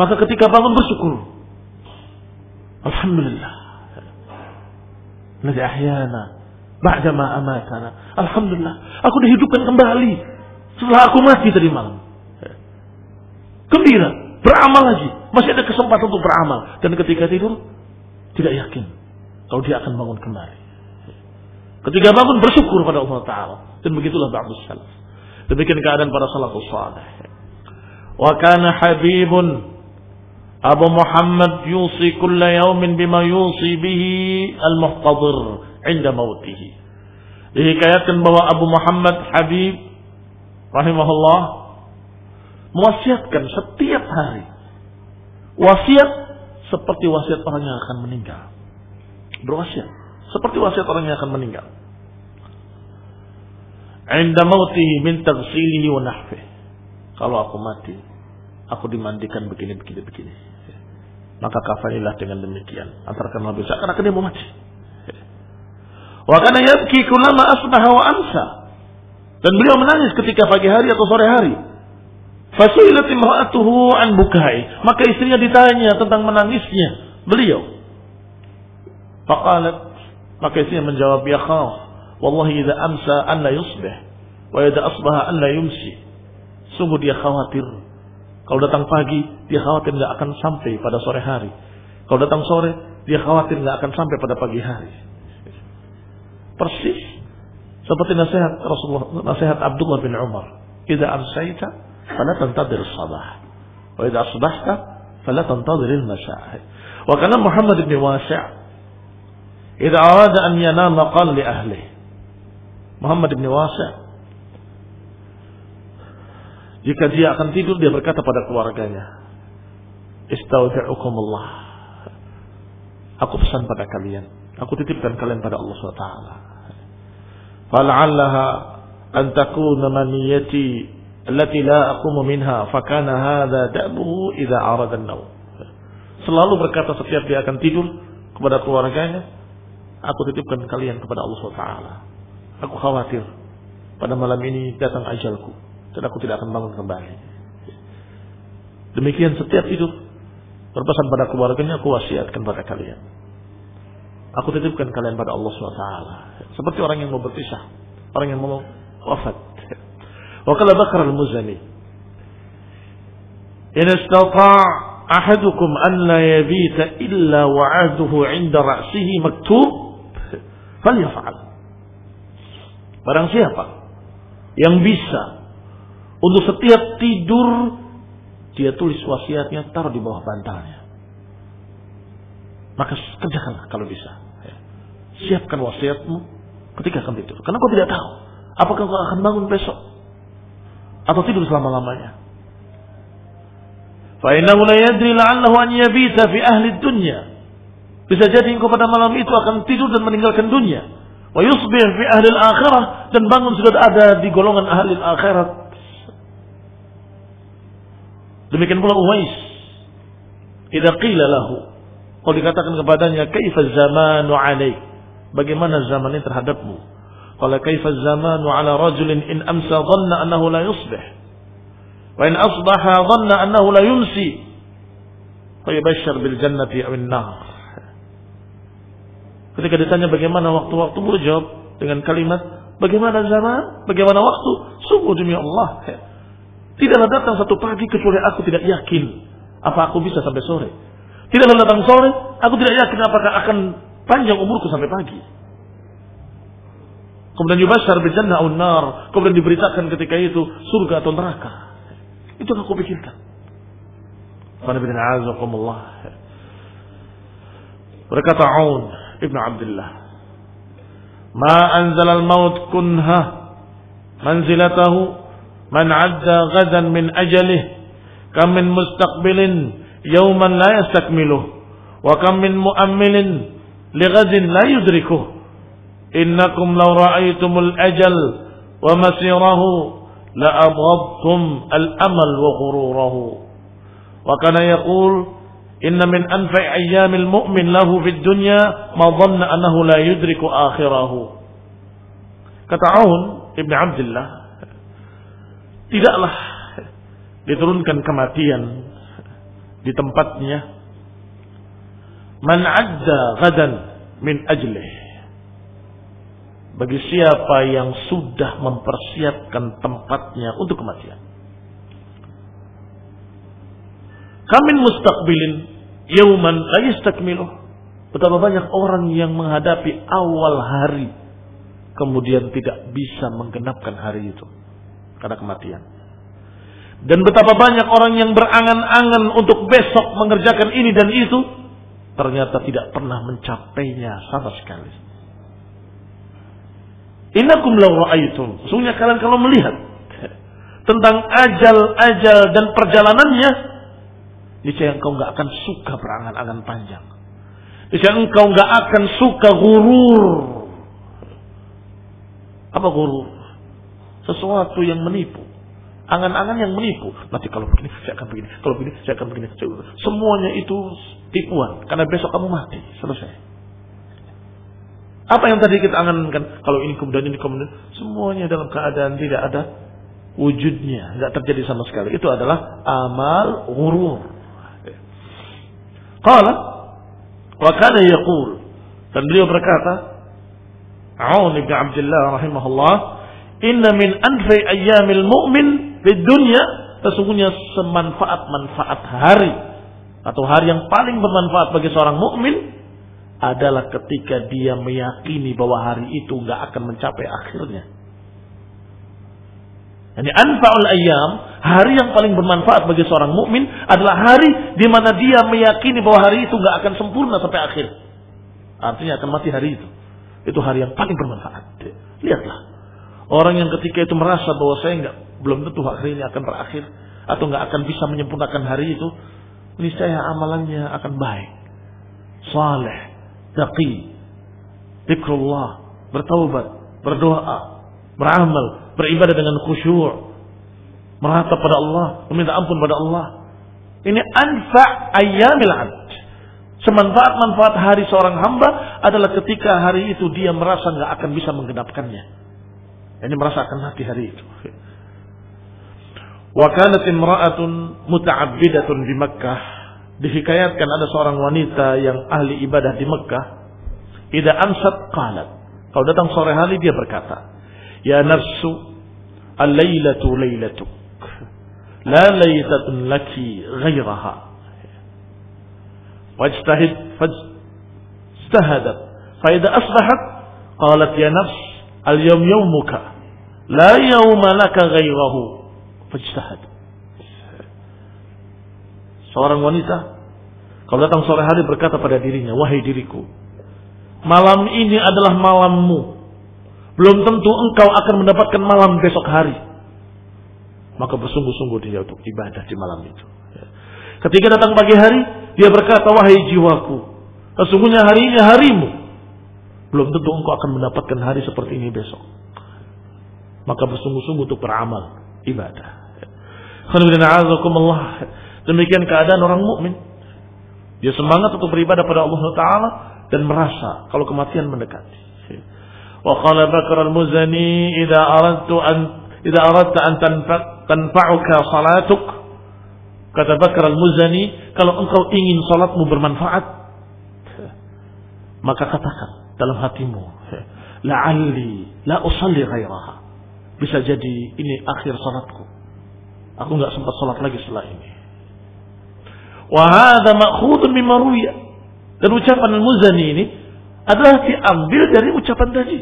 Speaker 1: Maka ketika bangun bersyukur. Alhamdulillah. Lagi ahyana. Ba'dama amatana. Alhamdulillah. Aku dihidupkan kembali. Setelah aku mati tadi malam. Gembira, beramal lagi. Masih ada kesempatan untuk beramal. Dan ketika tidur, tidak yakin kalau dia akan bangun kembali. Ketika bangun bersyukur pada Allah Ta'ala. Dan begitulah ba'dus salaf. Demikian keadaan para salafus salih. Wa kana habibun Abu Muhammad yusi kulla yaumin bima yusi bihi al-muhtadir inda mautihi. Dihikayatkan bahwa Abu Muhammad Habib rahimahullah mewasiatkan setiap hari wasiat seperti wasiat orang yang akan meninggal. Berwasiat seperti wasiat orang yang akan meninggal. Inda mautihi min taghsilihi wa nahfih. Kalau aku mati, aku dimandikan begini begini begini. Maka kafanilah dengan demikian. Antarkan bisa karena dia mau mati. Wa kana yabki kullama asbaha wa amsa. Dan beliau menangis ketika pagi hari atau sore hari. Fasuilat imra'atuhu an bukai. Maka istrinya ditanya tentang menangisnya beliau. Faqalat maka istrinya menjawab ya khaf. Wallahi idza amsa an la yusbih wa idza asbaha an la yumsi. Sungguh dia khawatir. Kalau datang pagi, dia khawatir nggak akan sampai pada sore hari. Kalau datang sore, dia khawatir nggak akan sampai pada pagi hari. Persis seperti nasihat Rasulullah, nasihat Abdullah bin Umar. Idza amsayta fala tantadir sabah. Wa idza asbahta fala tantadir al-masa'. Wa kana Muhammad bin Wasi' idza arada an yanama qala li ahli. Muhammad bin Wasi' jika dia akan tidur dia berkata pada keluarganya, "Istaudi'ukumullah." Aku pesan pada kalian, aku titipkan kalian pada Allah SWT. فلعلها أن تكون allati la aqumu minha fakana hadza da'buhu idza arada an Selalu berkata setiap dia akan tidur kepada keluarganya, aku titipkan kalian kepada Allah SWT. Aku khawatir pada malam ini datang ajalku dan aku tidak akan bangun kembali. Demikian setiap tidur berpesan pada keluarganya aku wasiatkan pada kalian. Aku titipkan kalian pada Allah SWT. Seperti orang yang mau berpisah, orang yang mau wafat. Wakala Bakar al-Muzani. In istata' ahadukum an la yabita illa wa'aduhu inda ra'sihi maktub. Falyafa'al. Barang siapa yang bisa untuk setiap tidur dia tulis wasiatnya taruh di bawah bantalnya. Maka kerjakanlah kalau bisa. Siapkan wasiatmu ketika akan tidur. Karena kau tidak tahu apakah kau akan bangun besok atau tidur selama-lamanya. Fa'innahu la yadri la'allahu an yabita fi ahli dunya. Bisa jadi engkau pada malam itu akan tidur dan meninggalkan dunia. Wa yusbih fi ahli akhirah dan bangun sudah ada di golongan ahli akhirat. Demikian pula Uwais. Idza qila lahu. Kalau dikatakan kepadanya, "Kaifa zamanu 'alaik?" Bagaimana zaman ini terhadapmu? Qala kaifa zamanu ala rajulin in amsa dhanna annahu la yusbih. Wa in asbaha dhanna annahu la yumsi. Fayabashshar bil jannati aw nar. Ketika ditanya bagaimana waktu-waktu berjawab dengan kalimat bagaimana zaman, bagaimana waktu, sungguh demi Allah. Tidaklah datang satu pagi kecuali aku tidak yakin apa aku bisa sampai sore. Tidaklah datang sore, aku tidak yakin apakah akan Panjang umurku sampai pagi. Kemudian yubashar bil jannah. Kemudian diberitakan ketika itu surga atau neraka. Itu yang aku pikirkan. Berkata Aun Ibn Abdullah. Ma anzal al-maut kunha manzilatahu man adda gadan min ajalih kam min mustaqbilin yawman la yastakmiluh wa kam min mu'ammilin li gadin la إنكم لو رأيتم الأجل ومسيره لأبغضتم الأمل وغروره. وكان يقول إن من أنفع أيام المؤمن له في الدنيا ما ظن أنه لا يدرك آخره. kata Aun Ibn Abdullah tidaklah diturunkan kematian di tempatnya. man adda gadan min ajlih bagi siapa yang sudah mempersiapkan tempatnya untuk kematian. Kamin mustaqbilin yauman la. Betapa banyak orang yang menghadapi awal hari kemudian tidak bisa menggenapkan hari itu karena kematian. Dan betapa banyak orang yang berangan-angan untuk besok mengerjakan ini dan itu ternyata tidak pernah mencapainya sama sekali. Innakum law ra'aitum. Sesungguhnya kalian kalau melihat tentang ajal-ajal dan perjalanannya, niscaya engkau nggak akan suka berangan-angan panjang. Niscaya engkau nggak akan suka gurur. Apa gurur? Sesuatu yang menipu. Angan-angan yang menipu. Nanti kalau begini, saya akan begini. Kalau begini, saya akan begini. Semuanya itu tipuan. Karena besok kamu mati. Selesai. Apa yang tadi kita angankan? Kalau ini kemudian ini kemudian. Semuanya dalam keadaan tidak ada wujudnya. Tidak terjadi sama sekali. Itu adalah amal ghurur. Qala. Wa kana yaqul. Dan beliau berkata. Aun ibn Abdullah rahimahullah. Inna min anfi ayyamil mu'min di dunia sesungguhnya semanfaat-manfaat hari atau hari yang paling bermanfaat bagi seorang mukmin adalah ketika dia meyakini bahwa hari itu nggak akan mencapai akhirnya. Ini anfa'ul ayyam, hari yang paling bermanfaat bagi seorang mukmin adalah hari di mana dia meyakini bahwa hari itu nggak akan sempurna sampai akhir. Artinya akan mati hari itu. Itu hari yang paling bermanfaat. Lihatlah. Orang yang ketika itu merasa bahwa saya nggak belum tentu hari ini akan berakhir atau nggak akan bisa menyempurnakan hari itu, niscaya amalannya akan baik, saleh, taqi, zikrullah, bertaubat, berdoa, beramal, beribadah dengan khusyuk, meratap pada Allah, meminta ampun pada Allah. Ini anfa ayyamil abd. Semanfaat-manfaat hari seorang hamba adalah ketika hari itu dia merasa nggak akan bisa menggenapkannya. Ini merasa akan mati hari itu. Wa kanat imra'atun muta'abbidatun di Mekkah. Dihikayatkan ada seorang wanita yang ahli ibadah di Mekkah. Ida amsat qalat. Kalau datang sore hari dia berkata, Ya nafsu, al-laylatu laylatuk. La laytatun laki ghairaha. Wajtahid fajtahadat. Faida asbahat, qalat ya nafs, al-yawm yawmuka. La yawma laka ghairahu Fajtahad. Seorang wanita kalau datang sore hari berkata pada dirinya, "Wahai diriku, malam ini adalah malammu. Belum tentu engkau akan mendapatkan malam besok hari." Maka bersungguh-sungguh dia untuk ibadah di malam itu. Ketika datang pagi hari, dia berkata, "Wahai jiwaku, sesungguhnya hari ini harimu. Belum tentu engkau akan mendapatkan hari seperti ini besok." Maka bersungguh-sungguh untuk beramal ibadah. Demikian keadaan orang mukmin. Dia semangat untuk beribadah pada Allah Taala dan merasa kalau kematian mendekati. Wa qala Bakar al-Muzani idza aradtu an idza aradta an tanfa'uka salatuk kata Bakar al-Muzani kalau engkau ingin salatmu bermanfaat maka katakan dalam hatimu la'alli la usalli ghairaha bisa jadi ini akhir salatku. Aku nggak sempat salat lagi setelah ini. Wahada makhudun mimma Dan ucapan al-Muzani ini adalah diambil dari ucapan tadi.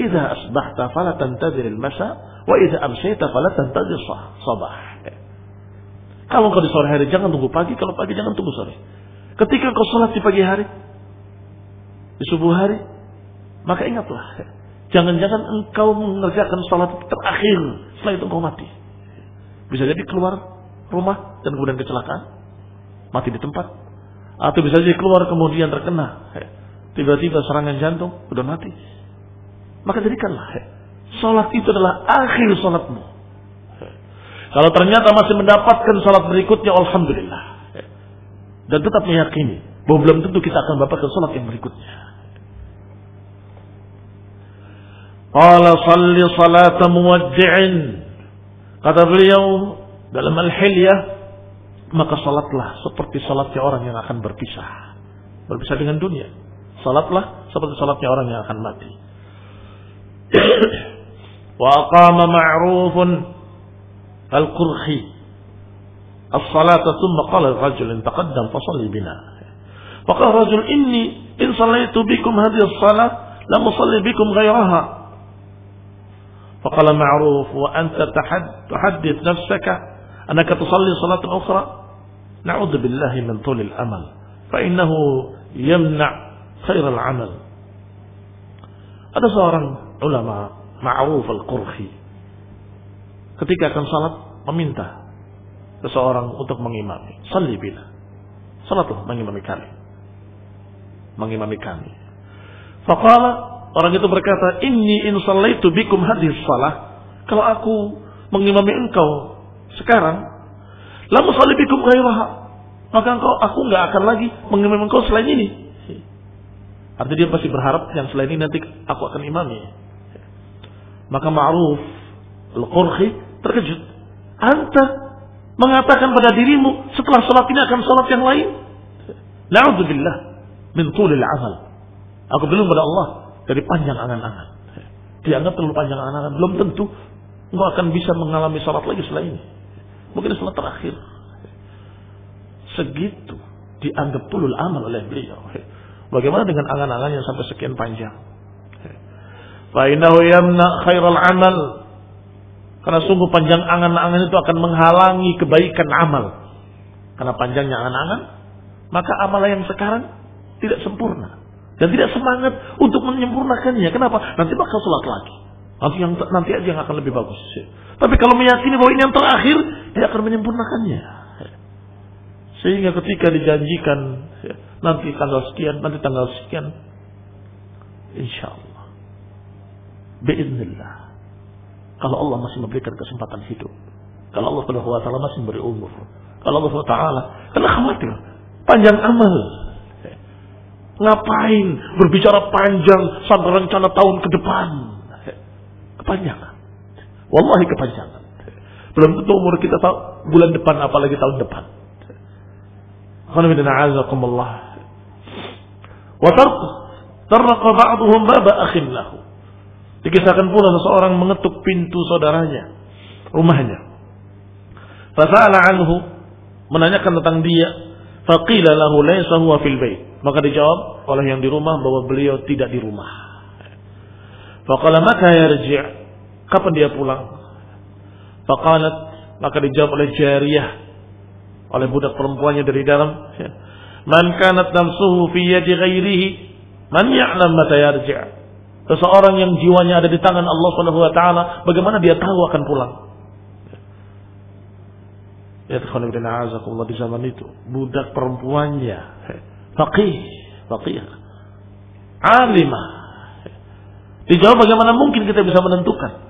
Speaker 1: Idza asbahta fala al-masa wa idza amsayta fala sabah. Kalau kau di sore hari jangan tunggu pagi, kalau pagi jangan tunggu sore. Ketika kau sholat di pagi hari, di subuh hari, maka ingatlah Jangan-jangan engkau mengerjakan sholat terakhir setelah itu engkau mati. Bisa jadi keluar rumah dan kemudian kecelakaan. Mati di tempat. Atau bisa jadi keluar kemudian terkena. Tiba-tiba serangan jantung, sudah mati. Maka jadikanlah. Sholat itu adalah akhir sholatmu. Kalau ternyata masih mendapatkan sholat berikutnya, Alhamdulillah. Dan tetap meyakini bahwa belum tentu kita akan mendapatkan sholat yang berikutnya. Qala salli salata muwaddi'in. Kata beliau dalam Al-Hilyah, maka salatlah seperti salatnya orang yang akan berpisah. Berpisah dengan dunia. Salatlah seperti salatnya orang yang akan mati. وأقام معروف القرخي الصلاة ثم قال الرجل تقدم فصلي بنا فقال الرجل إني إن صليت بكم هذه الصلاة لم أصلي بكم غيرها فقال معروف وأنت تحدث نفسك أنك تصلي صلاة أخرى نعوذ بالله من طول الأمل فإنه يمنع خير العمل Ada seorang ulama Ma'ruf al-Qurhi ketika akan salat meminta seseorang untuk mengimami. Salli bila. Salatlah mengimami kami. Mengimami kami. Faqala orang itu berkata, "Inni in sallaitu bikum hadis salah." Kalau aku mengimami engkau sekarang, la musalli bikum ghairaha. Maka engkau aku enggak akan lagi mengimami engkau selain ini. Artinya dia pasti berharap yang selain ini nanti aku akan imami. Maka Ma'ruf Al-Qurhi terkejut. Anta mengatakan pada dirimu setelah sholat ini akan sholat yang lain. Na'udzubillah min tulil amal. Aku bilang pada Allah dari panjang angan-angan. Dianggap terlalu panjang angan-angan. Belum tentu engkau akan bisa mengalami sholat lagi selain ini. Mungkin sholat terakhir. Segitu dianggap tulul amal oleh beliau. Bagaimana dengan angan-angan yang sampai sekian panjang? Fa'inahu yamna khairal amal. Karena sungguh panjang angan-angan itu akan menghalangi kebaikan amal. Karena panjangnya angan-angan, maka amal yang sekarang tidak sempurna. Dan tidak semangat untuk menyempurnakannya. Kenapa? Nanti bakal sholat lagi. Nanti yang nanti aja yang akan lebih bagus. Tapi kalau meyakini bahwa ini yang terakhir, dia akan menyempurnakannya. Sehingga ketika dijanjikan nanti tanggal sekian, nanti tanggal sekian. Insya Allah. Biiznillah. Kalau Allah masih memberikan kesempatan hidup. Kalau Allah Subhanahu wa taala masih memberi umur. Kalau Allah Subhanahu taala karena khawatir panjang amal. Ngapain berbicara panjang sampai rencana tahun ke depan? Kepanjangan. Wallahi kepanjangan. Belum tentu umur kita tahu bulan depan apalagi tahun depan. Alhamdulillah. Wa tarqa ba'duhum baba akhin lahu. Dikisahkan pula seseorang mengetuk pintu saudaranya, rumahnya. Fasa'ala anhu, menanyakan tentang dia. Faqila lahu laysa huwa fil bait. Maka dijawab oleh yang di rumah bahwa beliau tidak di rumah. Faqala maka yarji' Kapan dia pulang? Faqalat maka dijawab oleh jariyah oleh budak perempuannya dari dalam Man kanat nafsuhu fi yadi ghairihi, man ya'lam mata. Seseorang yang jiwanya ada di tangan Allah Subhanahu wa taala, bagaimana dia tahu akan pulang? Ya di zaman itu, budak perempuannya, faqih, faqih, alimah. Dijawab bagaimana mungkin kita bisa menentukan?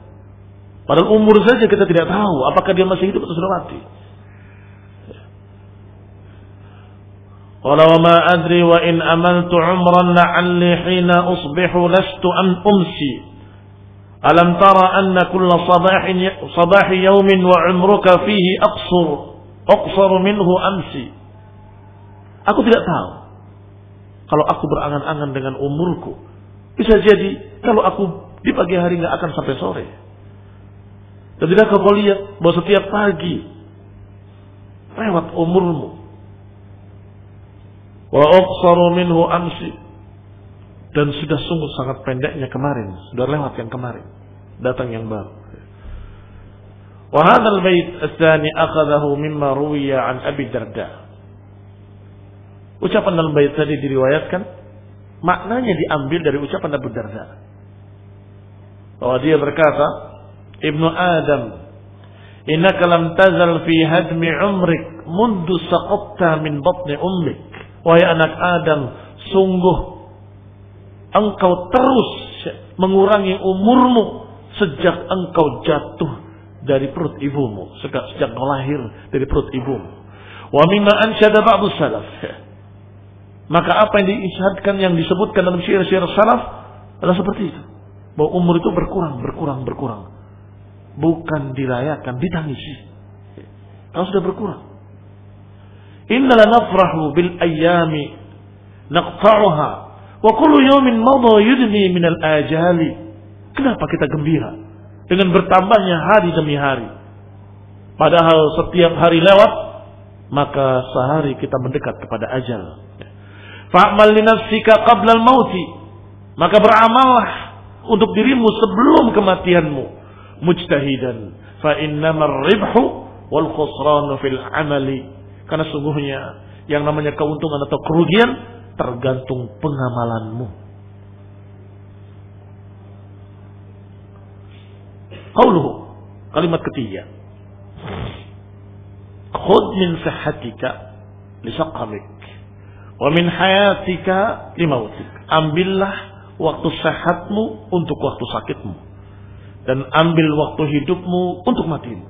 Speaker 1: Padahal umur saja kita tidak tahu apakah dia masih hidup atau sudah mati. Qala ma adri wa in amaltu umran la'alli hina usbihu lastu am umsi. Alam tara anna kulla sabahin ya-, sabahi yawmin wa umruka fihi aqsur aqsar minhu amsi. Aku tidak tahu. Kalau aku berangan-angan dengan umurku, bisa jadi kalau aku di pagi hari nggak akan sampai sore. Dan tidak kau lihat bahwa setiap pagi lewat umurmu Wa aqsaru minhu amsi. Dan sudah sungguh sangat pendeknya kemarin. Sudah lewat yang kemarin. Datang yang baru. Wa hadzal bait tsani akhadahu mimma ruwiya an Abi Darda. Ucapan dalam bait tadi diriwayatkan maknanya diambil dari ucapan Abu Darda. Bahwa dia berkata, Ibnu Adam, innaka lam tazal fi hadmi umrik mundu saqatta min batni ummik. Wahai anak Adam, sungguh engkau terus mengurangi umurmu sejak engkau jatuh dari perut ibumu, sejak, sejak lahir dari perut ibumu. Wa mimma ansyada ba'du salaf. Maka apa yang diisyadkan yang disebutkan dalam syair-syair salaf adalah seperti itu. Bahwa umur itu berkurang, berkurang, berkurang. Bukan dirayakan, ditangisi. Kalau sudah berkurang. Inna la nafrahu bil ayyami naqta'uha wa kullu yawmin madha yudni min al ajali Kenapa kita gembira? Dengan bertambahnya hari demi hari. Padahal setiap hari lewat, maka sehari kita mendekat kepada ajal. Fa'mal li nafsika qabla al-mauti. Maka beramallah untuk dirimu sebelum kematianmu. Mujtahidan. Fa innamar ribhu wal khusranu fil amali. Karena sungguhnya yang namanya keuntungan atau kerugian tergantung pengamalanmu. Qauluhu kalimat ketiga. Khud min sihhatika li saqamik wa min hayatika li mautik. Ambillah waktu sehatmu untuk waktu sakitmu dan ambil waktu hidupmu untuk matimu.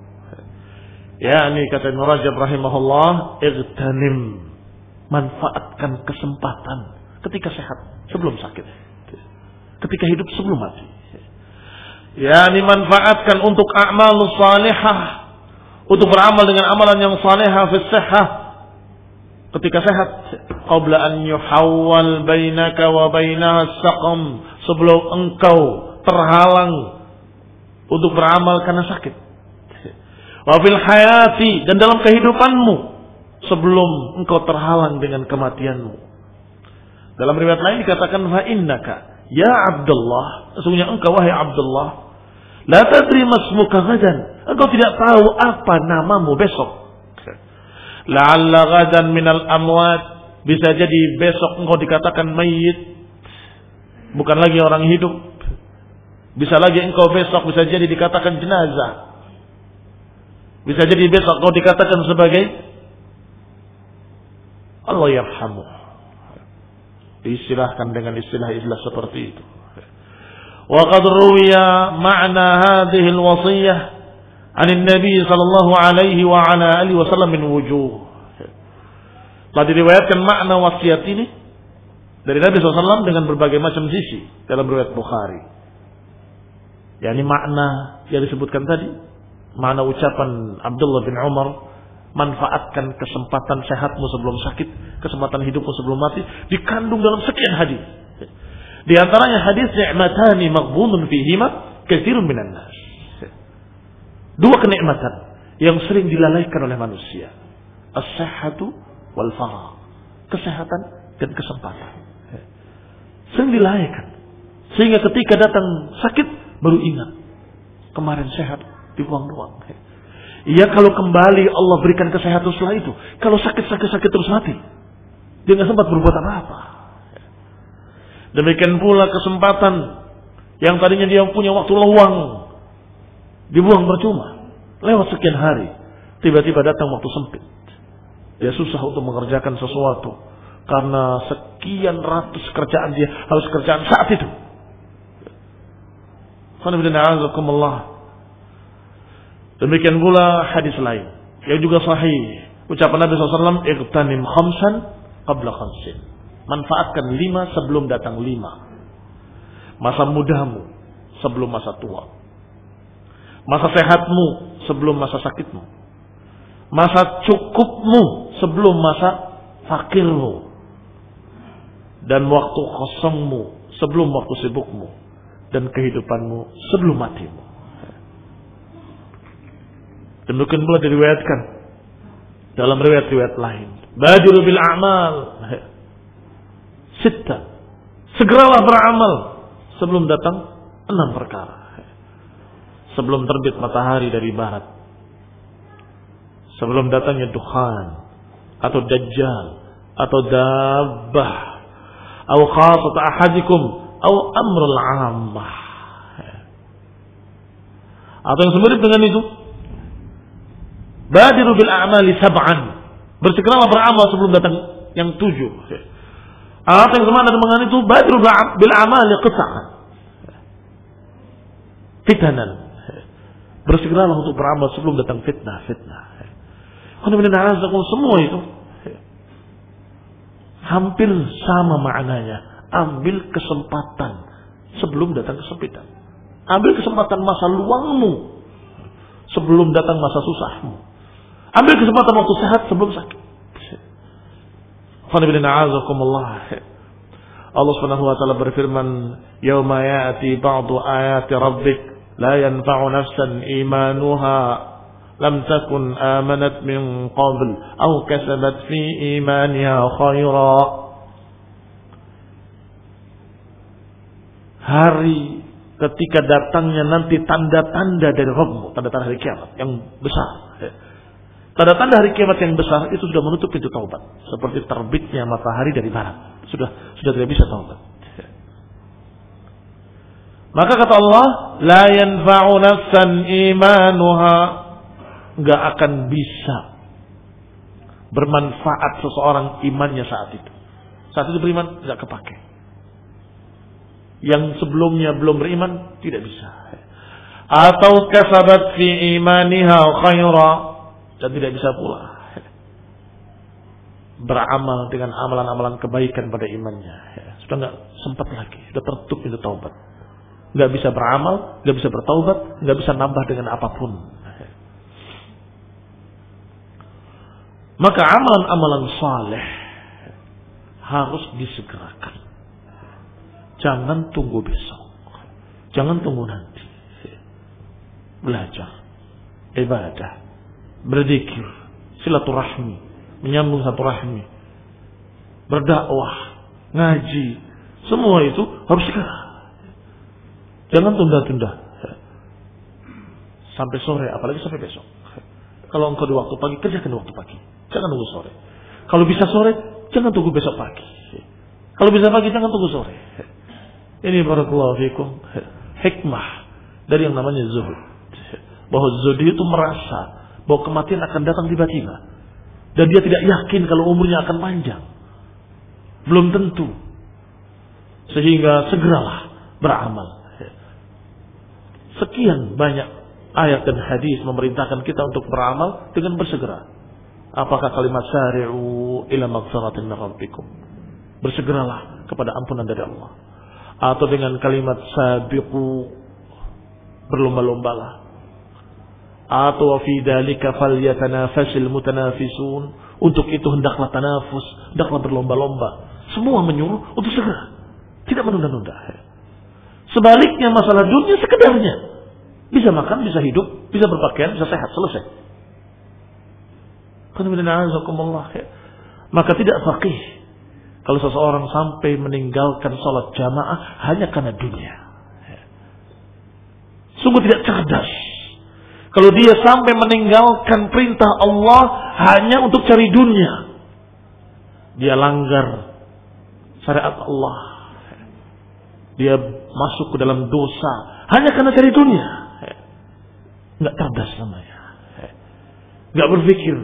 Speaker 1: Ya, ini kata Ibn Rajab rahimahullah, igtanim manfaatkan kesempatan ketika sehat sebelum sakit. Ketika hidup sebelum mati. Ya, ini manfaatkan untuk amal salihah untuk beramal dengan amalan yang salehah fi ketika sehat qabla an yuhawwal bainaka wa bainaha saqam sebelum engkau terhalang untuk beramal karena sakit wa fil hayati dan dalam kehidupanmu sebelum engkau terhalang dengan kematianmu dalam riwayat lain dikatakan fa innaka ya Abdullah sesungguhnya engkau wahai Abdullah La tadri masmuka gadan. Engkau tidak tahu apa namamu besok. La'alla gadan minal amwat. Bisa jadi besok engkau dikatakan mayit. Bukan lagi orang hidup. Bisa lagi engkau besok bisa jadi dikatakan jenazah. Bisa jadi besok kau dikatakan sebagai Allah yarhamu. Disilahkan dengan istilah-istilah seperti itu. Wa qad ruwiya ma'na hadhihi al-wasiyah 'an nabi sallallahu alaihi wa ala alihi wasallam min wujuh. Telah diriwayatkan makna wasiat ini dari Nabi SAW dengan berbagai macam sisi dalam riwayat Bukhari yakni makna yang disebutkan tadi, makna ucapan Abdullah bin Umar, manfaatkan kesempatan sehatmu sebelum sakit, kesempatan hidupmu sebelum mati, dikandung dalam sekian hadis. Di antaranya hadis ni'matani maghbunun fihima katsirun minan nas. Dua kenikmatan yang sering dilalaikan oleh manusia. As-sihhatu wal farah. Kesehatan dan kesempatan. Sering dilalaikan. Sehingga ketika datang sakit baru ingat. Kemarin sehat dibuang-buang. Iya kalau kembali Allah berikan kesehatan setelah itu. Kalau sakit-sakit-sakit terus mati. Dia nggak sempat berbuat apa-apa. Demikian pula kesempatan yang tadinya dia punya waktu luang dibuang percuma. Lewat sekian hari, tiba-tiba datang waktu sempit. Dia susah untuk mengerjakan sesuatu karena sekian ratus kerjaan dia harus kerjaan saat itu. Demikian pula hadis lain yang juga sahih. Ucapan Nabi SAW, "Iqtanim khamsan qabla khamsin." Manfaatkan lima sebelum datang lima. Masa mudamu sebelum masa tua. Masa sehatmu sebelum masa sakitmu. Masa cukupmu sebelum masa fakirmu. Dan waktu kosongmu sebelum waktu sibukmu. Dan kehidupanmu sebelum matimu. Demikian pula diriwayatkan dalam riwayat-riwayat lain. Badiru bil a'mal. Sita. Segeralah beramal sebelum datang enam perkara. Sebelum terbit matahari dari barat. Sebelum datangnya Tuhan atau dajjal atau dabbah atau khasat ahadikum atau amrul ammah. Atau yang semirip dengan itu. Badiru bil a'mali sab'an. Bersegeralah beramal sebelum datang yang tujuh. Apa yang semana dengan itu badru bil amal qita'an. Fitanan. Bersegeralah untuk beramal sebelum datang fitnah, fitnah. Semua itu hampir sama maknanya. Ambil kesempatan sebelum datang kesempitan. Ambil kesempatan masa luangmu sebelum datang masa susahmu. Ambil kesempatan waktu sehat sebelum sakit. Allah Subhanahu wa taala berfirman, "Yauma ya'ti ba'du ayati rabbik la yanfa'u nafsan imanuha lam takun amanat min qabl aw kasabat fi imaniha khaira." Hari ketika datangnya nanti tanda-tanda dari Rabbmu, tanda-tanda hari kiamat yang besar. Tanda-tanda hari kiamat yang besar itu sudah menutup pintu taubat, seperti terbitnya matahari dari barat sudah sudah tidak bisa taubat. Maka kata Allah, la yanfa'u nafsan imanuha enggak akan bisa bermanfaat seseorang imannya saat itu. Saat itu beriman enggak kepake. Yang sebelumnya belum beriman tidak bisa. Atau kasabat fi imaniha khaira dan tidak bisa pula beramal dengan amalan-amalan kebaikan pada imannya. Ya, sudah nggak sempat lagi, sudah tertutup itu taubat. Nggak bisa beramal, nggak bisa bertaubat, nggak bisa nambah dengan apa pun. Maka amalan-amalan saleh harus disegerakan. Jangan tunggu besok. Jangan tunggu nanti. Belajar. Ibadah. Berzikir. Silaturahmi menyambung satu rahmi, berdakwah, ngaji, semua itu harus segera. Jangan tunda-tunda. Sampai sore, apalagi sampai besok. Kalau engkau di waktu pagi, kerjakan di waktu pagi. Jangan tunggu sore. Kalau bisa sore, jangan tunggu besok pagi. Kalau bisa pagi, jangan tunggu sore. Ini barakallahu fikum. Hikmah dari yang namanya zuhud. Bahwa zuhud itu merasa bahwa kematian akan datang tiba-tiba. Dan dia tidak yakin kalau umurnya akan panjang. Belum tentu. Sehingga segeralah beramal. Sekian banyak ayat dan hadis memerintahkan kita untuk beramal dengan bersegera. Apakah kalimat syari'u ila magfiratin min rabbikum? Bersegeralah kepada ampunan dari Allah. Atau dengan kalimat sabiqu berlomba-lombalah atau fi dzalika falyatanafasil mutanafisun. Untuk itu hendaklah tanafus, hendaklah berlomba-lomba. Semua menyuruh untuk segera, tidak menunda-nunda. Sebaliknya masalah dunia sekedarnya. Bisa makan, bisa hidup, bisa berpakaian, bisa sehat, selesai. Maka tidak fakih kalau seseorang sampai meninggalkan sholat jamaah hanya karena dunia. Sungguh tidak cerdas kalau dia sampai meninggalkan perintah Allah hanya untuk cari dunia. Dia langgar syariat Allah. Dia masuk ke dalam dosa hanya karena cari dunia. Enggak cerdas namanya. Enggak berpikir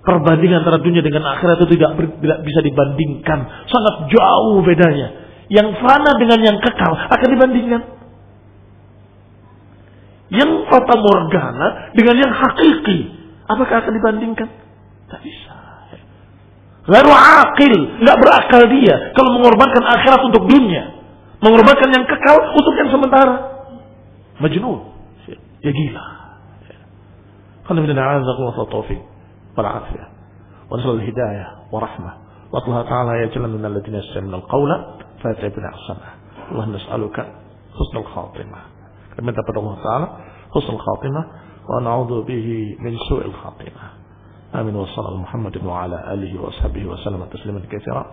Speaker 1: perbandingan antara dunia dengan akhirat itu tidak, tidak bisa dibandingkan. Sangat jauh bedanya. Yang fana dengan yang kekal akan dibandingkan. Yang fata morgana dengan yang hakiki. Apakah akan dibandingkan? Tidak bisa. Lalu akil, nggak berakal dia kalau mengorbankan akhirat untuk dunia, mengorbankan yang kekal untuk yang sementara. Majnun, ya gila. Kalau min a'azakum wa والعافية ونسأل الهداية ورحمة وطلها تعالى يجعلنا من الذين يستمعون القول فيتبعون أحسنه. اللهم نسألك حسن الخاتمة كما تبدأ الله تعالى؟ حسن الخاتمة ونعوذ به من سوء الخاتمة آمين. وصلى الله محمد وعلى آله وصحبه وسلم تسليما كثيرا.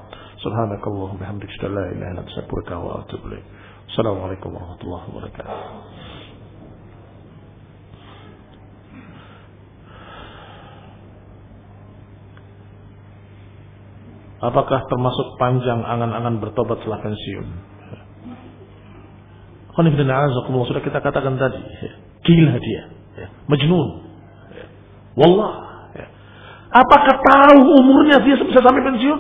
Speaker 1: سبحانك اللهم وبحمدك أشهد أن لا إله إلا أنت أستغفرك وأتوب إليك. السلام عليكم ورحمة الله وبركاته. Apakah termasuk panjang angan-angan bertobat setelah pensiun? Sudah kita katakan tadi. Gila dia. Majnun. Wallah. Apakah tahu umurnya dia bisa sampai pensiun?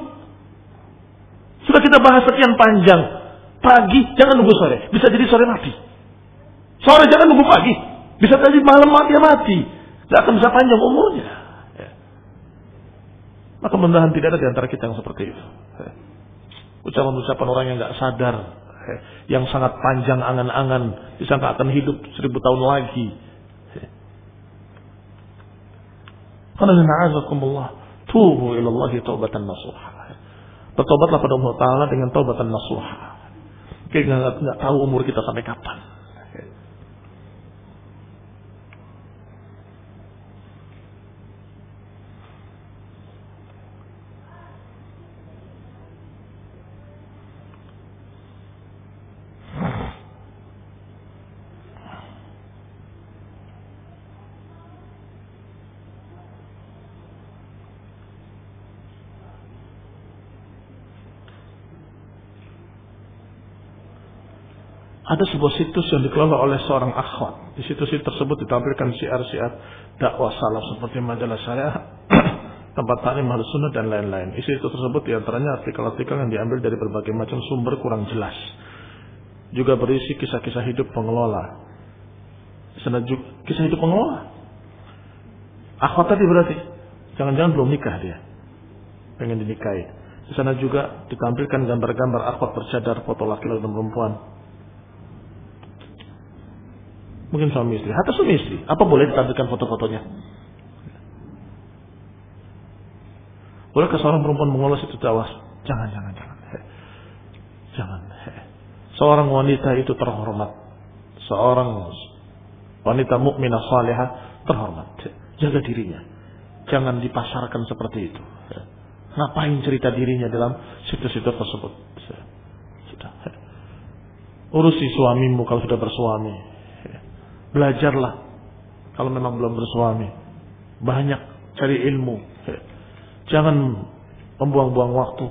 Speaker 1: Sudah kita bahas sekian panjang. Pagi jangan nunggu sore. Bisa jadi sore mati. Sore jangan nunggu pagi. Bisa jadi malam mati ya mati. Tidak akan bisa panjang umurnya. Maka mudah tidak ada di antara kita yang seperti itu. Ucapan-ucapan orang yang nggak sadar yang sangat panjang angan-angan disangka akan hidup seribu tahun lagi. Karena na'azakumullah tubu ilallahi taubatan nasuha. Bertobatlah pada Allah Ta'ala dengan taubatan nasuha. Kita nggak tahu umur kita sampai kapan. Ada sebuah situs yang dikelola oleh seorang akhwat. Di situs tersebut ditampilkan syiar-syiar dakwah salaf seperti majalah saya, tempat taklim mahlus sunnah dan lain-lain. Isi itu tersebut di antaranya artikel-artikel yang diambil dari berbagai macam sumber kurang jelas. Juga berisi kisah-kisah hidup pengelola. Sana juga kisah hidup pengelola. Akhwat tadi berarti. Jangan-jangan belum nikah dia. Pengen dinikahi. Di sana juga ditampilkan gambar-gambar akhwat bercadar foto laki-laki dan perempuan Mungkin suami istri. Atau suami istri. Apa boleh ditampilkan foto-fotonya? Bolehkah seorang perempuan mengolos itu dakwah? Jangan, jangan, jangan. Jangan. Seorang wanita itu terhormat. Seorang wanita mukminah salihah terhormat. Jaga dirinya. Jangan dipasarkan seperti itu. Ngapain cerita dirinya dalam situs-situs tersebut? Sudah. Urusi suamimu kalau sudah bersuami. Belajarlah. Kalau memang belum bersuami. Banyak cari ilmu. Jangan membuang-buang waktu.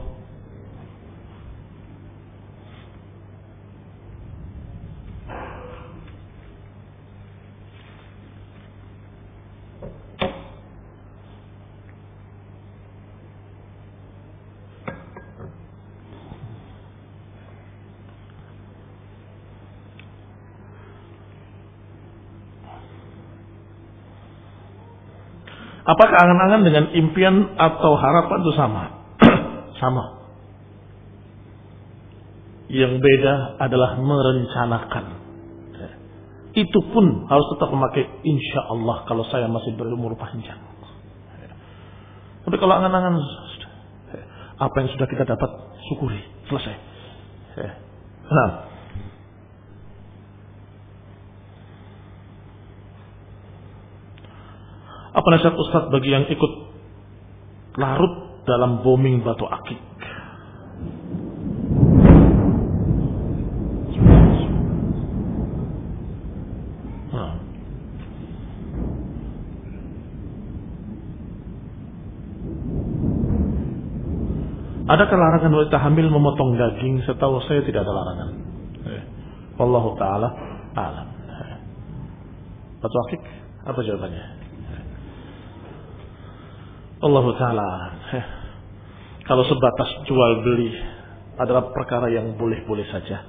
Speaker 1: Apakah angan-angan dengan impian atau harapan itu sama? sama. Yang beda adalah merencanakan. Itu pun harus tetap memakai insya Allah kalau saya masih berumur panjang. Tapi kalau angan-angan apa yang sudah kita dapat syukuri selesai. Nah, Apa nasihat Ustaz bagi yang ikut larut dalam bombing batu akik? Nah. Adakah larangan wanita hamil memotong daging? Setahu saya tidak ada larangan. Eh. Wallahu taala alam. Eh. Batu akik apa jawabannya? Allah Ta'ala kalau sebatas jual beli adalah perkara yang boleh-boleh saja.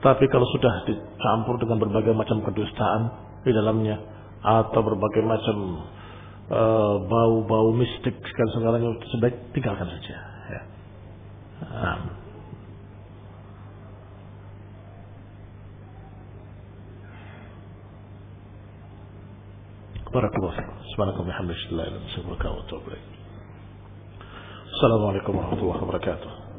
Speaker 1: Tapi kalau sudah dicampur dengan berbagai macam kedustaan di dalamnya atau berbagai macam uh, bau-bau mistik segala segalanya sebaik tinggalkan saja. Ya. Um. Fikum. Subhanakallah bihamdika la ilaha illa anta astaghfiruka wa atubu ilaik. Assalamualaikum warahmatullahi wabarakatuh.